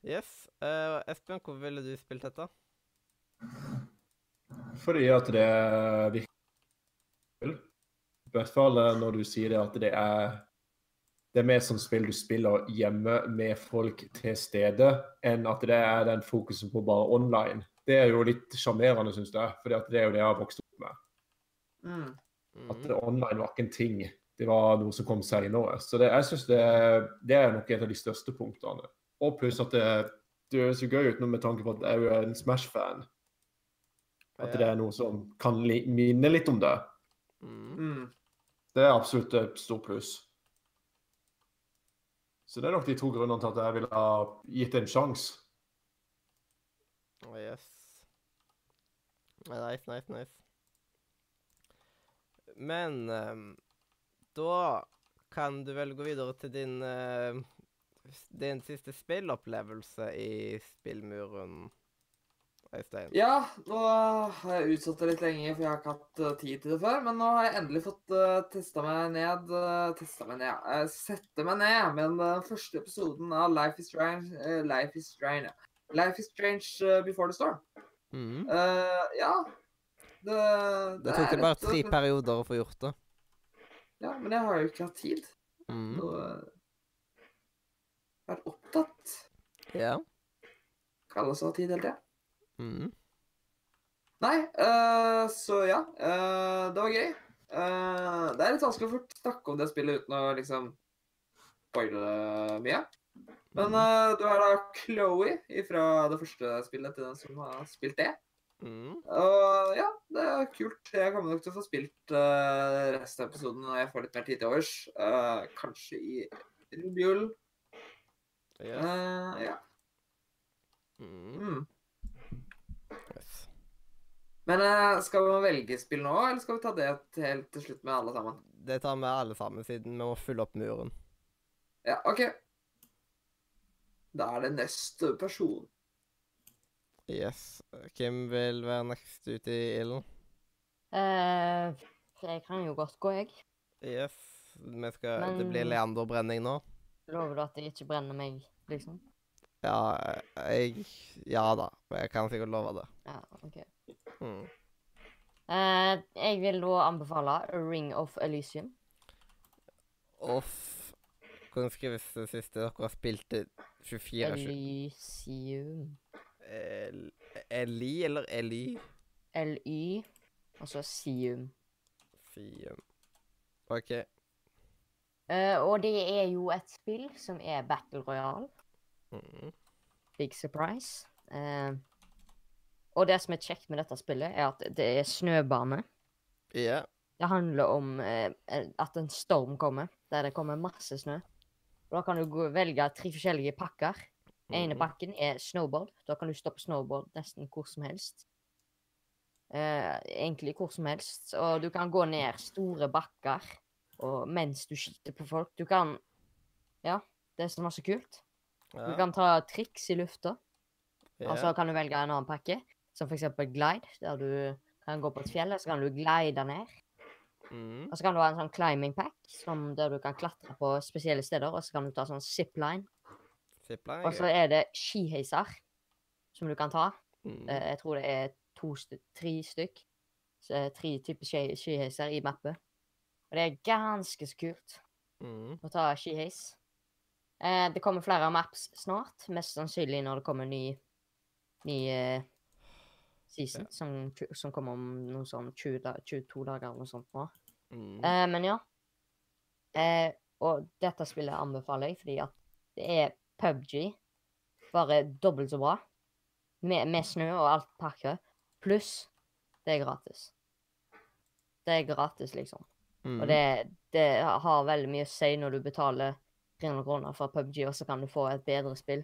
Yes. Uh, Espen, hvor ville du spilt dette? Fordi at det virker I hvert fall eh, når du sier det at det er det er mer som spill du spiller hjemme med folk til stede, enn at det er den fokusen på bare online. Det er jo litt sjarmerende, syns jeg. For det er jo det jeg har vokst opp med. Mm. At det online var ikke en ting. Det var noe som kom senere. Så det, jeg synes det, det er nok et av de største punktene. Og pluss at det, det høres jo gøy ut med tanke på at jeg er en Smash-fan. At det er noe som kan li minne litt om det. Mm. Mm. Det er absolutt et stort pluss. Så det er nok de to grunnene til at jeg ville ha gitt det en sjanse. Oh, yes. Nice, nice, nice. Men um, da kan du vel gå videre til din uh, din siste spillopplevelse i spillmuren, Øystein. Ja, nå har jeg utsatt det litt lenge, for jeg har ikke hatt eh, tid til det før. Men nå har jeg endelig fått uh, testa meg ned uh, Testa meg ned, ja. Uh, sette meg ned med den eh, første episoden av Life is Strange eh, Life is Strange. Life is Strange eh, Before the Storm. Mm. Eh, ja. Det, Det tok er det bare tre perioder å få gjort det. Ja, men jeg har jo ikke hatt tid. Og uh, vært opptatt. Ja. Kan også ha tid hele tida. Mhm. Nei, uh, så ja. Uh, det var gøy. Uh, det er litt vanskelig å snakke om det spillet uten å liksom spoile det mye. Men øh, du er da Chloé fra det første spillet til den som har spilt det. Mhm. Og ja, det er kult. Jeg kommer nok til å få spilt uh, resten av episoden når jeg får litt mer tid til overs. Uh, kanskje i rundt jul. Yes. Øh, ja. Mhm. Mm. Men øh, skal man velge spill nå, eller skal vi ta det helt til slutt med alle sammen? Det tar vi alle sammen, siden vi må fylle opp muren. Ja, OK. Da er det neste person. Yes. Hvem vil være next ute i ilden? Eh, jeg kan jo godt gå, jeg. Yes. Vi skal, Det blir blir leanderbrenning nå. Lover du at det ikke brenner meg, liksom? Ja, jeg Ja da. Jeg kan sikkert love det. Ja, OK. Mm. Eh, jeg vil da anbefale Ring of Elysium. Off Hvordan skrives det siste dere har spilt det 24 20 Elysium. El- Eli eller Eli? L-Y, altså Sium. Sium. OK. Eh, og det er jo et spill som er Battle Royale. Mm. Big surprise. Eh, og det som er kjekt med dette spillet, er at det er snøbane. Ja. Det handler om eh, at en storm kommer, der det kommer masse snø. Og Da kan du gå, velge tre forskjellige pakker. ene Mhm. pakken er snowboard. Da kan du stå på snowboard nesten hvor som helst. Eh, egentlig hvor som helst. Og du kan gå ned store bakker og mens du skyter på folk. Du kan Ja, det er så masse kult. Du kan ta triks i lufta. ja. Og så kan du velge en annen pakke, som f.eks. glide, der du kan gå på et fjell, og så kan du glide ned. Mm. Og så kan du ha en sånn climbing pack, som der du kan klatre på spesielle steder, og så kan du ta sånn zipline. Zipline Og så er det skiheiser som du kan ta. Mm. Eh, Jeg tror det er to tre stykk. Så, tre typer ski- skiheiser i mappet. Og det er ganske så kult Mm. å ta skiheis. Eh, det kommer flere maps snart, mest sannsynlig når det kommer ny, ny eh, season, Ja. som, som kommer om noen sånn 20, 22 dager eller noe sånt nå. Mm. Eh, men ja. Eh, og dette spillet anbefaler jeg fordi at det er PubG, bare dobbelt så bra. Med, med snø og alt pakket. Pluss det er gratis. Det er gratis, liksom. Mm. Og det, det har veldig mye å si når du betaler 300 kroner for PubG, og så kan du få et bedre spill.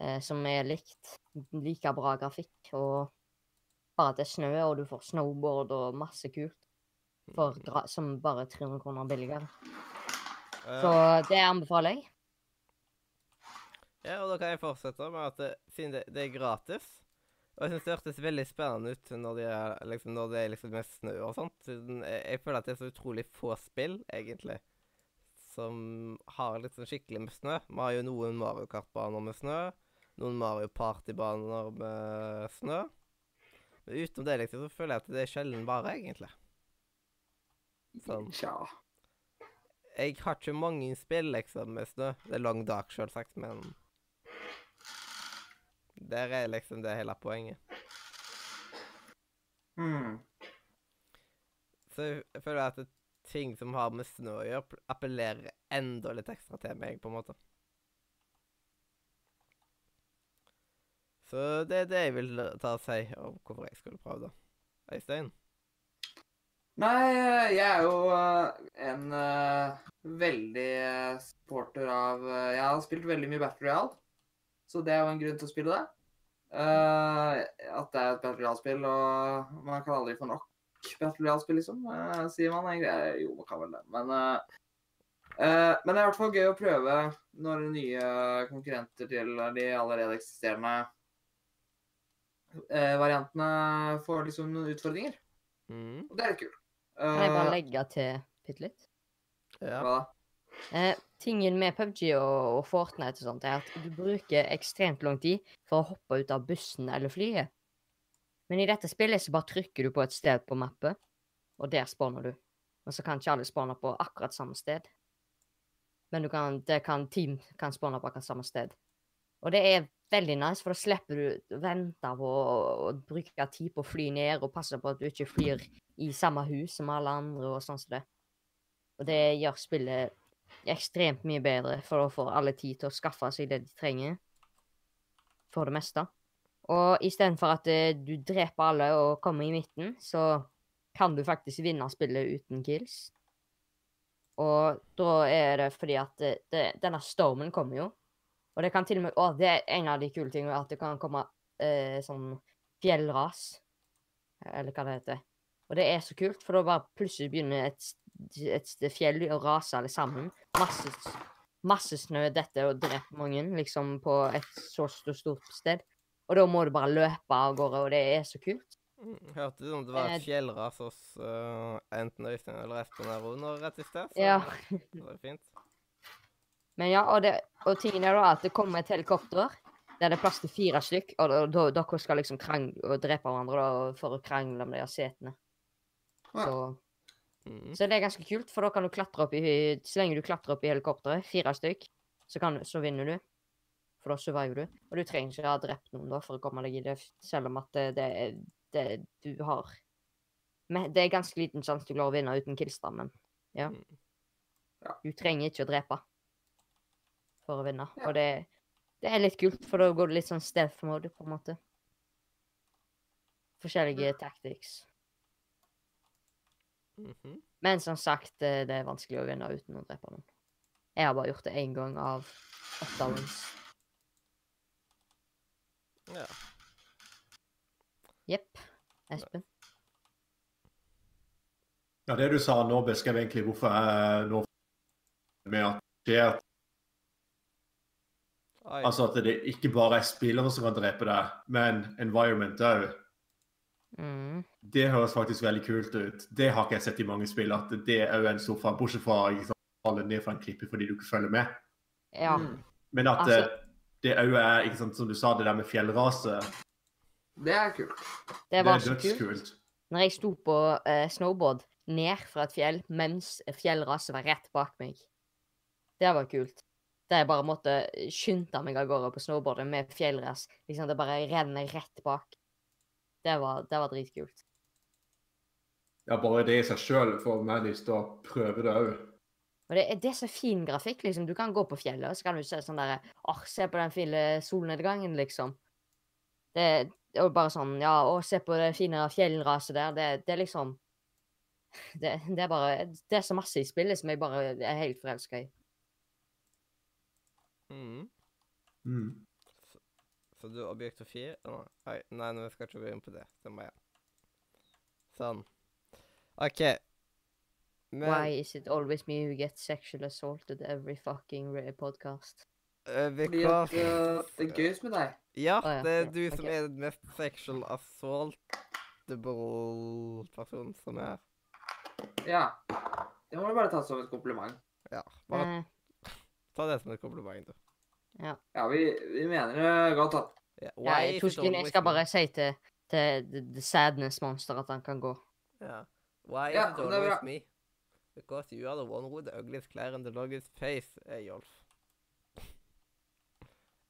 Eh, som er likt. Like bra grafikk, og bare at det er snø, og du får snowboard og masse kult. For Mm. som bare 300 kroner billigere. Uh, Så det anbefaler jeg. Ja, og da kan jeg fortsette med at det, siden det, det er gratis Og jeg syns det hørtes veldig spennende ut når det er, liksom, når det er liksom med snø og sånt. Siden jeg, jeg føler at det er så utrolig få spill, egentlig, som har litt sånn skikkelig med snø. Vi har jo noen Mario Kart-baner med snø. Noen Mario Party-baner med snø. Men utenom det, liksom, så føler jeg at det er sjelden bare, egentlig. Sånn. Tja. Jeg har ikke mange spill liksom med snø. Det er Long Dark, selvsagt, men Der er liksom det hele poenget. Mm. Så jeg jeg føler at ting som har med snø å gjøre, appellerer enda litt ekstra til meg, på en måte. Så det er det jeg vil ta og si om hvorfor jeg skulle prøve det. Øystein? Nei, jeg er jo eh, en uh, veldig eh, supporter av uh, Jeg har spilt veldig mye Battle Royale, så det er jo en grunn til å spille det. Uh, at det er et Battle Royale-spill, og man kan aldri få nok Battle Royale-spill, liksom, sier man egentlig. Jo, man kan vel det, men Men det er i hvert fall gøy å prøve når nye konkurrenter til de allerede eksisterende variantene får liksom noen utfordringer. Mm. Og det er litt kult. Kan jeg bare Eh, legge til bitte litt? Ja. hva da? Eh, tingen med PubG og, og Fortnite og sånt er at du bruker ekstremt lang tid for å hoppe ut av bussen eller flyet. Men i dette spillet så bare trykker du på et sted på mappet, og der spawner du. Men så kan ikke alle spawne på akkurat samme sted. Men du kan, det kan, team kan spawne på akkurat samme sted. Og det er veldig nice, for da slipper du å vente på å, bruke tid på å fly ned, og passe på at du ikke flyr i samme hus som alle andre og sånn som det. Og det gjør spillet ekstremt mye bedre, for da får alle tid til å skaffe seg det de trenger. For det meste. Og istedenfor at eh, du dreper alle og kommer i midten, så kan du faktisk vinne spillet uten kills. Og da er det fordi at det, det, denne stormen kommer jo. Og det kan til og med Å, det er en av de kule tingene, at det kan komme eh, sånn fjellras. Eller hva det heter. Og det er så kult, for da bare plutselig begynner et, et, et fjell å rase alle sammen. Masse, masse snø detter og dreper mange, liksom, på et så st- stort sted. Og da må du bare løpe av gårde, og det er så kult. Mm, Hørte du om det var Eh, et fjellras hos uh, enten Øystein eller Espen her under rett i sted? Så Ja. det var fint. Men ja, og, det, og tingen er da at det kommer et helikopter der det er plass til fire stykk, og dere skal liksom krangle og drepe hverandre da, for å krangle om de har setene. Ja. Så, Mm. så det er ganske kult, for da kan du klatre opp i Så lenge du klatrer opp i helikopteret, fire stykk, så, kan, så vinner du. For da surviver du. Og du trenger ikke ha drept noen da for å komme deg i det, selv om at det, det, det du har Men det er ganske liten sjanse du klarer å vinne uten killstammen. ja. Mm. Ja. Du trenger ikke å drepe for å vinne. Ja. Og det, det er litt kult, for da går det litt sånn stealth mode, på en måte. Forskjellige tactics. Mhm. Men som sagt, eh, det er vanskelig å vinne uten å drepe noen. Jeg har bare gjort det én gang av åtte wins. Ja. Jepp. Espen? Ja, det du sa nå, beskrev egentlig hvorfor jeg nå med at det er Oi. Altså at det ikke bare er spillere som kan drepe deg, men environment òg. Mm. Det høres faktisk veldig kult ut. Det har ikke jeg sett i mange spill, at det er jo en sofa, bortsett fra sant, falle ned fra en klippe fordi du ikke følger med. Ja. Mm. Men at Altså- eh, det òg er, ikke sant, som du sa, det der med fjellrase, Det er kult. Det det var er så kult. dødskult. Når jeg sto på uh, snowboard ned fra et fjell mens fjellraset var rett bak meg. Det var kult. Der jeg bare måtte skynde meg av gårde på snowboardet med fjellrace. Liksom det bare renner rett bak. Det var, det var dritkult. Ja, bare det i seg sjøl får meg lyst til å prøve det òg. Og det, det er så fin grafikk, liksom. Du kan gå på fjellet, og så kan du se sånn derre Åh, se på den fine solnedgangen, liksom. Det det er bare sånn Ja, å, se på det fine fjellraset der. Det, det er liksom *laughs* det, det er bare Det er så masse i spillet som jeg bare er helt forelska i. Mhm. Mm. Så du er objektofil? Nei, nei, nå skal ikke gå inn på det. Det må jeg. Sånn. OK. Men Why is it always me who gets sexual assaulted every fucking podcast? because Fordi at uh, det er gøyest med deg. Ja, det er ja, du som er den mest sexual assaultable personen som er Ja. Det må du bare ta som et kompliment. Ja. Bare Eh, ta det som et kompliment, du. Ja, vi, vi mener det godt, da. Ja, ja, why is it jeg skal bare si til, til the, the Sadness Monster at han kan gå. Ja. Why Ja, is it er always bra. me? Because you are the one with the ugliest clear and the longest face, Eyolf.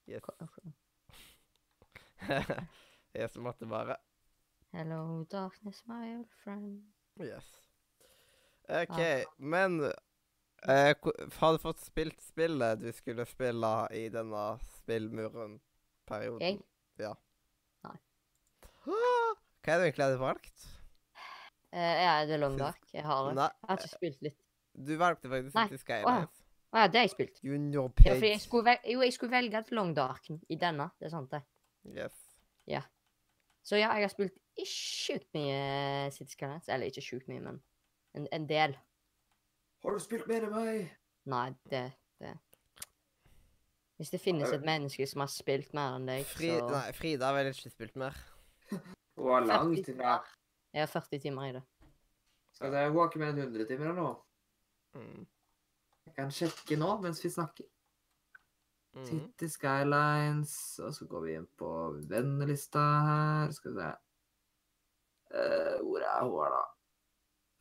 *laughs* Yes. jeg som måtte bare Hello, darkness, my old friend. Yes. OK, men eh, har du fått spilt spillet du skulle spille i denne spillmuren-perioden? Jeg? Ja. Nei. *gasps* Hva er det egentlig du valgt? Eh, ja, det er Long Dark. Jeg har det. Nei, Jeg har ikke spilt litt. du valgte faktisk Nei. City Skylines. Å ja, det har jeg spilt. Junior Ja, for jeg skulle jo, jeg skulle velge et Long Dark i denne. Det er sant, det. Yes. Så ja, jeg har spilt sjukt mye City Skylines. Eller ikke sjukt mye, men en, en del. Har du spilt mer enn meg? Nei, det, det Hvis det finnes et menneske som har spilt mer enn deg, Fri, så nei, Frida har vel ikke spilt mer. *laughs* Hun har langt ifra. Jeg har 40 timer i det. Skal vi se, Hun har ikke mer enn 100 timer eller noe. Mm. Jeg kan sjekke nå mens vi snakker. Mm. City Skylines, og så går vi inn på vennelista her. Skal vi se uh, Hvor er hun da?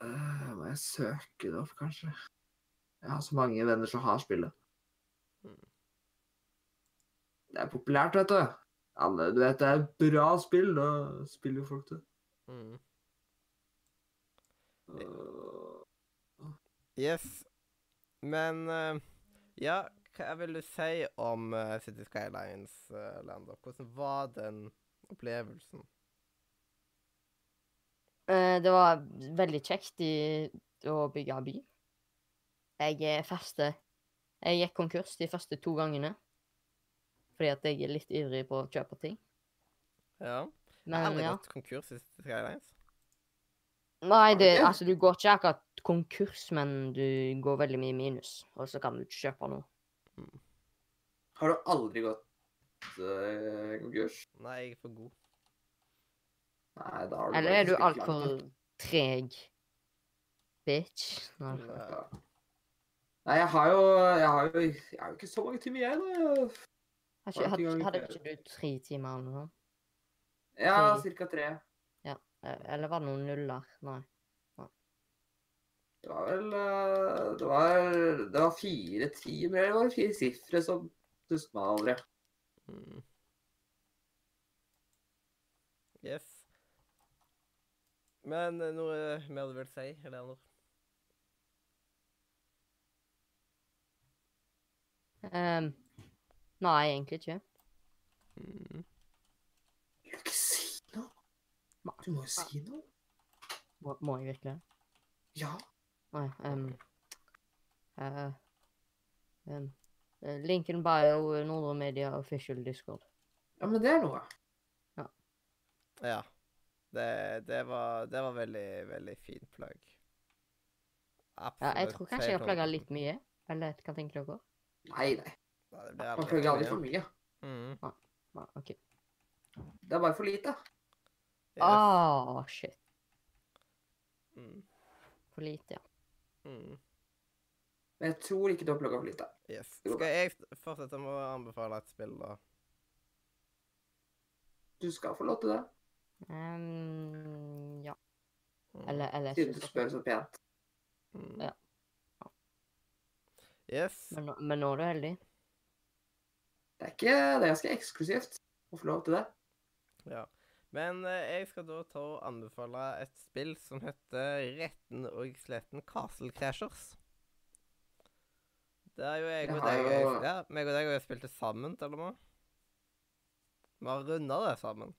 Eh, må jeg søke det opp, kanskje? Jeg har så mange venner som har spillet. Mm. Det er populært, vet du. Alle, du vet, det er bra spill, da spiller jo folk det. Mm. Uh. Yes. Men uh, ja, hva vil du si om City Skylines, uh, Lander? Hvordan var den opplevelsen? Eh, det var veldig kjekt i, å bygge by. Jeg er Jeg gikk konkurs de første to gangene. Fordi at jeg er litt ivrig på å kjøpe ting. Ja. Jeg har Men aldri ja. gått konkurs i City Skylines. Nei, det, altså, du går ikke akkurat konkurs, men du går veldig mye minus. Og så kan du ikke kjøpe noe. Har du aldri gått uh, konkurs? Nei, jeg er for god. Nei, da har du Eller er du altfor treg bitch? Nei. Nei. Jeg har jo Jeg har jo, jeg har jo ikke så mange timer, jeg, da. Hadde, hadde ikke du tre timer eller noe? Ja, ca. tre. Ja. Eller var det noen nuller? Nei. Det var vel øh, Det var, det var fire timer, eller var det fire sifre som husker man aldri. Mm. Yes. Men eh, noe mer du vil si, Eleanor? Um, nei, egentlig ikke. Mm. Vil du ikke si noe? Du må jo si noe. Må, må jeg virkelig? Ja. Nei. ehm, uh, um, Lincoln Bio, Nordre Media, official Discord. ja, men det er noe. Ja. Ja. Det, det, var, det var veldig, veldig fint plagg. Ja, jeg tror kanskje jeg har plagga litt mye. Eller hva tenker dere? Nei, nei. Man plagger aldri for mye. Mm. Nei, OK. Det er bare for lite. Yes. Ah, shit. Mm. For lite, ja. Mm. Men jeg tror ikke du har plugga for lite. Yes. Skal jeg fortsette med å anbefale et spill, da? Du skal få lov til det, Ehm, ja. Mm. Eller, eller siden du spør så pent. Mm. Ja. Yes. Men, men nå er du heldig. Det er ikke Det er ganske eksklusivt å få lov til det. Ja. Men eh, jeg skal da ta og anbefale et spill som heter Retten og sletten Castle Crashers. Det er jo jeg og deg jeg, Ja, meg og deg har jo spilt det sammen, til og med. Vi har runda det sammen.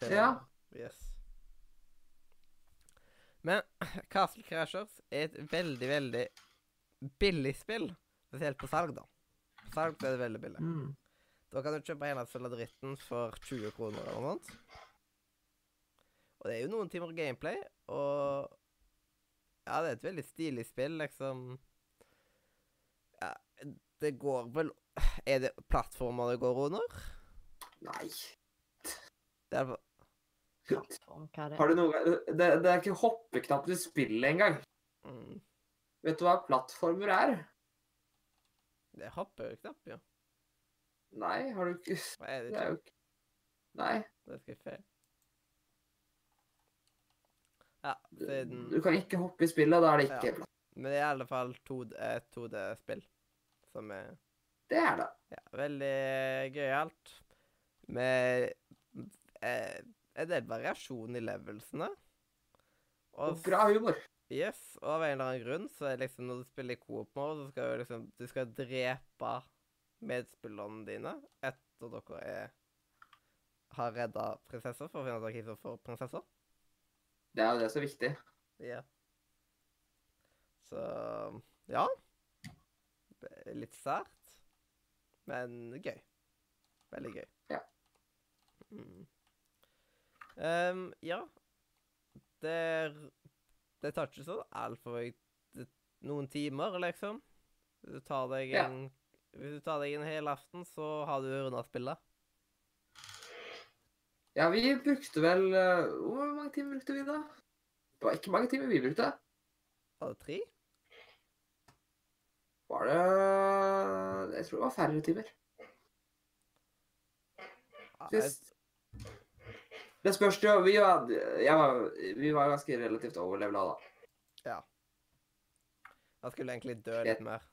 Ja. Yes. Men *clears throat* Castle Crashers er et veldig, veldig billig spill. Spesielt på salg, da. På salg er det veldig billig. Mm. Da kan du kjøpe hele fulle dritten for 20 kroner eller noe sånt. Og det er jo noen timer gameplay, og Ja, det er et veldig stilig spill, liksom. Ja, det går vel *clears throat* Er det plattformer det går under? Nei. Det er Plattform, hva er det? Har du noe det, det er ikke hoppeknapp til spillet engang. mm, Vet du hva plattformer er? Det er hoppeknapp, ja. Nei, har du ikke Hva er det Det er jo ikke Nei. Det er feil. Ja, siden Du kan ikke hoppe i spillet, da er det ikke Ja. platt. Men det er i alle fall 2D et 2D-spill som er Det er det. Ja, veldig gøyalt. Med eh, en del variasjon i levelsene. Og bra humor. Yes, og av en eller annen grunn så er liksom når du spiller i coop-mode, så skal du liksom Du skal drepe medspillerne dine etter dere er har redda prinsesser, for å finne ut som får prinsesser. Det er jo det som er viktig. Ja. Så ja. Litt sært, men gøy. Veldig gøy. Ja. Mm. Ehm, ja. Det Det tar ikke så altfor noen timer, liksom. Hvis du tar deg Ja. en Hvis du tar deg en hel aften, så har du runda spillet. Ja, vi brukte vel eh, Hvor mange timer brukte vi, da? Det var ikke mange timer vi brukte. Var det tre? Var det Jeg tror det var færre timer. Ja, jeg, det spørs jo Vi var, var, vi var ganske relativt overlevela da. Ja. jeg skulle egentlig dø litt mer.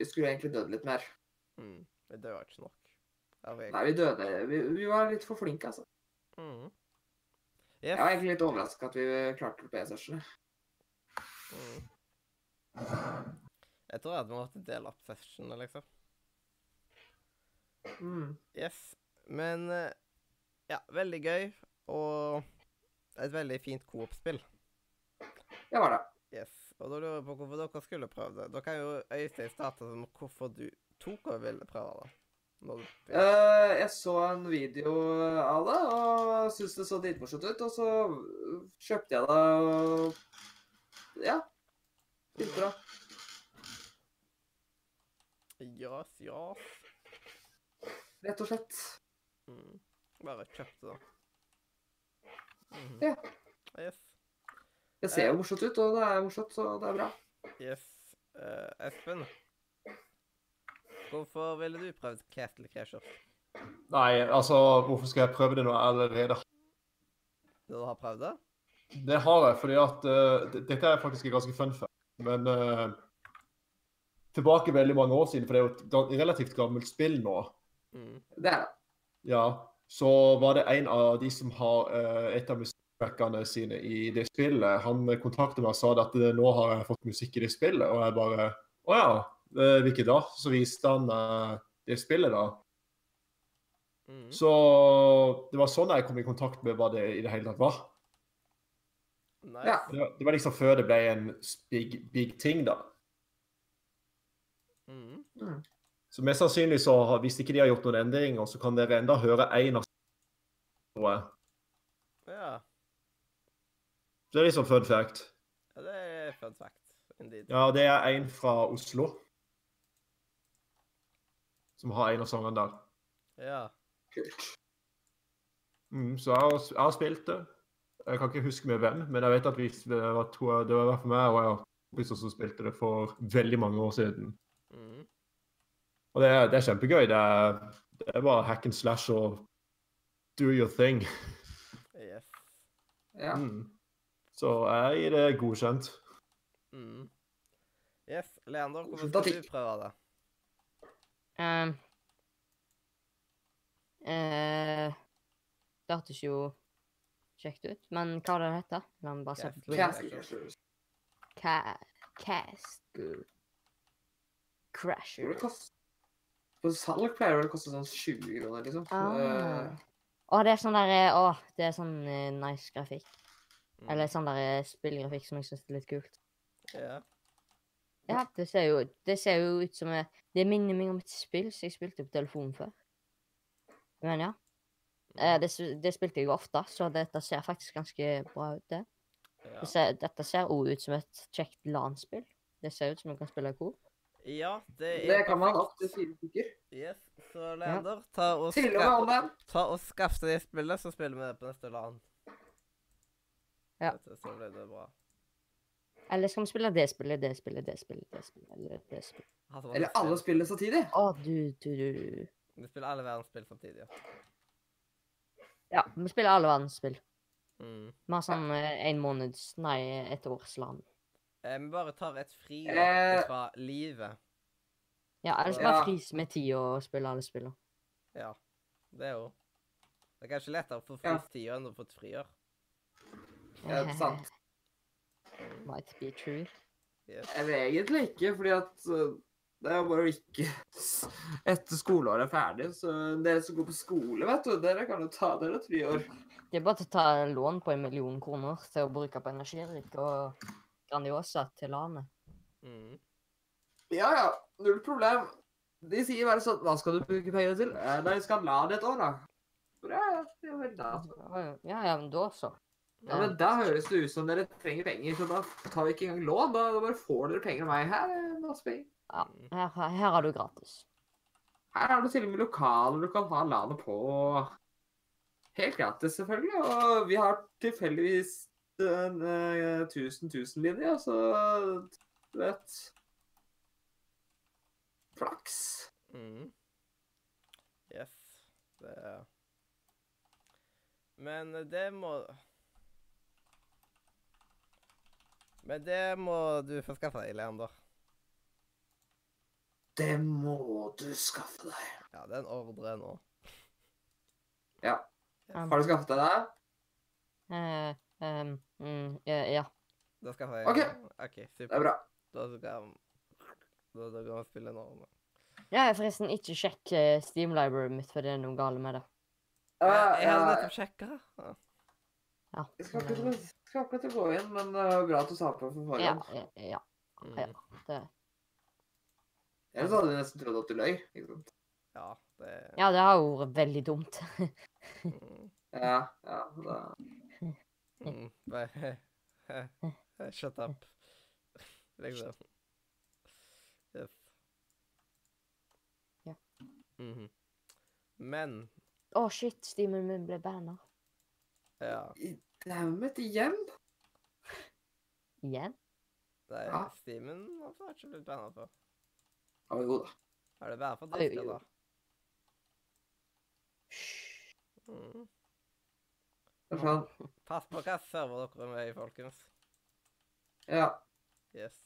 Vi skulle egentlig dødd litt mer. Mm. Vi døde ikke nok. Nei, vi døde Vi, vi var litt for flinke, altså. Mm. Jeg var egentlig litt overraska at vi klarte det på E-sessionen. Mm. Jeg tror jeg hadde måttet dele opp sessionene, liksom. Mm. Yes. Men eh, ja, veldig gøy. Og et veldig fint coop-spill. Det var det. Yes. Og da lurer jeg på hvorfor dere skulle prøve det. Da kan jo Øystein starte som hvorfor du tok og ville prøve det. Når du uh, jeg så en video av det og syntes det så dritmorsomt ut, og så kjøpte jeg det og Ja. Fint bra. Yes, yes. Rett og slett. Mm. Bare kjøpte det. Mhm. Ja. Yes. Det ser jo morsomt ut, og det er morsomt, så det er bra. Yes. Eh, Espen? Hvorfor ville du prøvd Castle Crashers Nei, altså, hvorfor skal jeg prøve det når jeg allerede du har prøvd det? Det har jeg, fordi at uh, Dette er faktisk en ganske fun fact. Men uh, tilbake veldig mange år siden, for det er jo et relativt gammelt spill nå, Mm. Det er det. ja, så var det en av de som har eh, et av musikkbackene sine i det spillet. Han kontaktet meg og sa at eh, nå har jeg fått musikk i det spillet, og jeg bare Å ja, eh, hvilket da? Så viste han det spillet, da. Mm. Så det var sånn jeg kom i kontakt med hva det i det hele tatt var. Nice. Ja. Det var, det var liksom før det ble en big, big ting, da. Mm. Mm. Så mest sannsynlig så har, hvis ikke de har gjort noen endringer, så kan dere enda høre en av jeg. Ja. Så det er liksom fun fact. ja. Det er fun fact. Indeed. Ja, det er en fra Oslo. Som har en av sangene der. Ja. Kult. Mm, så jeg har, jeg har spilt det. Jeg kan ikke huske med hvem, men jeg vet at vi, det var to, det var i hvert fall meg og jeg har kompiser som spilte det for veldig mange år siden. Og det er, det er kjempegøy. Det er, det er bare hack and slash og do your thing. Yes. Ja. Mm. Så jeg gir det godkjent. Mm. Yes. Leander, hvordan skal du prøve det? Um, uh, det hørtes jo kjekt ut, men hva var det det het? La meg bare se Castle Crashers. Ca Castle Crasher. På salg pleier det å koste sånn 20 kroner, liksom. Ah. Eh, Å, det er sånn der eh, Å, det er sånn eh, nice grafikk. Mm. Eller sånn der spillgrafikk som jeg syns er litt kult. Ja. Ja, det ser jo, det ser jo ut som jeg, Det minner meg om et spill som jeg spilte på telefonen før. Men ja. Eh, det, det spilte jeg jo ofte, så dette ser faktisk ganske bra ut, det. Ja. det ser, dette ser òg ut som et kjekt LAN-spill. Det ser ut som man kan spille coop. Ja, det er Det kan man perfekt. opptil fire stykker. Yes. Så Leander, ta og, Til ska ta og skaff deg det spillet, så spiller vi det på neste LAN. Ja. Så blir det bra. Eller skal vi spille det spillet, det spillet, det spillet, det spillet, eller det spillet? Eller alle spillene samtidig. Å, du, du, du. Vi spiller alle verdens spill samtidig. ja. Ja, vi spiller alle verdens spill. Mm. Vi har sånn eh, en måneds, nei, et års LAN. Eh, vi bare tar et fri Eh. fra livet. Ja, ellers Ja. bare fris med tid og spille alle spillene. Ja. Det er jo Det er kanskje lettere å få Ja. fristida enn å få et friår. Ja, det er sant. *laughs* Might be true. Yes. Eller egentlig ikke, fordi at uh, det er bare å ikke *laughs* Etter skoleåret er ferdig, så dere som går på skole, vet du, dere kan jo ta dere tre år. Det er bare til å ta lån på en million kroner til å bruke på energidrikk og Grandiosa til landet. Mm. Ja ja, null problem. De sier bare sånn Hva skal du bruke penger til? Eh, Nei, skal la det et år, da. Ja, ja, vel da. Ja, ja, men da så. Ja, men da høres det ut som dere trenger penger, så da tar vi ikke engang lån. Da, da bare får dere penger av meg. Her er masse penger. Ja, her, her her har du gratis. Her har du til og med lokaler du kan ha landet på. Helt gratis, selvfølgelig. Og vi har tilfeldigvis en uh, 1000-1000-linje, så du vet Flaks. Mm. Yes. Det er Men det må Men det må du få skaffe deg, Leander. Det må du skaffe deg. Ja, det er en ordre nå. Ja. Um, Har du skaffet deg det? eh, em, mm, ja, ja. Da skal jeg OK. OK, Det er bra. Da skal Da, da kan jeg spille nå. Ja, Jeg forresten ikke sjekk eh, Steam Library mitt, for det er noe galt med det. Uh, Eh, jeg hadde ja, nettopp sjekka. Ja. Ja. Jeg skal akkurat skal akkurat gå inn, men det var bra at du sa på for forhånd. ja, ja, Mm. Ja. det, Ellers hadde jeg nesten trodd at du løy. ikke sant? ja, det ja, det har vært veldig dumt. *laughs* mm. Ja, ja. Da. Mm. Bare *laughs* Shut up. *laughs* Liksom. Yes. Ja. Mhm. Men Å, shit, Steamen min ble banna. Ja. Dammit, igjen? Igjen? Nei, Ja. Steamen har ikke blitt banna på. Ja, jo da. Er det bare for Oi, disker, oi. da? Mm. Sånn. *laughs* Pass på hva server dere er med i, folkens. Ja. Yes.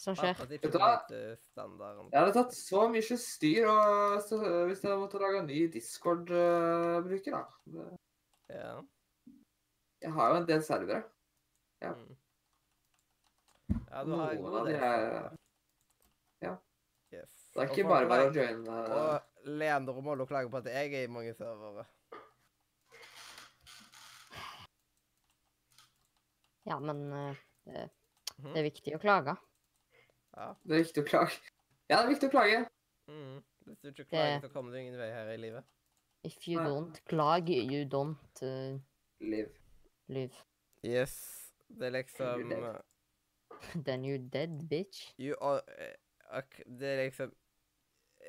Som skjer? Vet du hva? Jeg hadde tatt så mye styr og, så, hvis jeg måtte lage en ny Discord-bruker, da. Det- Ja. Jeg har jo en del servere. Ja. Mm. Ja, du har en Noen av de er ja. Yes. Det er ikke bare bare å joine Og Leander og Mollo klager på at jeg er i mange servere. Ja, men eh, det, Mhm. det er viktig å klage. Ja. Det er viktig å klage. Ja, det er viktig å klage. Mm. Hvis du ikke klager, Det- så kommer du ingen vei her i livet. If you Nei. don't klage, you don't uh, live. live. Yes. Det er liksom You're uh, Then you're dead, bitch. You are uh, Det er liksom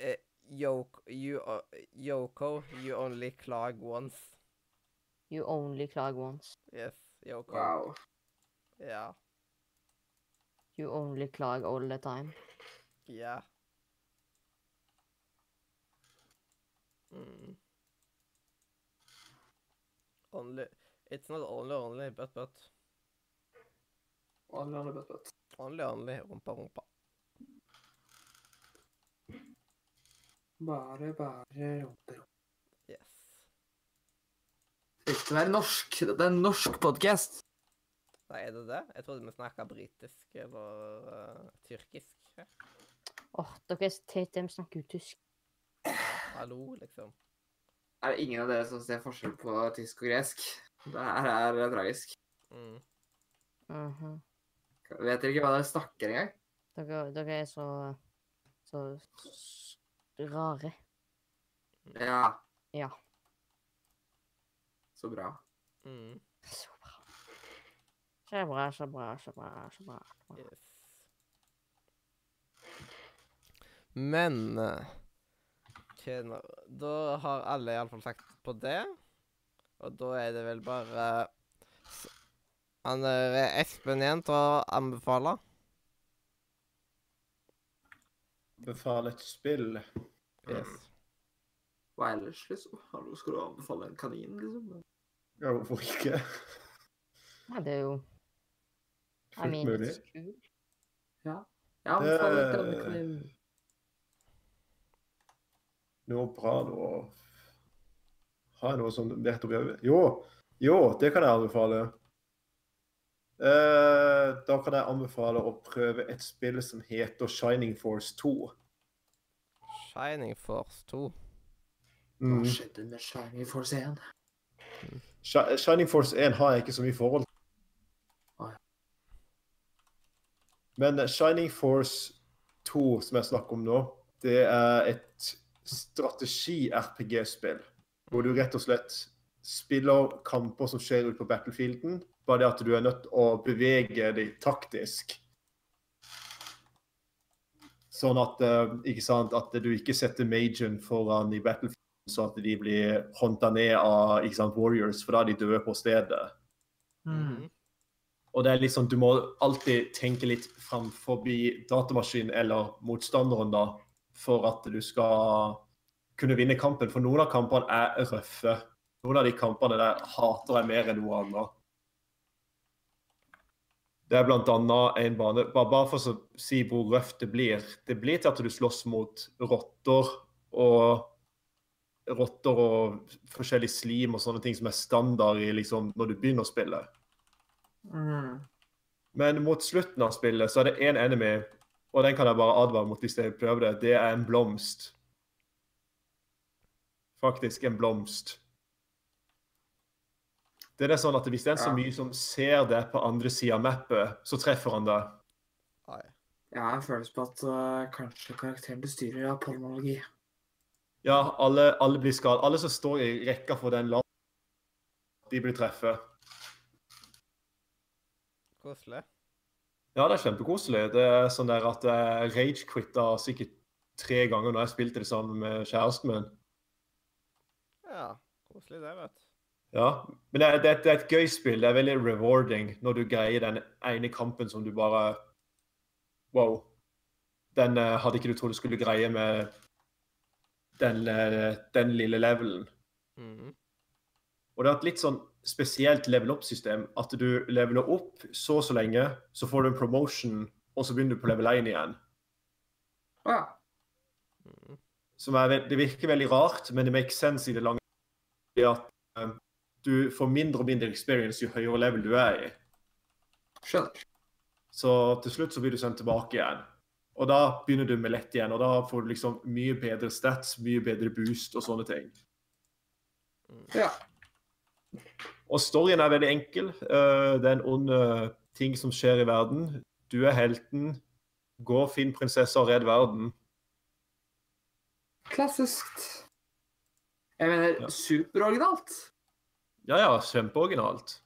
uh, Yoko, you are, Yoko, you only clag once. You only klage once. Yes, Yoko. Wow. Ja. You only klage all the time. Ja. Mm. Only It's not only only, but but. Only only but but. Only only, rumpa rumpa. Bare, bare rumpe, rumpe. Yes. Det er ikke være norsk. Det er en norsk podkast. Nei, er det det? Jeg trodde vi snakka britisk eller uh, tyrkisk. Ja. Åh, dere er så teite, de snakker jo tysk. Hallo, liksom. Er det ingen av dere som ser forskjell på tysk og gresk? Det her er eh, tragisk. Mm. Mhm. Vet dere ikke hva dere snakker engang? dere, dere er så så rare. Ja. Ja. Så bra. Mm. Så bra. Så bra, så bra, så bra, så bra. så bra. Yes. Men eh, Da har alle iallfall sagt på det. Og da er det vel bare Han er Espen igjen til å anbefale. Befale et spill. Yes. Hva ellers, liksom? Hallo, skal du anbefale en kanin, liksom? Ja, hvorfor ikke? Nei, det er jo I Fullt mean, mulig. Ja. Anbefaler Det- kanin. Noe bra nå. Har jeg noe som vet i øyet? Jo! Jo, det kan jeg anbefale. Uh, da kan jeg anbefale å prøve et spill som heter Shining Force 2. Shining Force 2. Mm. Hva skjedde med Shining Force 1? Shining Force 1 har jeg ikke så mye forhold til. Oi. Men Shining Force 2, som jeg snakker om nå, det er et strategi-RPG-spill. Hvor du rett og slett spiller kamper som skjer ute på battlefielden. Bare det at du er nødt til å bevege deg taktisk. Sånn at, eh, sant, at du ikke setter majoren foran i battlefielden, så at de blir håndta ned av sant, warriors, for da er de døde på stedet. Mm. Og det er liksom, Du må alltid tenke litt framfor datamaskinen eller motstanderen da, for at du skal kunne vinne kampen. For noen av kampene er røffe. Noen av de kampene der hater jeg mer enn noe annet. Det er annet en bane bare for å si hvor røft det blir. Det blir til at du slåss mot rotter og rotter og forskjellig slim og sånne ting som er standard i liksom, når du begynner å spille. Mm. Men mot slutten av spillet så er det én enemy, og den kan jeg bare advare mot hvis jeg prøver det. Det er en blomst. Faktisk en blomst. Det er sånn at Hvis det er så mye som ser det på andre sida av mappet, så treffer han deg. Jeg har en følelse på at uh, kanskje karakteren du styrer, har pollenologi. Ja, alle, alle blir skadet. Alle som står i rekka for den laden, de blir treffet. Koselig. Ja, det er kjempekoselig. Det er sånn der at jeg rage-quitta sikkert tre ganger når jeg spilte det sammen med kjæresten min. Ja, koselig det, vet du. Ja, men det det, det er et gøy spill. Det er veldig rewarding når du greier den ene kampen som du bare Wow. Den eh, hadde ikke du trodd du skulle greie med den, eh, den lille levelen. Mhm. Og det er et litt sånn spesielt level up-system. At du leveler opp så og så lenge, så får du en promotion, og så begynner du på level 1 igjen. Ja. Som er, det virker veldig rart, men det makes sense i det lange i at eh, du får mindre og mindre experience jo høyere level du er i. Skjønner. Så til slutt så blir du sendt tilbake igjen. Og da begynner du med lett igjen, og da får du liksom mye bedre stats, mye bedre boost og sånne ting. Ja. Og storyen er veldig enkel. Eh, Det er en ond eh, ting som skjer i verden. Du er helten. Gå finn prinsessa og redd verden. Klassisk. Jeg mener, Ja. superoriginalt. Ja ja, kjempeoriginalt.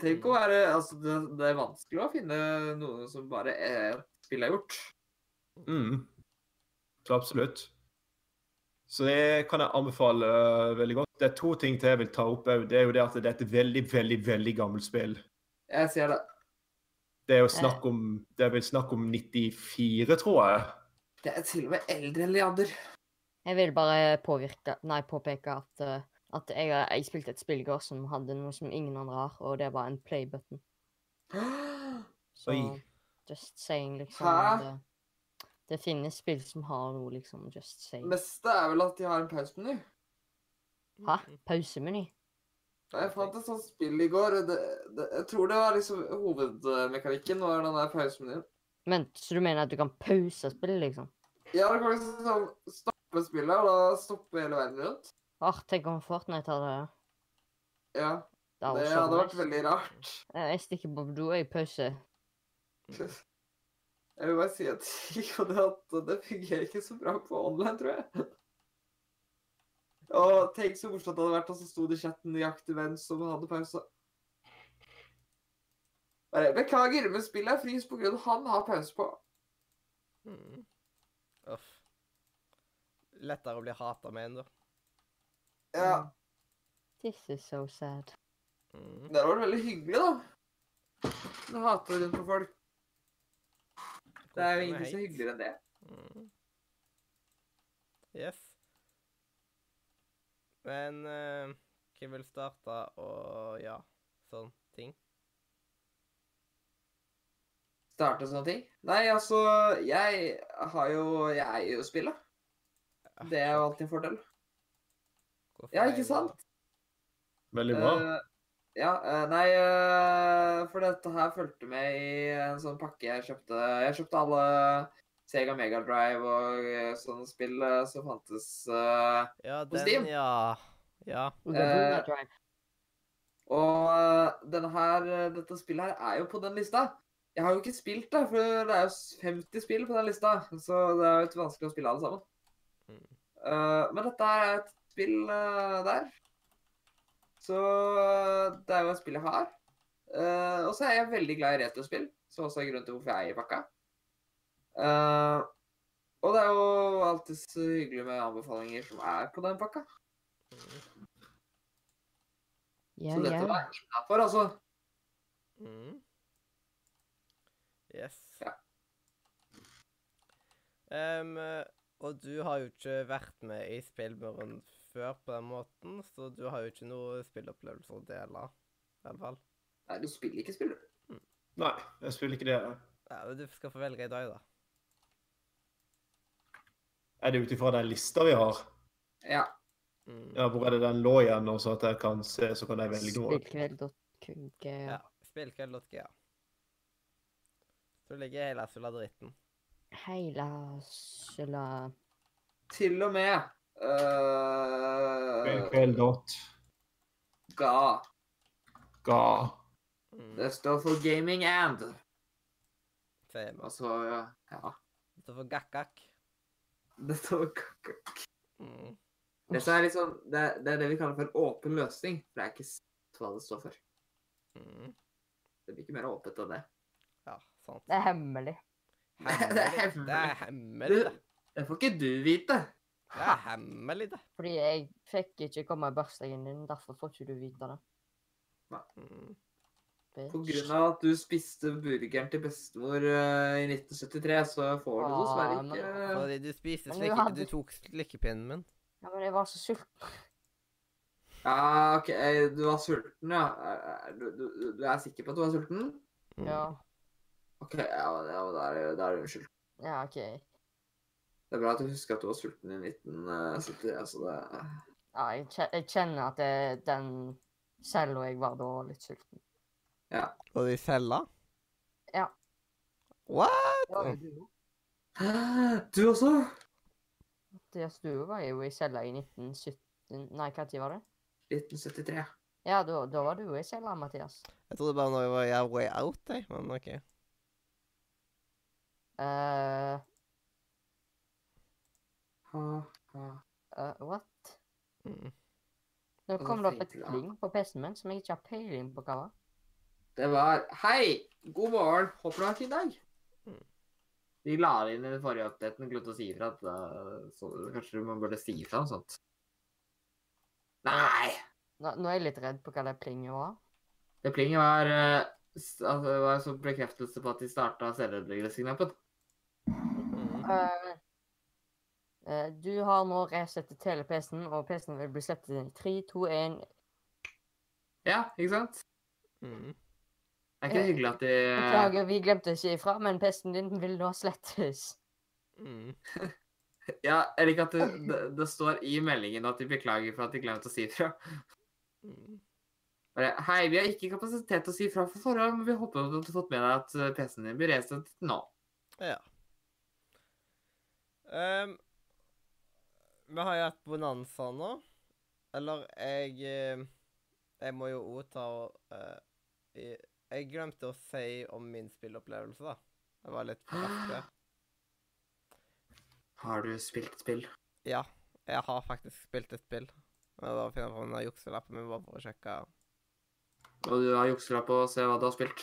Tenk å være Altså, det, det er vanskelig å finne noe som bare er spillet gjort. Mm. Så absolutt. Så det kan jeg anbefale uh, veldig godt. Det er to ting til jeg vil ta opp. òg. Det er jo det at det er et veldig, veldig veldig gammelt spill. Jeg ser det. Det er jo snakk om Det er vel snakk om 94, tror jeg. Det er til og med eldre enn Leander. Jeg vil bare påvirke, nei, påpeke at, eh, at jeg, jeg spilte et spill i går som hadde noe som ingen andre har, og det var en play-button. *gasps* Så Oi. just saying, liksom. Hæ? Det, finnes spill som har noe, liksom. Just Say. Beste er vel at de har en pausemeny. Hæ? Pausemeny? Nei, Jeg fant et sånt spill i går. Det, det, jeg tror det var liksom hovedmekanikken var den der pausemenyen. Men, så du mener at du kan pause spillet, liksom? Ja, du kan liksom sånn stoppe spillet, og da stoppe hele verden rundt. Åh, tenk om Fortnite hadde det. Ja, Det det hadde vært veldig rart. Jeg stikker på do, jeg pauser. *laughs* Jeg vil bare si det at *laughs* det fungerer ikke så bra på online, tror jeg. Og tenk så morsomt det hadde vært, og så sto det i chatten nøyaktig hvem som hadde pause. Bare, beklager, men spillet er frys på grunn han har pause på. Uff. Lettere å bli hata med enn da. Ja, This is so sad. Mm. det hadde vært veldig hyggelig, da. Å hate rundt på folk. Det er jo ingenting så er hyggeligere enn det. Mm. Yes. Men uh, hvem vil starte og ja, sånn ting? Starte sånne ting? Nei, altså, jeg har jo Jeg eier jo spillet. Det er jo alltid en fordel. Hvorfor Ja, ikke sant? Veldig bra. Eh, Ja, eh, nei eh, For dette her fulgte med i en sånn pakke jeg kjøpte. Jeg kjøpte alle Sega Mega Drive og eh, sånne spill som fantes. uh, Ja, På Steam. ja. Ja. Drive. Og denne her, dette spillet her er jo på den lista. Jeg har jo ikke spilt det, for det er jo 50 spill på den lista. Så det er jo litt vanskelig å spille alle sammen. Mm. Uh, men dette er et spill der. Så eh, det er jo et spill jeg har. Uh, og så er jeg veldig glad i retrospill, som også er grunnen til hvorfor jeg eier pakka. Uh, og det er jo alltid så hyggelig med anbefalinger som er på den pakka. Ja, så dette ja. var innafor, altså. Mm. Yes. Ja. Um, og du har jo ikke vært med i spillmuren før på den måten, så du har jo ikke noe spilleopplevelser å dele. I hvert fall. Nei, du spiller ikke spill, du. Nei, jeg spiller ikke det. Ja, men du skal få velge i dag, da. Er det ut ifra den lista vi har? Ja. Mm. Ja, Hvor er det den lå igjen, så at jeg kan se, så kan jeg velge noe? Spillkveld.kg. Ja. Spillkveld.ga. Så ligger hele sulla dritten. Hele sulla Til og med uh, Kveld dot. Ga. Ga. Mm. Det står for gaming and. Fem. Altså, ja. ja. Det står for gakkak. Det står k- Mm. Dette er liksom det, det er det vi kaller for en åpen løsning. For det er ikke sant hva det står for. Mm. Det blir ikke mer åpent enn det. Ja, sant. Det er hemmelig. *laughs* Det er Hemmelig. Det er hemmelig, Du, Det får ikke du vite. Det er hemmelig, det. Fordi jeg fikk ikke komme i bursdagen din, derfor får ikke du vite det. Mm. På grunn av at du spiste burgeren til bestemor uh, i 1973, så får du dessverre ikke men- Fordi du spiste slik du hadde- Du tok slikkepinnen min. Ja, men jeg var så sulten. Ja, OK, du var sulten, ja. Du, du, du er sikker på at du var sulten? Ja. OK, ja, men- ja men da er da er du unnskyldt. Ja, OK. Det er bra at du husker at du var sulten i 1973, altså det Ja, jeg, kjenner at det, den cella jeg var da litt sulten. Var du i cella? Ja. What? Ja, du. *gasps* Du også? Mathias, du var jo i cella i 1917 Nei, hva tid var det? 1973. Ja, da, da var du i cella, Mathias. Jeg trodde bare når jeg var i way out, jeg. Men OK. eh Eh, what? Mm. Nå kom det opp et pling på PC-en min som jeg ikke har peiling på hva var. Det var Hei! God morgen. Håper du har en fin dag. Mm. De la det inn i den forrige updaten og glemte å si ifra. at, eh, Så kanskje man burde si ifra noe sånt. Nei! Nå, nå er jeg litt redd på hva det plinget var. Det plinget var uh, altså, det var en sånn bekreftelse på at de starta selvødeleggelsesknappen. Mm. Eh, du har nå resettet hele PC-en, og PC-en vil bli sluppet inn i 3, 2, 1 Ja, ikke sant? Mm. Er ikke det hyggelig at de Beklager, vi glemte ikke ifra, men PC-en din vil nå slettes. Mm. *laughs* Ja, jeg liker at det, det, det står i meldingen at de beklager for at de glemte å si ifra. Mm. Bare, Hei, vi har ikke kapasitet til å si ifra for forhånd, men vi håper du har fått med deg at eh, PC-en din blir resettet nå. Ja. Ehm, vi har jo hatt bonanza nå. Eller jeg eh, Jeg må jo òg ta og jeg, jeg glemte å si om min spillopplevelse, da. Jeg var litt for. *gasps* Har du spilt spill? Ja, jeg har faktisk spilt et spill. Jeg må bare jeg på den jukselappen min bare for å sjekke. Og du har jukselapp og se hva du har spilt?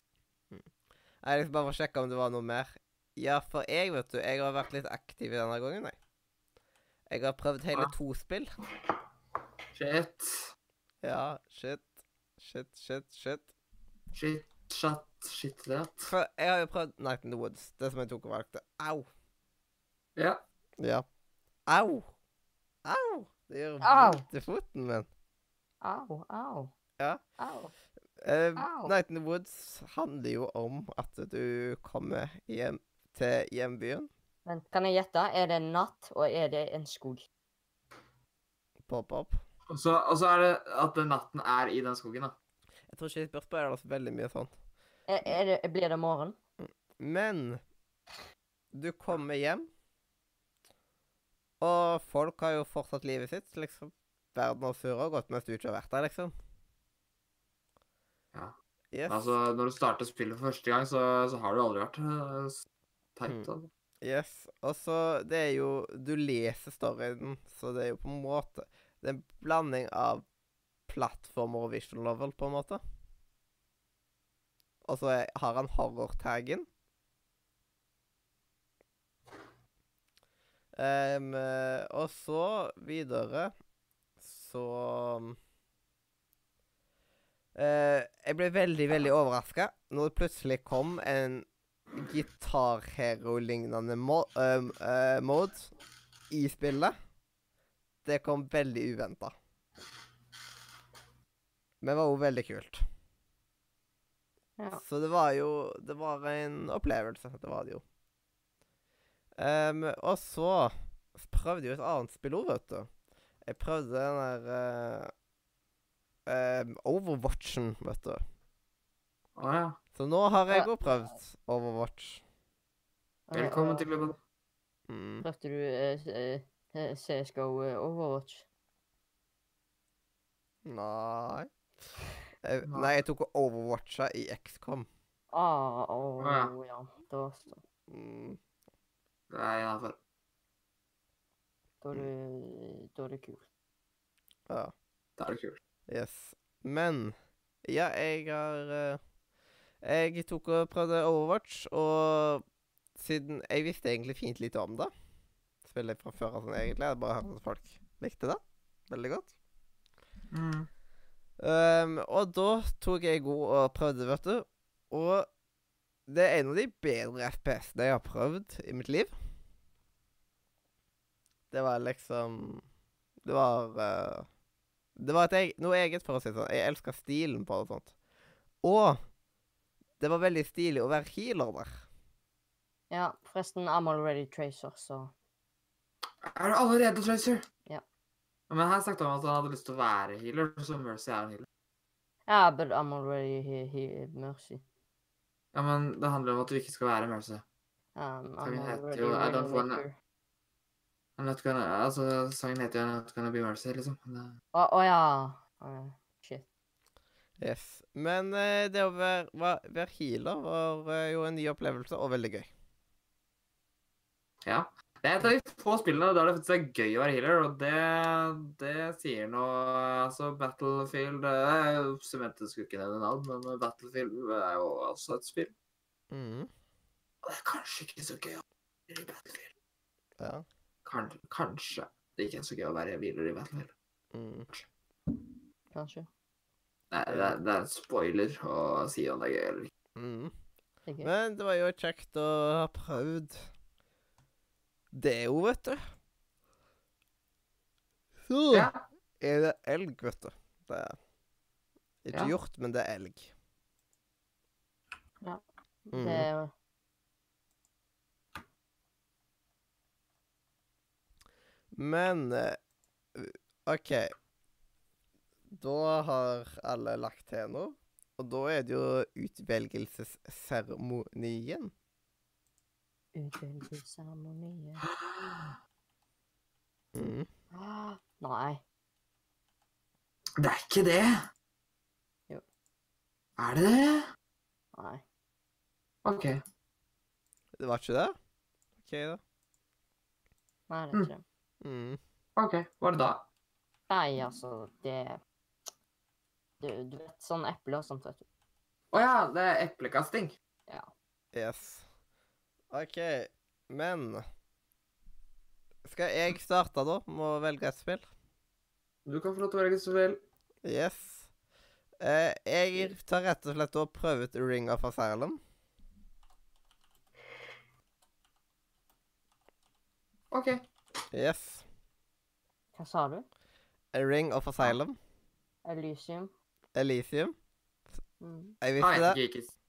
Jeg liksom bare for å sjekke om det var noe mer. Ja, for jeg, vet du, jeg har vært litt aktiv i denne gangen, jeg. Jeg har prøvd hele to spill. Shit. Ja, shit. Shit, shit, shit. Shit, shit, shit, that. For jeg har jo prøvd Night in the Woods, det som jeg tok og valgte. Au! Ja. Ja. Au! Au! Det gjør vondt i foten min. Au, au. Ja. Au. Uh, Au. Night in the Woods handler jo om at du kommer hjem til hjembyen. Men kan jeg gjette? Er det en natt, og er det en skog? Pop-up. Og så, og så er det at den natten er i den skogen, da. Jeg tror ikke jeg bør det så veldig mye sånn. Er, er det, blir det morgen? Men du kommer hjem, og folk har jo fortsatt livet sitt. Liksom. Verden har surra godt mens du ikke har vært der, liksom. Ja. Yes. Altså, når du starter spillet for første gang, så, så har du aldri vært s- teit. Mm. Altså. Yes. Og så Det er jo Du leser storyen, så det er jo på en måte Det er en blanding av plattformer og visual novel, på en måte. Og så har han horror-taggen. Ehm, eh, og så videre så uh, Jeg ble veldig, veldig overraska når det plutselig kom en gitarhero-lignende mo uh, uh, mode i spillet. Det kom veldig uventa. Men var òg veldig kult. Ja. Så det var jo Det var en opplevelse. Det var det jo. Um, og så prøvde jeg jo et annet spill òg, vet du. Jeg prøvde den der uh, ehm, Overwatchen, vet du. Å ja. Så nå har jeg òg prøvd Overwatch. Velkommen til klubben. Mm. Prøvde du eh, eh, eh, CSGO eh, Overwatch? Nei. Jeg, Nei. jeg tok og overwatcha i XCOM. Ah, oh, ja. ja. Det var sånn. Mm. Det er innafor. da, er det, da er det kult. Ja. Da er det kult. Yes. Men ja, jeg har eh, Jeg tok og prøvde Overwatch, og siden Jeg visste egentlig fint lite om det. Spiller fra før av sånn egentlig. Jeg bare hørte at folk likte det veldig godt. Mm. Um, og da tok jeg god og prøvde, vet du. Og det er en av de bedre FPS-ene jeg har prøvd i mitt liv. Det var liksom Det var uh, Det var et eg noe eget, for å si det sånn. Jeg elska stilen på det og sånt. Og det var veldig stilig å være healer der. Ja, forresten, I'm already tracer, så Er du allerede Tracer? Ja. Men her snakket han om at han hadde lyst til å være healer, så Mercy er en healer. Ja, but I'm already he, he, Mercy. Ja, men det handler om at du ikke skal være Mercy. Um, Sangen I'm heter already jo I don't wanna-. I'm not gonna, altså, sangen heter jo Not Gonna Be Mercy, liksom. Å å ja. Yes. Men eh, det å være, va- være healer var eh, jo en ny opplevelse, og veldig gøy. ja. Det er et av de få spillene der det faktisk er gøy å være healer, og det, det sier noe Altså, Battlefield eh, Sementet skulle ikke nevne navn, men Battlefield er jo også et spill. Mm. Og det er kanskje ikke så gøy å være i Battlefield. Ja. Kan, kanskje det ikke er så gøy å være healer i Battlefield. Mm. Kanskje. Det, det er en spoiler å si om det er gøy eller ikke. Mm. Er. Men det var jo kjekt å ha prøvd det jo, vet du. Så Ja. er det elg, vet du. Det er ikke Ja. hjort, men det er elg. Ja. Mhm. Det er jo Men eh, OK. Da har alle lagt til nå. Og da er det jo utvelgelsesseremonien. utvelgelsesseremonien. *gasps* Mm. Ah, *gasps* Nei. Det er ikke det. Jo. Er det det? Nei. OK. Det var ikke det? OK, da. Nei, det er Mm. ikke det. Mm. ok. Hva er det da? Nei, altså, det Du, du vet, sånn eple og sånt, vet du. Å ja, det er eplekasting. Yes. OK, men Skal jeg starte, da, med å velge et spill? Du kan få lov til å velge så vel. Yes. Eh, jeg tar rett og slett og prøver ut Ring of Asylum. OK. Yes. Hva sa du? A Ring of Asylum. Elysium? Elysium. Mm. Jeg visste Nei, det. ikke, ikke.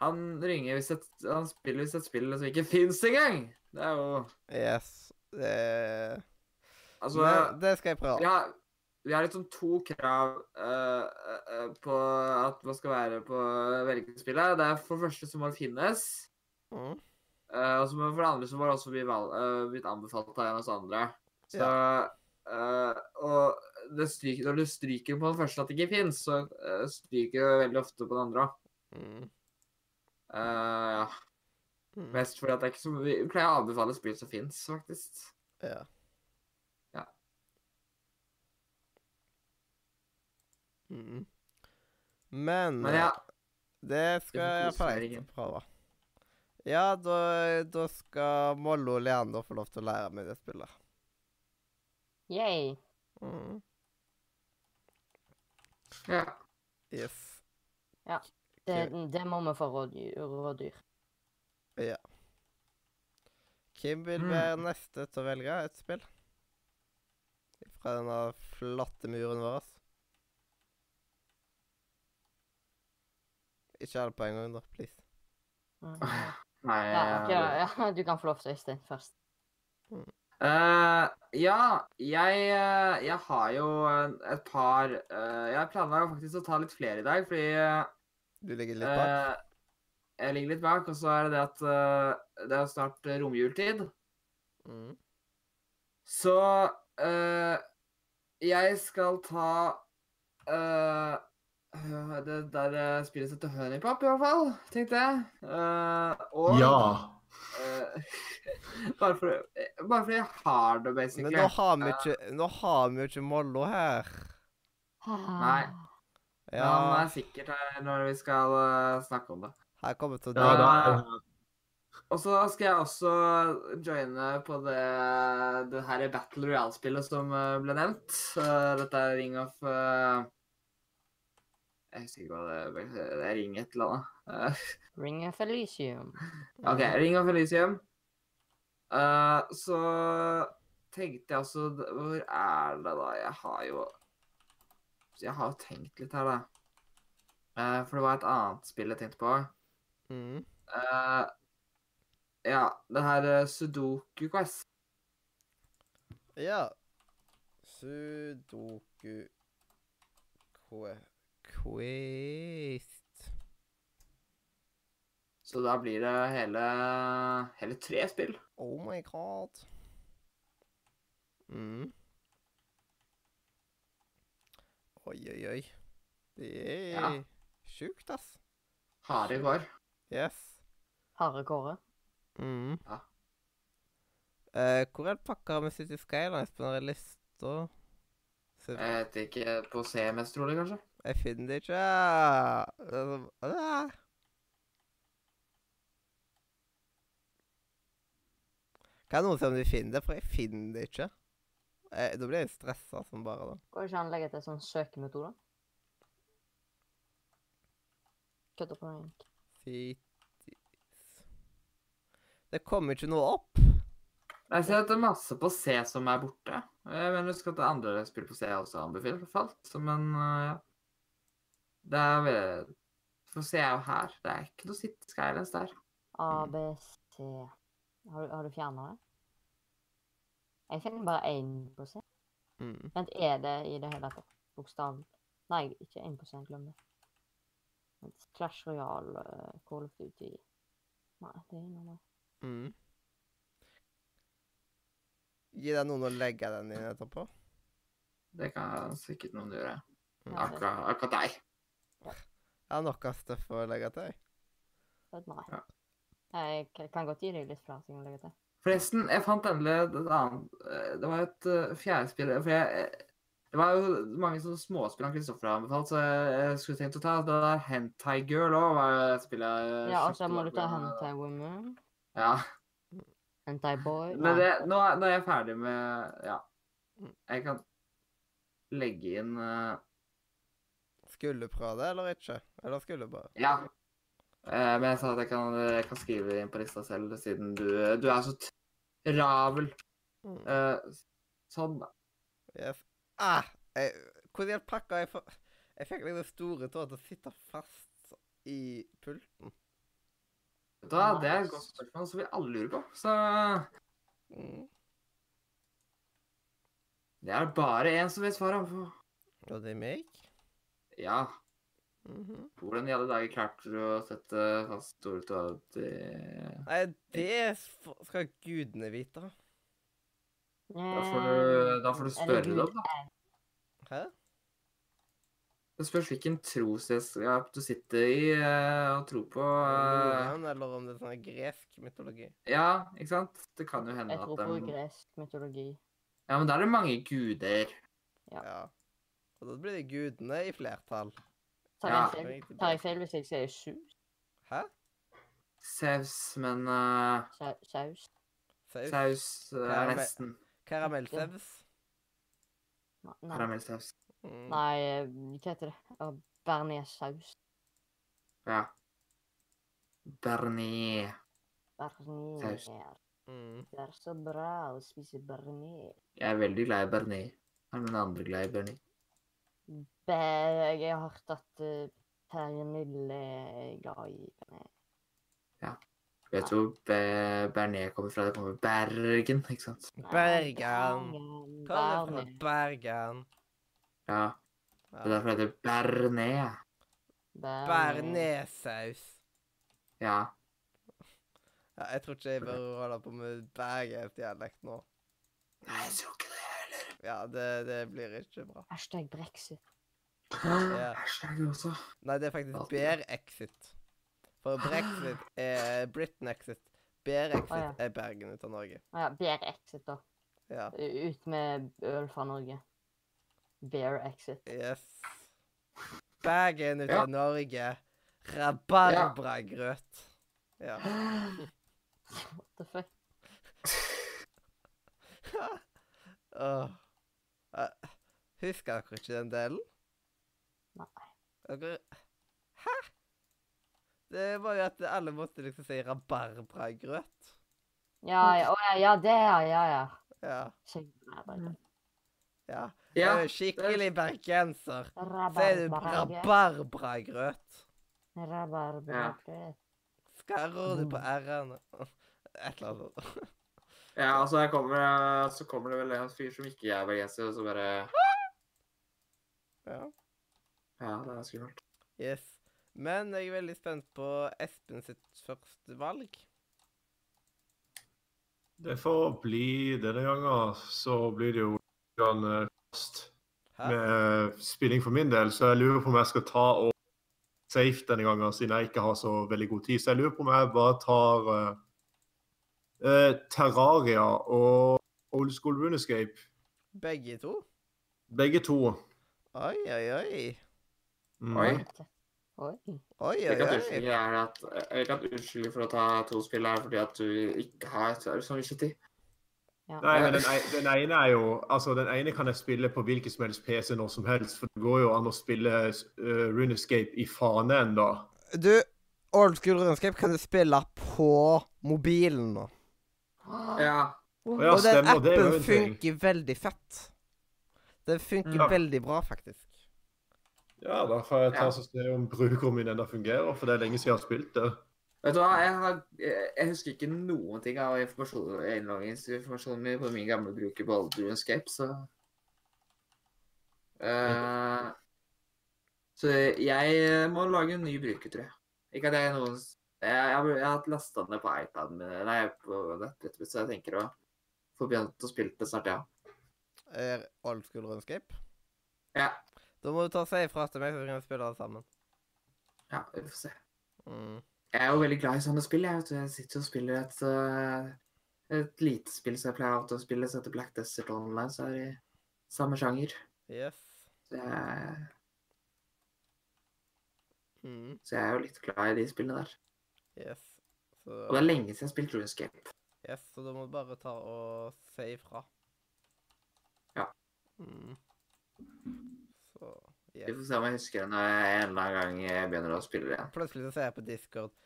Han ringer hvis et, han spiller hvis et spill som ikke fins engang. Det er jo Yes. Det, Altså men det skal jeg prøve. Ja, vi har liksom to krav uh, uh, på at man skal være på velgerspillet. Det er for det første så må det finnes. Mm. Uh, og så må, for det andre så må det også bli valg, blitt anbefalt av en av oss andre. Så eh, Og stryker, når du stryker på den første at det ikke fins, så eh, stryker du veldig ofte på den andre. Mm. ja. Mm. Mest fordi at det er ikke så Vi pleier å anbefale spill som fins, faktisk. Ja. Ja. Mm. Men, Men ja, det skal jeg å prøve. Ja, da, da skal Mollo og Leander få lov til å lære meg det spillet. Yay. Mm. Ja. Yes. Det, det må vi få rådyr. rådyr. Ja. Hvem vil Mm. være neste til å velge et spill? Fra denne flotte muren vår. Ikke alle på en gang, da. Please. Mm. *laughs* Nei Ja, ok, eh, ja, du kan få lov til Øystein først. Eh, ja, jeg, eh, jeg har jo et par uh, Jeg planla faktisk å ta litt flere i dag, fordi eh, Du ligger litt bak. jeg ligger litt bak. Og så er det det at eh, det er snart eh, romjultid. Mm. Så eh, jeg skal ta eh, det der eh, spillet som heter Honeypop, i hvert fall, tenkte jeg. Eh, og Ja. Eh, *laughs* bare, for, bare fordi jeg har det, basically. Men nå har vi ikke, nå har vi jo ikke Mollo her. Nei. Ja, Han er sikkert her når vi skal eh, snakke om det. her kommer til å ja Og så skal jeg også joine på det, det her Battle Royale-spillet som eh, ble nevnt. Eh, dette er Ring of eh, Jeg husker ikke hva det er. Det er Ring et eller annet. Eh, *laughs* Ring of Elicium. OK, Ring of Elicium. Uh, så tenkte jeg altså Hvor er det, da? Jeg har jo Jeg har jo tenkt litt her, da. Uh, for det var et annet spill jeg tenkte på. Mm. Uh, ja, det her eh, Sudoku Quest. Ja. Sudoku que Quest. Så da blir det hele, hele tre spill. Oh my god. Mm. Oi, oi, oi. Det er Ja. sjukt, ass. Harde kår. Yes. Harde Kåre. Mm. Ja. Eh, hvor er det pakka med City Skylines på den lista? Jeg vet ikke På C mest jeg, kanskje? Jeg finner det ikke. Altså, ah. Kan noen se om de finner det? For jeg finner det ikke. Eh, da blir jeg stressa som bare da. Går det ikke an å legge til sånn søkemetode? Kødder på den. Cities Det kommer ikke noe opp. Jeg ser at det er masse på C som er borte. Jeg mener husk at det andre spill på C også anbefalt. så Men eh, ja. Det er For er jo her. Det er ikke noe City Skylines der. A, B, C Har du, har du fjerna det? Jeg finner bare én på Mm. Vent, er det i det hele tatt bokstav Nei, ikke 1 glem det. Vent, Clash Royale, uh, Call of Duty Nei, det er noe mer. Mm. Gi deg noen å legge den inn etterpå. Det kan sikkert noen gjøre. Mm. Akkurat, akkurat deg. Jeg har nok av stuff å legge til. Nei. Ja. Jeg kan godt gi deg litt flere ting å legge til. Forresten, jeg fant endelig et annet eh, Det var et uh, fjerde spill For jeg, eh, det var jo mange sånne småspill han Kristoffer har anbefalt, så jeg, skulle tenkt å ta det der Hentai Girl òg, var et spill jeg Ja, altså må du ta Hentai Woman, Ja. Hentai Boy Men det, nå, er- nå er jeg ferdig med Ja. Jeg kan legge inn eh, Skulle prøve det, eller ikke? Eller skulle bare? Ja. Eh, men jeg sa at jeg kan, jeg kan skrive det inn på lista selv, siden du, du er så travel. Mm. Eh, sånn, da. Yes. Ah! Jeg, hvordan all pakka jeg for... Jeg fikk liksom store tårer til å sitte fast i pulten. Vet du hva, Det er et godt spørsmål som vi alle lurer på. Så Mm. det er bare én som vet svaret. Og det er meg? Ja. Mhm. Hvordan i alle dager klarte du å sette fast Tore i Nei, det skal gudene vite. Da får du, da får du spørre dem, da. Hæ? Det spørs hvilken trosselskap du sitter i eh, og tror på. eh, eller om det er sånn gresk mytologi. Ja, ikke sant? Det kan jo hende at Jeg tror at på de gresk mytologi. Ja, men da er det mange guder. Ja. Ja. Og da blir det gudene i flertall. Tar Ja. jeg feil, tar jeg feil hvis jeg sier sus? Hæ? Saus, men eh, Sau- Saus? Saus? saus eh, Ja, men- nesten Karamellsaus? Nei, nei. karamellsaus. Mm. nei, eh, hva heter det? Ja, Bearnéssaus. Ja. Bernier. Bearnés. Mm. Det er så bra å spise bearnés. Jeg er veldig glad i Bernet. Er noen andre glad i Bernet? Jeg har hørt at uh, Pernille er glad i bearnés. Vet du hvor Be- Bernet kommer fra? Det kommer fra Bergen, ikke sant? Bergen. Bergen. Hva er det? Bergen. Ja. Det er derfor det heter Bernet. Bearnéssaus. Ja. Ja, jeg tror ikke jeg bør holde på med bergensdialekt nå. Nei, jeg tror ikke det. *laughs* Ja, det, det blir ikke bra. Hashtag brexit. *gasps* Ja. Hashtag også. Nei, det er faktisk bare Bear Exit. For *gasps* Brexit er Britain Exit. Bear Exit ah, ja. er Bergen ut av Norge. Å ja, Bear exit, da. Ja. Ut med øl fra Norge. Bear exit. Yes. Bergen ut Ja. av Norge. Rabarbragrøt. Ja. *gasps* What the fuck? *laughs* *laughs* Åh. Eh, Husker dere ikke den delen? Nei. Dere Hæ? Det var jo at alle måtte liksom si rabarbragrøt. Ja, ja, å, ja, ja, det, ja, ja, ja. Ja. Kjempebrabra. ja. Ja, er skikkelig bergenser. Sier du Rabarbragrøt. rabarbragrøt? Skarrer du på r-ene? Et eller annet. Ja, altså her kommer, så kommer det vel en fyr som ikke er bergenser, og så bare Ja. Ja, det er skummelt. Yes. Men jeg er veldig spent på Espen sitt første valg. Det får bli denne gangen, så blir det jo litt eh, fast med eh, spilling for min del. Så jeg lurer på om jeg skal ta og safe denne gangen, siden jeg ikke har så veldig god tid. Så jeg lurer på om jeg bare tar eh, Terraria og Old School Runescape. Begge to? Begge to. Oi, oi, oi. Mm. Oi. Oi. Oi, Jeg oi, kan oi. at jeg kan unnskylde for å ta to spill her fordi at du ikke har så mye tid. Ja. Nei, men den, den ene er jo Altså, den ene kan jeg spille på hvilken som helst PC når som helst, for det går jo an å spille uh, Runescape i fane ennå. Du, Old School Runescape kan du spille på mobilen nå. Ja. Og ja, Og den stemmer, det er jo appen en ting. funker veldig fett. Den funker Ja. veldig bra, faktisk. Ja, da får jeg ta Ja. og se om brukeren min ennå fungerer, for det er lenge siden jeg har spilt det. Vet du hva, jeg, har, jeg, jeg husker ikke noen ting av informasjon- innloggingsinformasjonen min på min gamle bruker på Alder Escape, så Eh, Så jeg må lage en ny bruker, tror jeg. Ikke at jeg er noen s- Jeg, jeg, har- lasta ned på iPaden min, nei, på nettbrettet mitt, så jeg tenker å få begynt å spille det snart, ja. Er Old School Runescape? Ja, Da må du ta og si ifra til meg, så kan vi spille det sammen. ja vi får se. Mm. Jeg er jo veldig glad i sånne spill. Jeg, vet du. jeg sitter og spiller et, eh, et lite spill som jeg pleier å spille, som heter Black Desert Online, så er det i samme sjanger. Yes. Så jeg, Mm. så jeg er jo litt glad i de spillene der. Yes. Så, Og det er lenge siden jeg har spilt Runescape. yes, så da må du bare ta og si ifra. Ja. Mm. Så Vi får se om jeg husker det når jeg en eller annen gang jeg begynner å spille det igjen. Plutselig så ser jeg på Discord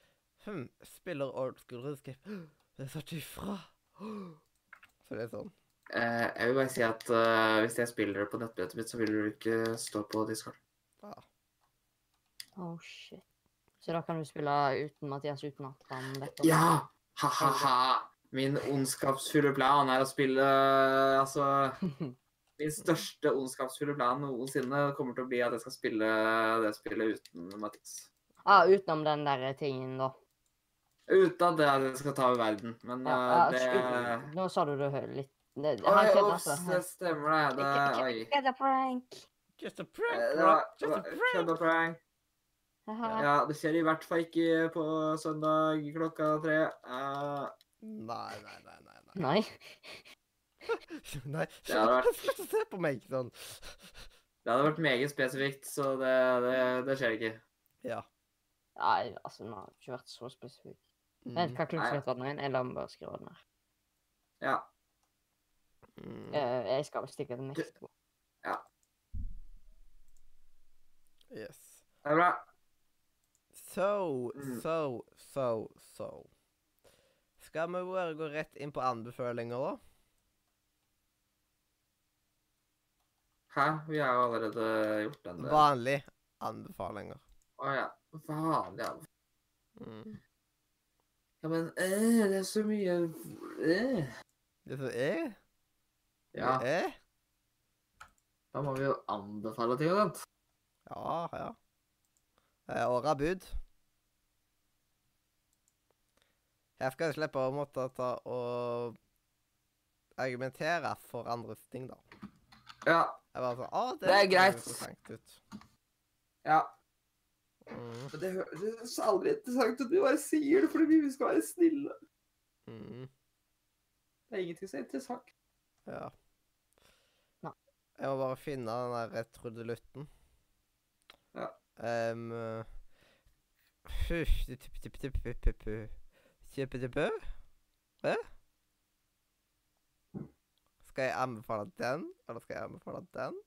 Hm, spiller Old School Runescape. *gasps* Det sa ikke ifra. *gasps* Så det er sånn. Eh, jeg vil bare si at uh, hvis jeg spiller det på nettbrettet mitt, så vil du ikke stå på Discord. Ja. Oh, shit. Så da kan du spille uten Mathias uten at han vet om Ja! Ha-ha-ha! Min ondskapsfulle plan er å spille eh, altså *laughs* Min største ondskapsfulle plan noensinne kommer til å bli at jeg skal spille det spillet uten Mathias. Ja, utenom den der tingen, da. Uten at det at jeg skal ta over verden. Men Ja, eh, ja, det Nå sa du det høyt litt det, Oi, Han ops, altså. det stemmer det. det oi. Kødda prank. Just a Eh, prank, bro. Just a prank. Ja, det skjer i hvert fall ikke på søndag klokka tre. Uh... Nei, nei, nei, nei. nei. Nei. *laughs* nei. Det hadde vært- Slutt å se på meg sånn. det hadde vært meget spesifikt, så det, det, det skjer ikke. Ja. Nei, altså, den har ikke vært så spesifikk. Mm. Vent, hva Nei. du den igjen? Jeg lar meg bare skrive den her. Ja. Mm. Eh, Jeg skal vel stikke til Mexico. Yes. Det er bra. So, Mm. so, so, so. Skal vi bare gå rett inn på anbefalinger, da? Hæ? Vi har jo allerede gjort den. der. Vanlige anbefalinger. Å ja. Vanlige Ja. Mm. ja, men øh, det er så mye øh. Det er, Ja, det er da må vi jo anbefale ting og sånt. Ja, ja. Eh, Åra bud. Her skal jeg slippe å måtte ta og argumentere for andres ting, da. Ja. Jeg bare sånn, Å, det, Det er greit. ut. ja. Mm, Men det høres aldri interessant ut. Vi bare sier det fordi vi skal være snille. mm, Det er ingenting som er interessant. ja. Nei. Jeg må bare finne den der trudelutten. Ja. Um, Hysj tipp, tipp, tipp, tipp, tipp, tipp. Hæ? Skal jeg anbefale den, eller skal jeg anbefale den?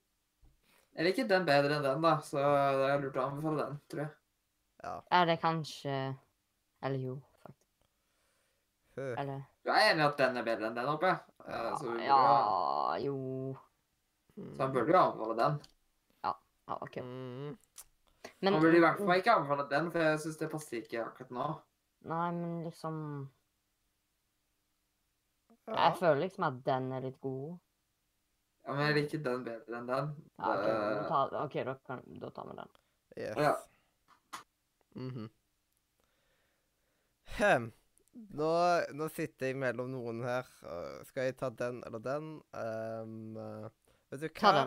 Jeg liker den bedre enn den, da, så det er lurt å anbefale den, tror jeg. Ja. Er det kanskje Eller jo, faktisk. Hø. Eller Du er enig i at den er bedre enn den oppe? jeg? Ja, så, vi Ja, jo- jo så han burde jo anbefale den. Ja, OK. Mm. Men Han burde i hvert fall ikke anbefale den, for jeg syns det passer ikke akkurat nå. Nei, men liksom Ja. Jeg føler liksom at den er litt god. Ja, Men jeg liker den bedre enn den. Ja, OK, da, da, kan, da tar vi den. Yes. Ja. Mhm. Hm. Nå, nå sitter jeg mellom noen her. Skal jeg ta den eller den? Ehm, eh, vet du hva?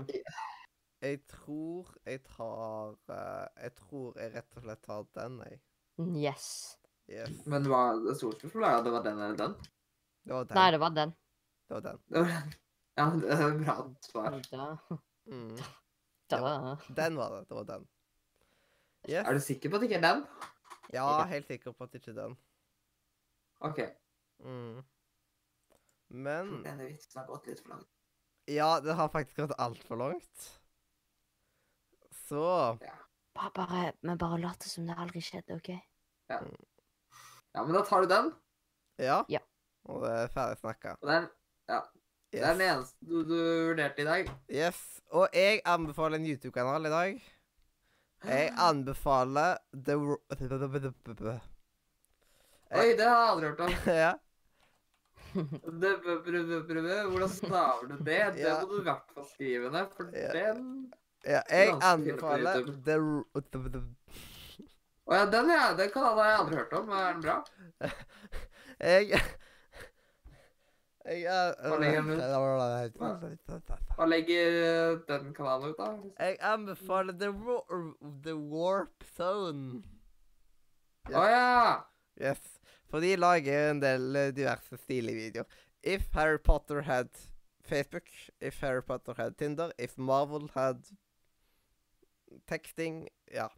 Jeg tror jeg tar eh, Jeg tror jeg rett og slett tar den, jeg. Yes. Yes. Men det, var, det store spørsmålet er det var den eller den. Det var den. Nei, det var den. Det var den. Det var den. Ja, det er bra svar. Da, Mm. da. Den var det. Det var den. Yes. Er du sikker på at det ikke er den? Ja, helt sikker på at det ikke er den. OK. Mm. Men Denne vitsen har gått litt for langt. Ja, det har faktisk gått altfor langt. Så ja. Bare, bare, men bare lat som det aldri skjedde, OK? Ja, men da tar du den. Ja. Ja. Og det er ferdig snakka. Og den, det er den eneste du, du vurderte i dag. yes. Og jeg anbefaler en YouTube-kanal i dag. Jeg *gasps* anbefaler The Oi, det har jeg aldri hørt om. *laughs* Ja. Hvordan staver du det? *laughs* Det må du i hvert fall skrive ned, for den ja jeg anbefaler The Å ja, den, ja. Den kanalen har jeg aldri hørt om. Er den bra? *laughs* Jeg Jeg er Hva legger den Hva legger eh, den kanalen ut, da? Jeg anbefaler The, The Warp Zone. Å ja! Yes. For de lager en del eh, diverse stilige videoer. If Harry Potter had Facebook, if Harry Potter had Tinder, if Marvel had texting Ja.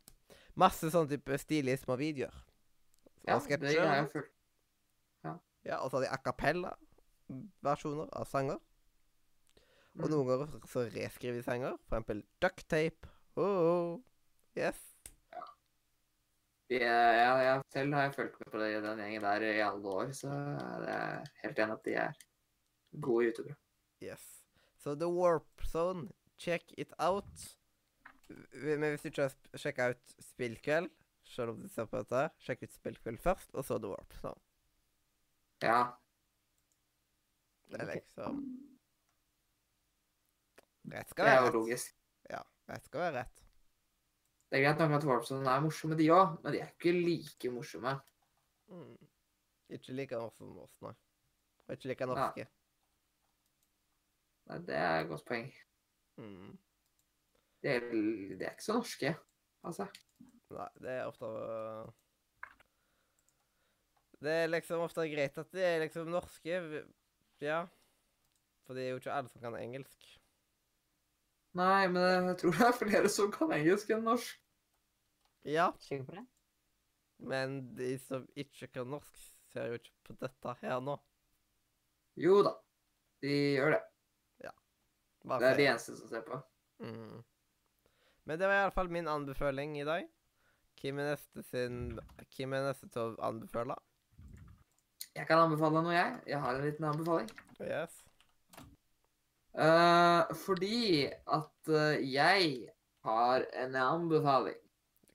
Masse sånn type stilige små videoer. Ja, Og det har jeg fulgt. Ja, og så har de a cappella-versjoner av sanger. Og Mm. noen ganger så reskriver de sanger. For eksempel ducktape. Oh, oh. Yes. Ja. ja, ja, selv har jeg fulgt med på det, den gjengen der i alle år, så det er helt enig at de er gode youtubere. Yes. Så The Warp Zone, check it out. Men hvis du ikke har sjekka ut Spillkveld, selv om du ser på dette, sjekk ut Spillkveld først, og så The Warp Så. Ja. Det er liksom Rett Det skal er være jo rett. logisk. Ja, rett skal være rett. Det er greit nok at Warpson er morsomme, de òg, men de er ikke like morsomme. Mm. Ikke like morsomme som oss, nei. Og ikke like norske. norske. Nei, det er et godt poeng. Mm. De er, de er ikke så norske, altså. Nei, det er ofte Det er liksom ofte greit at de er liksom norske, ja. For det er jo ikke alle som kan engelsk. Nei, men jeg tror det er flere som kan engelsk enn norsk. Ja, Sikker på det? men de som ikke kan norsk, ser jo ikke på dette her nå. Jo da, de gjør det. Bare Det er de eneste som ser på. Mm. Men det var iallfall min anbefaling i dag. Hvem er neste sin Hvem er neste til å anbefale? Jeg kan anbefale noe, jeg. Jeg har en liten anbefaling. Yes. Uh, fordi at uh, jeg har en anbefaling.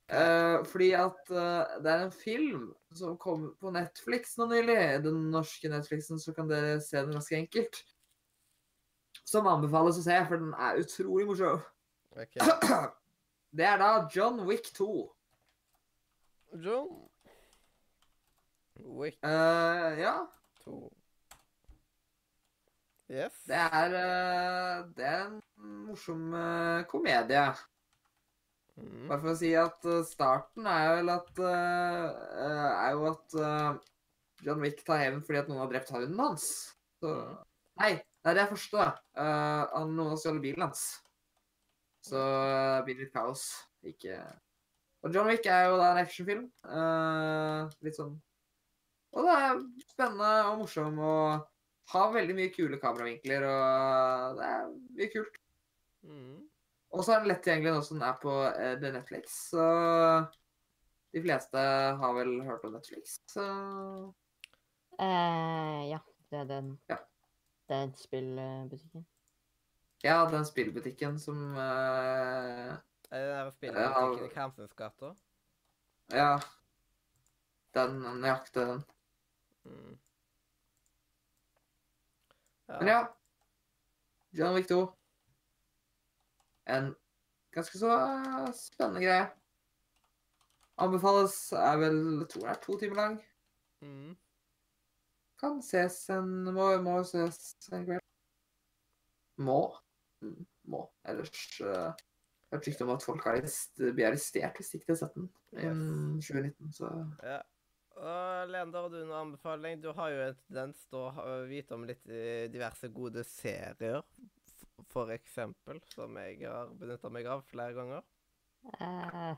Uh, fordi at det er en film som kom på Netflix nå nylig. Den norske Netflixen, så kan dere se den ganske enkelt. Som anbefales å se, for den er utrolig morsom. OK. *clears throat* Det er da John Wick 2. John Wick uh, ja, 2. Yes. det er, uh, det er en morsom uh, komedie. Mm. Bare for å si at starten er vel at Er jo at John Wick tar hevn fordi at noen har drept hunden hans. Så Nei, nei, det er første, Uh, noen har stjålet bilen hans. Så det blir litt kaos. Ikke Og John Wick er jo da en actionfilm. Uh, litt sånn Og det er spennende og morsom og har veldig mye kule kameravinkler, og det er mye kult. Mm. Og så er den lett tilgjengelig nå som den er på uh, The Netflix. Så de fleste har vel hørt om Netflix. Så uh, ja, det er den. Ja. Det er spillbutikken. Ja, den spillbutikken som uh, Er det der Ja. spillbutikken i Kamsens? Ja. Den nøyaktig den. Mm. Men ja. John Wick 2. En ganske så eh, spennende greie. Anbefales er vel jeg tror det er to timer lang. Mm. Kan ses en Må, må ses en kveld. Må. Mm, må. Ellers uh, Jeg har rykte om at folk blir arrestert hvis ikke de har sett den innen 2019, så Ja. Og Leander, har du noen anbefaling? Du har jo en tendens til å vite om litt eh, diverse gode serier, for eksempel, som jeg har benytta meg av flere ganger. Uh,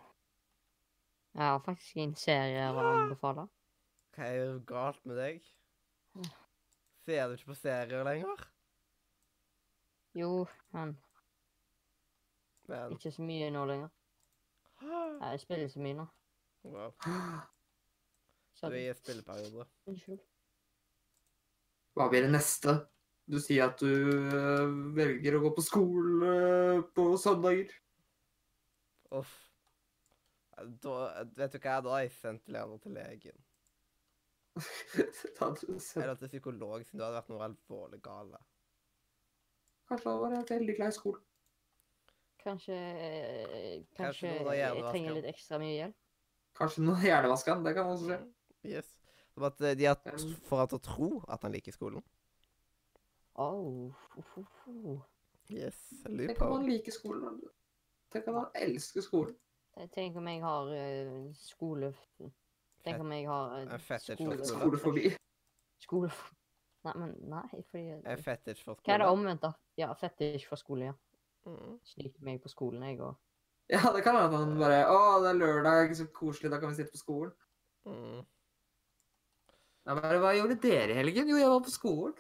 jeg har faktisk en serie å anbefale. Hva er galt med deg? Ser du ikke på serier lenger? Jo, men Men ikke så mye nå lenger. Jeg spiller så mye nå. wow. *gasps* Du er i spilleperiode. unnskyld. Hva blir det neste? Du sier at du eh, velger å gå på skole eh, på søndager. Uff. Da, vet du hva, da har jeg sendt Lena til legen. *laughs* Eller til psykolog, siden du hadde vært noe alvorlig gale. Kanskje han var veldig glad i skolen. Kanskje eh, Kanskje Kanskje jeg trenger litt ekstra mye hjelp. Kanskje noen hjernevasker han. Det kan også skje. Yes. Som at eh, de har for han til å tro at han liker skolen. Oh, Oh, ho. Yes. Tenk om han liker skolen. Tenk om han elsker skolen. Tenk om jeg har eh, skole... Tenk om jeg har eh, En fetish for skole... skole. Skolefobi. Skole... Nei, men nei, fordi Er fetisj for Hva er det skole. omvendt, da? Ja, fetisj for skole, ja. Mm. Snyter meg på skolen, jeg, og Ja, det kan hende at han bare Å, det er lørdag, så koselig, da kan vi sitte på skolen. Mm. Ja, bare, Hva gjorde dere i helgen? Jo, jeg var på skolen.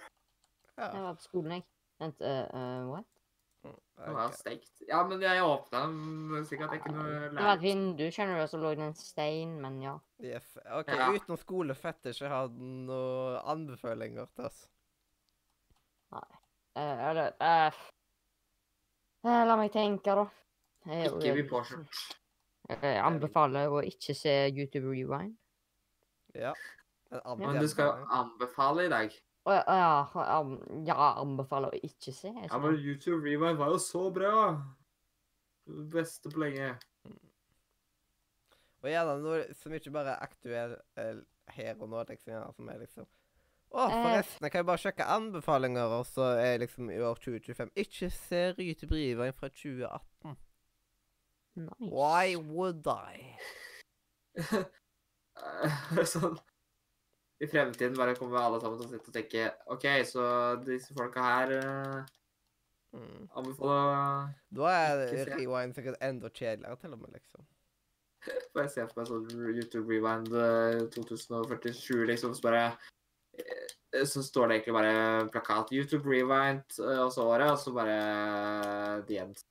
Ja. Jeg var på skolen, jeg. Vent, uh, uh, what? Det var stekt. Ja, men jeg åpna den sikkert at noe lært. Det var et vindu, skjønner du, og så lå det en stein, men ja. Yes. OK, Ja. utenom skolefetisj, jeg har noen anbefalinger til oss. Eh, eller eh, eh, La meg tenke, da. Jeg, Ikke bli påkjørt. Jeg anbefaler å ikke se YouTube Rewind. Ja. En Men du skal jo anbefale i dag. Å ja, ja, anbefaler å ikke se. Ja, men YouTube Rewind var jo så bra. Det beste på lenge. Og gjerne noe som ikke bare er aktuell eh, her og nå, liksom, ja, som er liksom Å, Eh, forresten, jeg kan jo bare sjekke anbefalinger, og så er liksom i år 2025 Ikke se YouTube Rewind fra 2018. Nice. Why would I? *laughs* Sånn I fremtiden bare kommer alle sammen til å sitte og tenke OK, så disse folka her uh, Mm. anbefaler Da er Rewind sikkert enda kjedeligere, til og med, liksom. *laughs* Bare se for meg sånn YouTube Rewind eh, 2047, liksom, så bare eh, Så står det egentlig bare plakat YouTube Rewind, eh, og så året, og så bare eh, The End.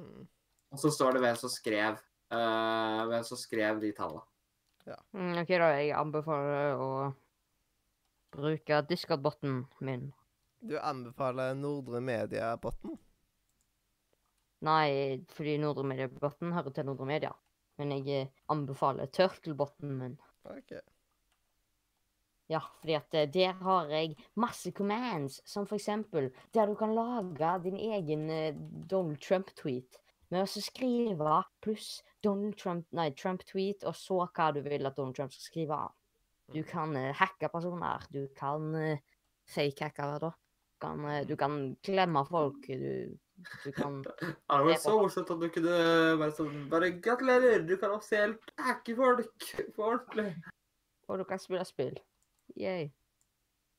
Mm. Og så står det hvem som skrev uh, hvem som skrev de tallene. Mm, OK, da. Jeg anbefaler å bruke Discord-botten min. Du anbefaler Nordre Media-botten? Nei, fordi Nordre Media-botten hører til Nordre Media. Men jeg eh, anbefaler Turtle-botten min. OK. Ja, fordi at eh, der har jeg masse commands, som for eksempel der du kan lage din egen eh, Donald Trump-tweet med å skrive pluss Donald Trump, nei, Trump-tweet, og så hva du vil at Donald Trump skal skrive. Du kan eh, hacke personer, du kan uh, fake-hacke, da. Du kan, eh, du kan klemme folk, du, du kan *laughs* Det vært så morsomt at du kunne bare sånn Bare gratulerer, du kan offisielt hacke folk *laughs* for ordentlig. Og du kan spille spill. Yay.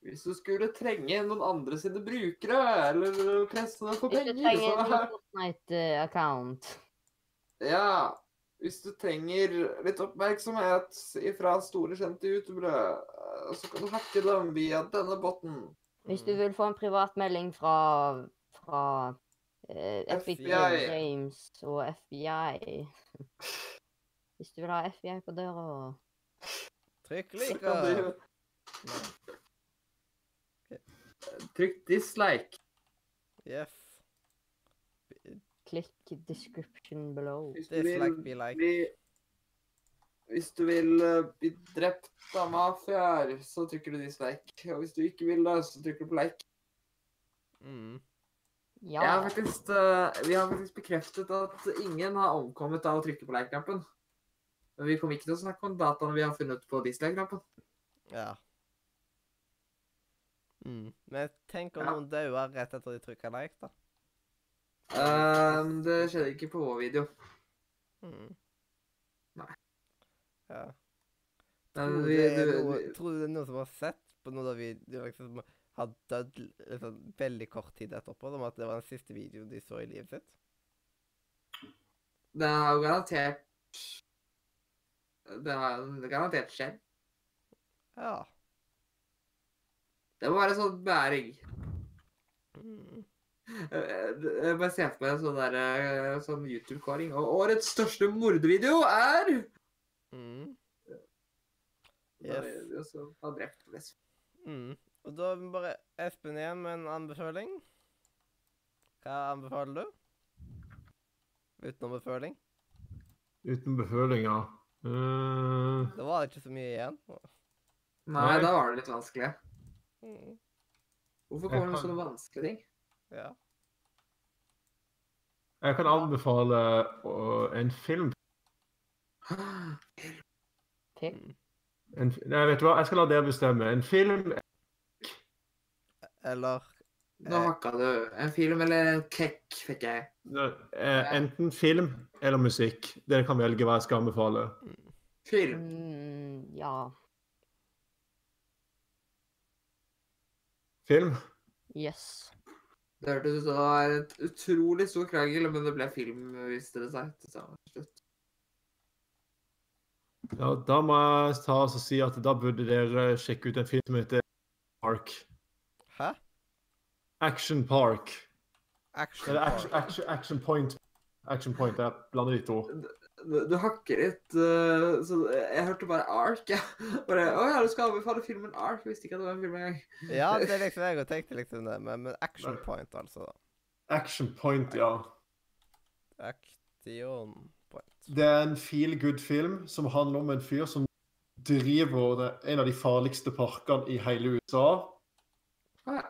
Hvis du skulle trenge noen andre sine brukere, eller presse dem for Hvis du penger, trenger en Fortnite-account Ja. Hvis du trenger litt oppmerksomhet fra store, kjente youtubere, eh, så kan du hacke dem via denne botten. Hvis du vil få en privatmelding fra, fra eh, Epic FBI. Games og FBI Hvis du vil ha FBI på døra Trykk like. du Trykk dislike. Yes. Klikk description below. Hvis du Dislike, vil be like. bli Hvis du vil eh, bli drept av mafiaer, så trykker du dislike. Og hvis du ikke vil det, så trykker du på like. Mm. Ja. Jeg har faktisk, uh, vi har faktisk bekreftet at ingen har omkommet av å trykke på like-knappen. Men vi kommer ikke til å snakke om dataene vi har funnet på dislike-knappen. Ja. Mm. Men tenk om Ja. noen dauer rett etter de trykker like, da. Eh, det skjedde ikke på vår video. Mm. Nei. Ja. Men Tror vi, det er noe, vi, tror du det er noen som har sett på noe da vi liksom, som har dødd liksom, veldig kort tid etterpå? Som at det var den siste videoen de så i livet sitt? det har jo garantert Det har garantert skjedd. Ja. Det må være sånn bæring. Mm. Jeg bare ser for meg en sånn der, eh, sånn YouTube-kåring. Og årets største mordvideo er Mm. Yes. er det jo som har drept flest. Mm. Og da er vi bare Espen igjen med en anbefaling. Hva anbefaler du? Utenom beføling? Uten befølinger. Uh, Da var det ikke så mye igjen. Nei, Nei. da var det litt vanskelig. Mm. Hvorfor kommer det med kan- sånne vanskelige ting? Ja. Jeg kan anbefale uh, en film. Film. En, nei, vet du hva? Jeg skal la dere bestemme. En film Eller Nå Eh. hakka du. En film eller en kekk, fikk jeg. eh, Enten film eller musikk. Dere kan velge hva jeg skal anbefale. Film. Mm, ja. Film? Yes. Det hørtes ut som det var et utrolig stor krangel, men det ble film, viste det seg. til slutt. Ja, da må jeg ta og si at da burde dere sjekke ut en film som heter Park. Hæ? Action Park. Action Eller Action, Park. action, action Point. Action Point, jeg blander de to. Du, hakker litt, eh, så jeg hørte bare Ark. jeg. *laughs* Bare, Å ja, du skal anbefale filmen Ark. Jeg visste ikke at det var en film engang. Ja, det er *laughs* liksom jeg tenke tenkte liksom det, men, men Action Point, altså. da. Action Point, ja. Action Point. Det er en feel good-film som handler om en fyr som driver en av de farligste parkene i hele USA. Ja.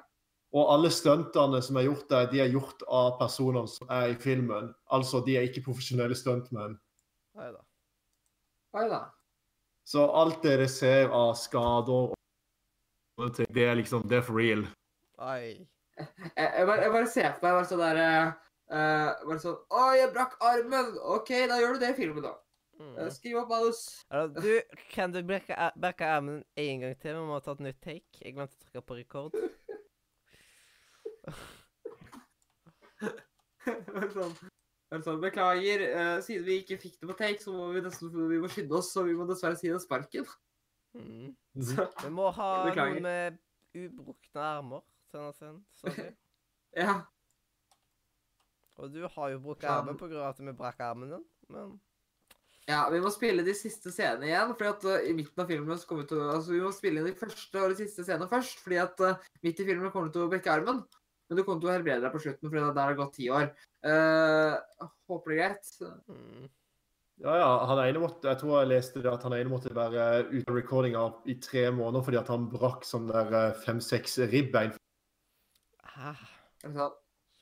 Og alle stuntene som er gjort der, de er gjort av personer som er i filmen. Altså, de er ikke profesjonelle stuntmenn. Nei da. Oi da. Så alt dere ser av skader og ting, det er liksom, det er for real. Ai. Jeg, jeg, bare, jeg bare ser på meg bare sånn der eh, eh, Bare sånn Å, jeg brakk armen! OK, da gjør du det i filmen, da. Mm. Eh, Skriv opp manus. Du, kan du brekke, brekke armen en gang til? Vi må ta et nytt take. Jeg glemte å trykke på rekord. Sånn, *laughs* sånn, Beklager, uh, siden vi ikke fikk det på take, så må vi nesten vi må skynde oss, så vi må dessverre si det sparken. Mm. *laughs* Så, Vi må ha Beklager. noen med ubrukne armer. Send oss en. Sorry. *laughs* ja. Og du har jo brukt Faen. armen av at vi brakk armen din, men ja, vi må spille de siste scenene igjen, fordi at uh, i midten av filmen så kommer vi til å Altså, vi må spille inn de første og de siste scenene først, fordi at uh, midt i filmen kommer du til å brekke armen. Men du kommer til å helbrede deg på slutten, fordi at der har det gått ti år. Uh, håper det er greit. mm. Ja, ja, han ene måtte, jeg tror jeg leste det at han ene måtte være ute av recordinga i tre måneder fordi at han brakk sånn der eh, fem-seks ribbein. sånn?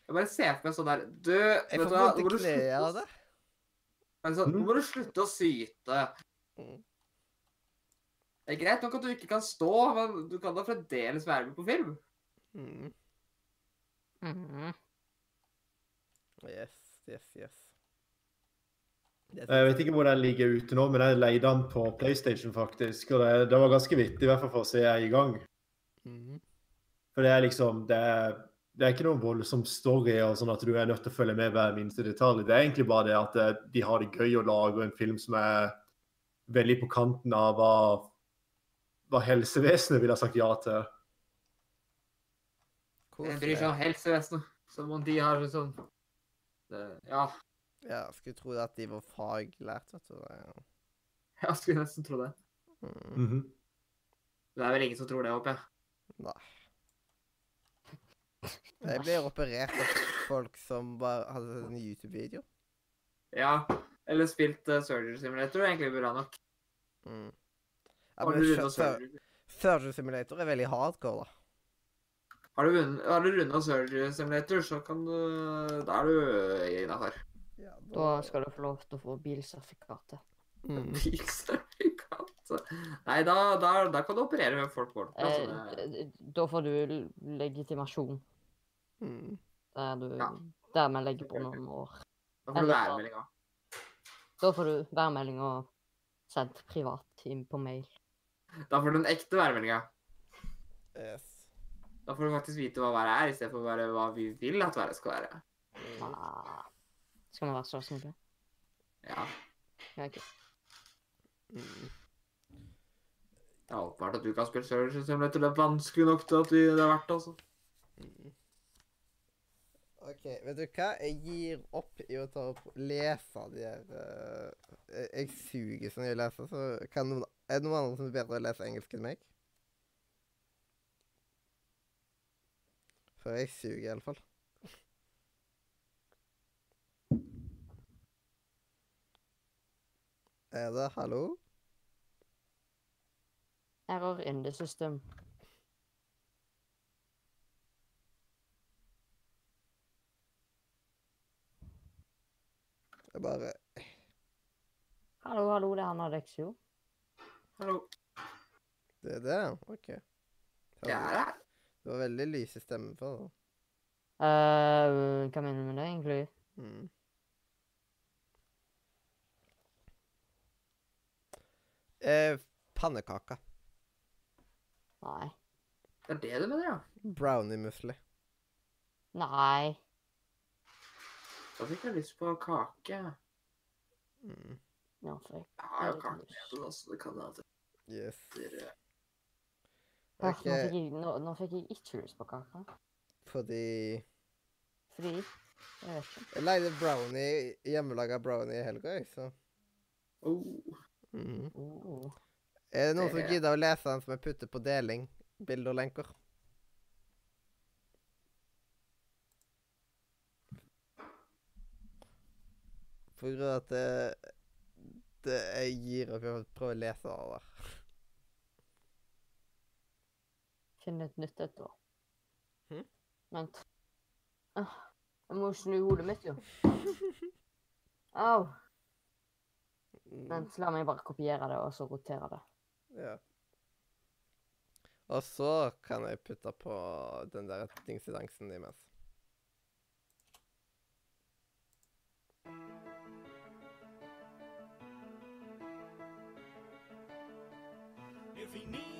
Jeg bare ser for meg sånn der Du, Jeg vet får du hva, vondt nå i må du kneet av det. Sånn, Nå må du slutte å syte. Mm. Det er greit nok at du ikke kan stå, men du kan da fremdeles være med på film. Mm. Mhm. Yes, yes, yes. Jeg vet ikke hvor den ligger ute nå, men jeg leide den på PlayStation faktisk. Og det, det var ganske vittig, i hvert fall for å se jeg i gang. Mm. For det er liksom Det er, det er ikke noen voldsom story og sånn at du er nødt til å følge med hver minste detalj. Det er egentlig bare det at eh, de har det gøy å lage en film som er veldig på kanten av hva, hva helsevesenet ville ha sagt ja til. Jeg bryr seg om helsevesenet. Som om de har sånn det- Ja, Ja, skulle tro at de var faglært, vet du. Det- ja skulle nesten tro det. Mm. Mhm. Det er vel ingen som tror det, håper jeg. Nei. Jeg blir operert av folk som bare hadde sett en YouTube-video. Ja, eller spilt uh, Surgery Simulator er egentlig bra nok. Mm. Ja, men? Surgery Simulator er veldig hardcore, da. Har du har du runda Surgery Simulator, så kan du Da er du innafor. Ja, Da skal du få lov til å få bilsertifikatet. mm. *laughs* Bilsertifikat. Nei, da, da, da kan du operere med folk på. Eh, Altså, det- d- da får du legitimasjon, Mm. der du Ja. dermed legger på noen år. da får du værmelding òg. Da får du værmeldinga sendt privat inn på mail. Da får du den ekte værmeldinga. Yes. Da får du faktisk vite hva været er, i stedet for bare hva vi vil at været skal være. Ah. Skal man være så snill? Ja. Ja, ok. Mm. Det er åpenbart at du kan spille Surgeon Simulator. Det er vanskelig nok til at vi, det er verdt det, altså. Mm. OK, vet du hva? Jeg gir opp i å ta opp lese de her uh, jeg- Jeg suger så mye å lese, så kan noen Er det noen andre som er bedre å lese engelsk enn meg? For jeg suger iallfall. Er det hallo? Error in the system. Jeg bare Hallo, hallo, det er han Dexio. Hallo. Det er det? OK. Ja er Det var veldig lyse stemmer på det. Eh, hva mener du med det, egentlig? Mm. Eh, pannekake. Nei. Det er det du mener, ja? Brownie-musli. Nei. Da fikk jeg lyst på kake. Mm. Ja, for jeg har jo kake lyst. hjemme, da, så det kan jeg Yes. Alltid Ah, nå, fikk jeg, nå, nå fikk jeg ikke lyst på kake. fordi Fordi Jeg vet ikke. Jeg leide brownie, hjemmelaga brownie i helga, jeg, så Oh. mm. Oh. Er det noen Det som er- gidder å lese den som jeg putter på deling? Bilder og lenker? For grunn av at det, det Jeg gir opp i å prøve å lese det der. Finn et nytt et, da. Hm? Vent. Ah, Jeg må snu hodet mitt, jo. *laughs* Au. Mm, Vent, la meg bare kopiere det, og så rotere det. Ja. Og så kan jeg putte på den der dingsedansen imens. If he needs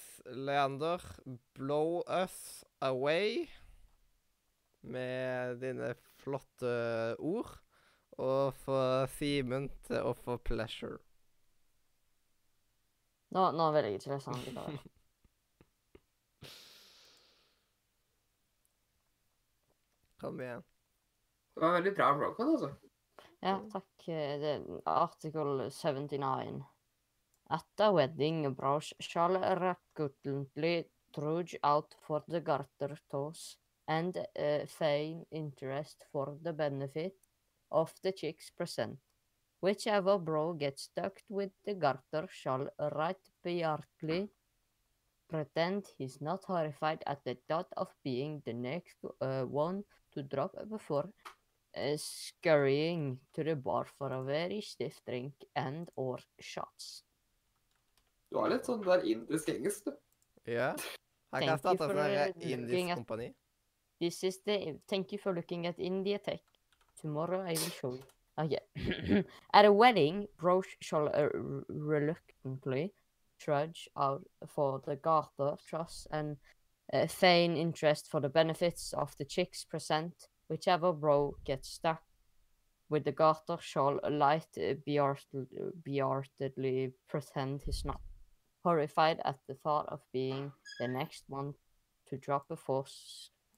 Leander, blow us away med dine flotte ord. Og få Simen til å få pleasure. Nå, nå vil jeg ikke lese den videre. *laughs* Kom igjen. Det var veldig bra blogcode, altså. Ja, takk. eh, Det er article 79. At a wedding, Browse shall reluctantly trudge out for the garter toss and uh, feign interest for the benefit of the chicks present. Whichever bro gets stuck with the garter shall right beardly pretend he's not horrified at the thought of being the next uh, one to drop before uh, scurrying to the bar for a very stiff drink and or shots. Du har litt sånn der indisk engelsk, du. Ja. Han kan you starte for, sånn her indisk looking at- kompani. This is the thank you for looking at India Tech. Tomorrow I will show you. Okay. *clears throat* at a wedding, bros shall uh, reluctantly trudge out for the garter truss and uh, feign interest for the benefits of the chicks present. Whichever bro gets stuck with the garter shall light uh, beart- beartedly pretend he's not horrified at the thought of being the next one to drop before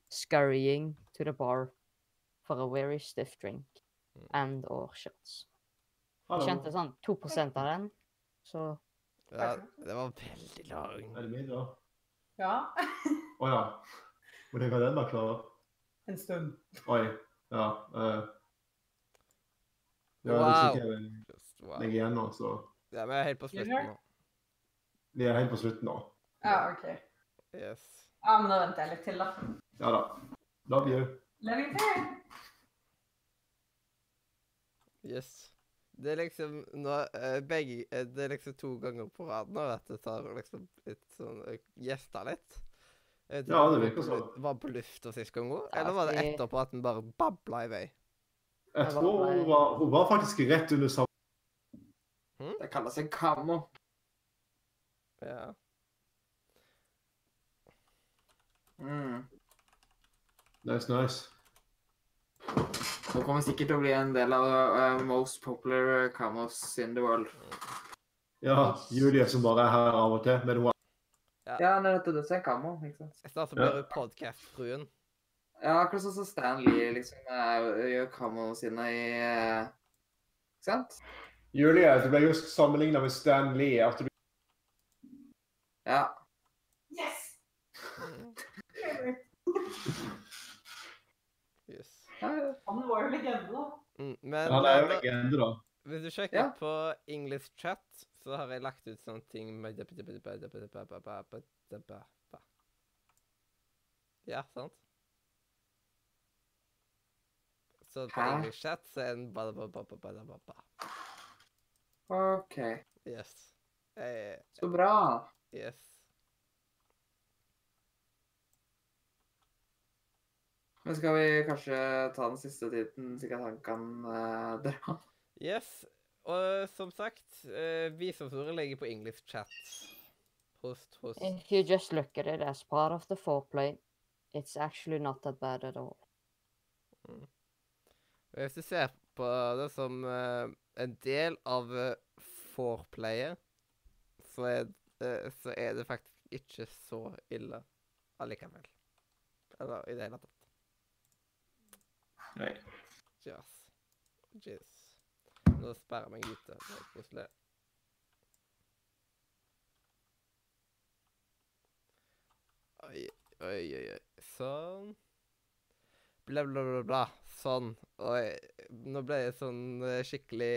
scurrying to the bar for a very stiff drink and or shots. Jeg kjente sånn 2 av den, så Ja, det var veldig lang. Er det min, da? Ja. *laughs* Å ja. Hvor lenge har den vært klar? En stund. Oi. Ja. Uh, ja, Wow. Hvis ikke jeg lenge wow. igjen nå, så Ja, vi er helt på slutten nå. Vi er helt på slutten nå. Ja, OK. Yes. Ja, men da venter jeg litt til, da. Ja da. Love you. Love you too. Yes. Det er liksom nå eh, begge eh, Det er liksom to ganger på rad nå at det tar liksom litt sånn uh, Gjesta litt. Vet Ja, det virker sånn. Var på lufta sist gang òg? Eller var det etterpå at den bare babla i vei? Jeg tror hun var, hun var faktisk rett under samme Det kalles en kammo. Ja. Mm. Nice, nice. Det kommer sikkert til å bli en del av uh, most popular camos in the world. Ja, Julie som bare er her av og til, men hun er Ja, det er dette er en camo, ikke sant? Snart så Ja. blir du podcast-fruen. Ja, akkurat sånn som Stan Lee liksom eh, gjør camoene sine i uh, Ikke sant? Julie, du ble just sammenligna med Stan Lee. At du Ja. Yes! Mm. Yes. Ja, Han var jo legende, da. Mm, men Han er jo legende, da. hvis du sjekker Ja. på English chat, så har jeg lagt ut sånne ting med Ja, sant? Så på Hæ? English chat så er en ba ba ba ba ba ba ba OK. Yes. Jeg, Så bra. yes. Men skal vi kanskje ta den siste tiden, slik at han kan uh, dra? Yes. Og som sagt, uh, visdomsordet ligger på English chat. Host, host. if you just look at it as part of the foreplay, it's actually not that bad at all. Og Hvis du ser på det som uh, en del av uh, foreplayet, så er, eh, så er det faktisk ikke så ille allikevel. Eller i det hele tatt. Nei. Jazz. Jizz. Nå sperrer jeg meg ute. Det er koselig. Oi, oi, oi, oi. Sånn. Bla, bla, bla, bla. Sånn. Oi. Nå ble det sånn eh, skikkelig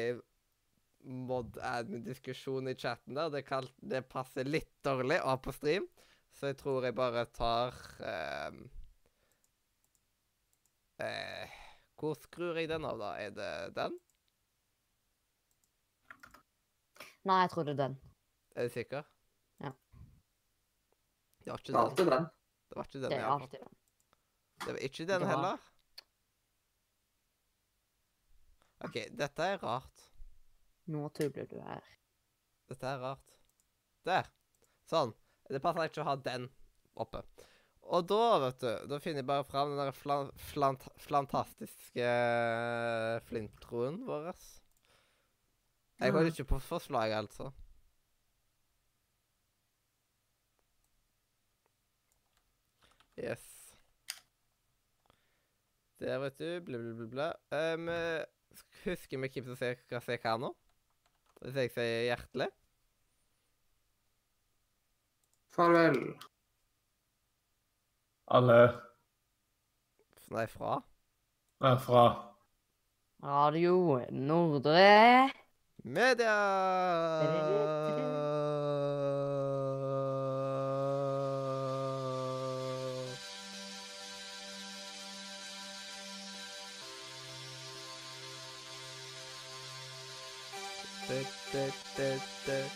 mod-admin-diskusjon i chatten der. Det, kalt, det passer litt dårlig å ha på stream, så jeg tror jeg bare tar eh, eh, Hvor skrur jeg den av, da? Er det den? Nei, jeg tror det er den. Er du sikker? Ja. Det var ikke Det er den. alltid den. Det var ikke Det den, er ja. alltid den. Det var ikke den var- heller. OK, dette er rart. Nå tubler du her. Dette er rart. Der. Sånn. Det passer ikke å ha den oppe. Og da, vet du, da finner jeg bare fram den der flan, flant, flantastiske eh, flintroen vår. Jeg holder ikke på forslaget, altså. Yes. Der, vet du. Bla, bla, bla, bla. Um, husker vi hvem som skal se hva nå? Hvis jeg sier hjertelig? Farvel. Alle Nei, fra? er fra Radio Nordre. Media! Da.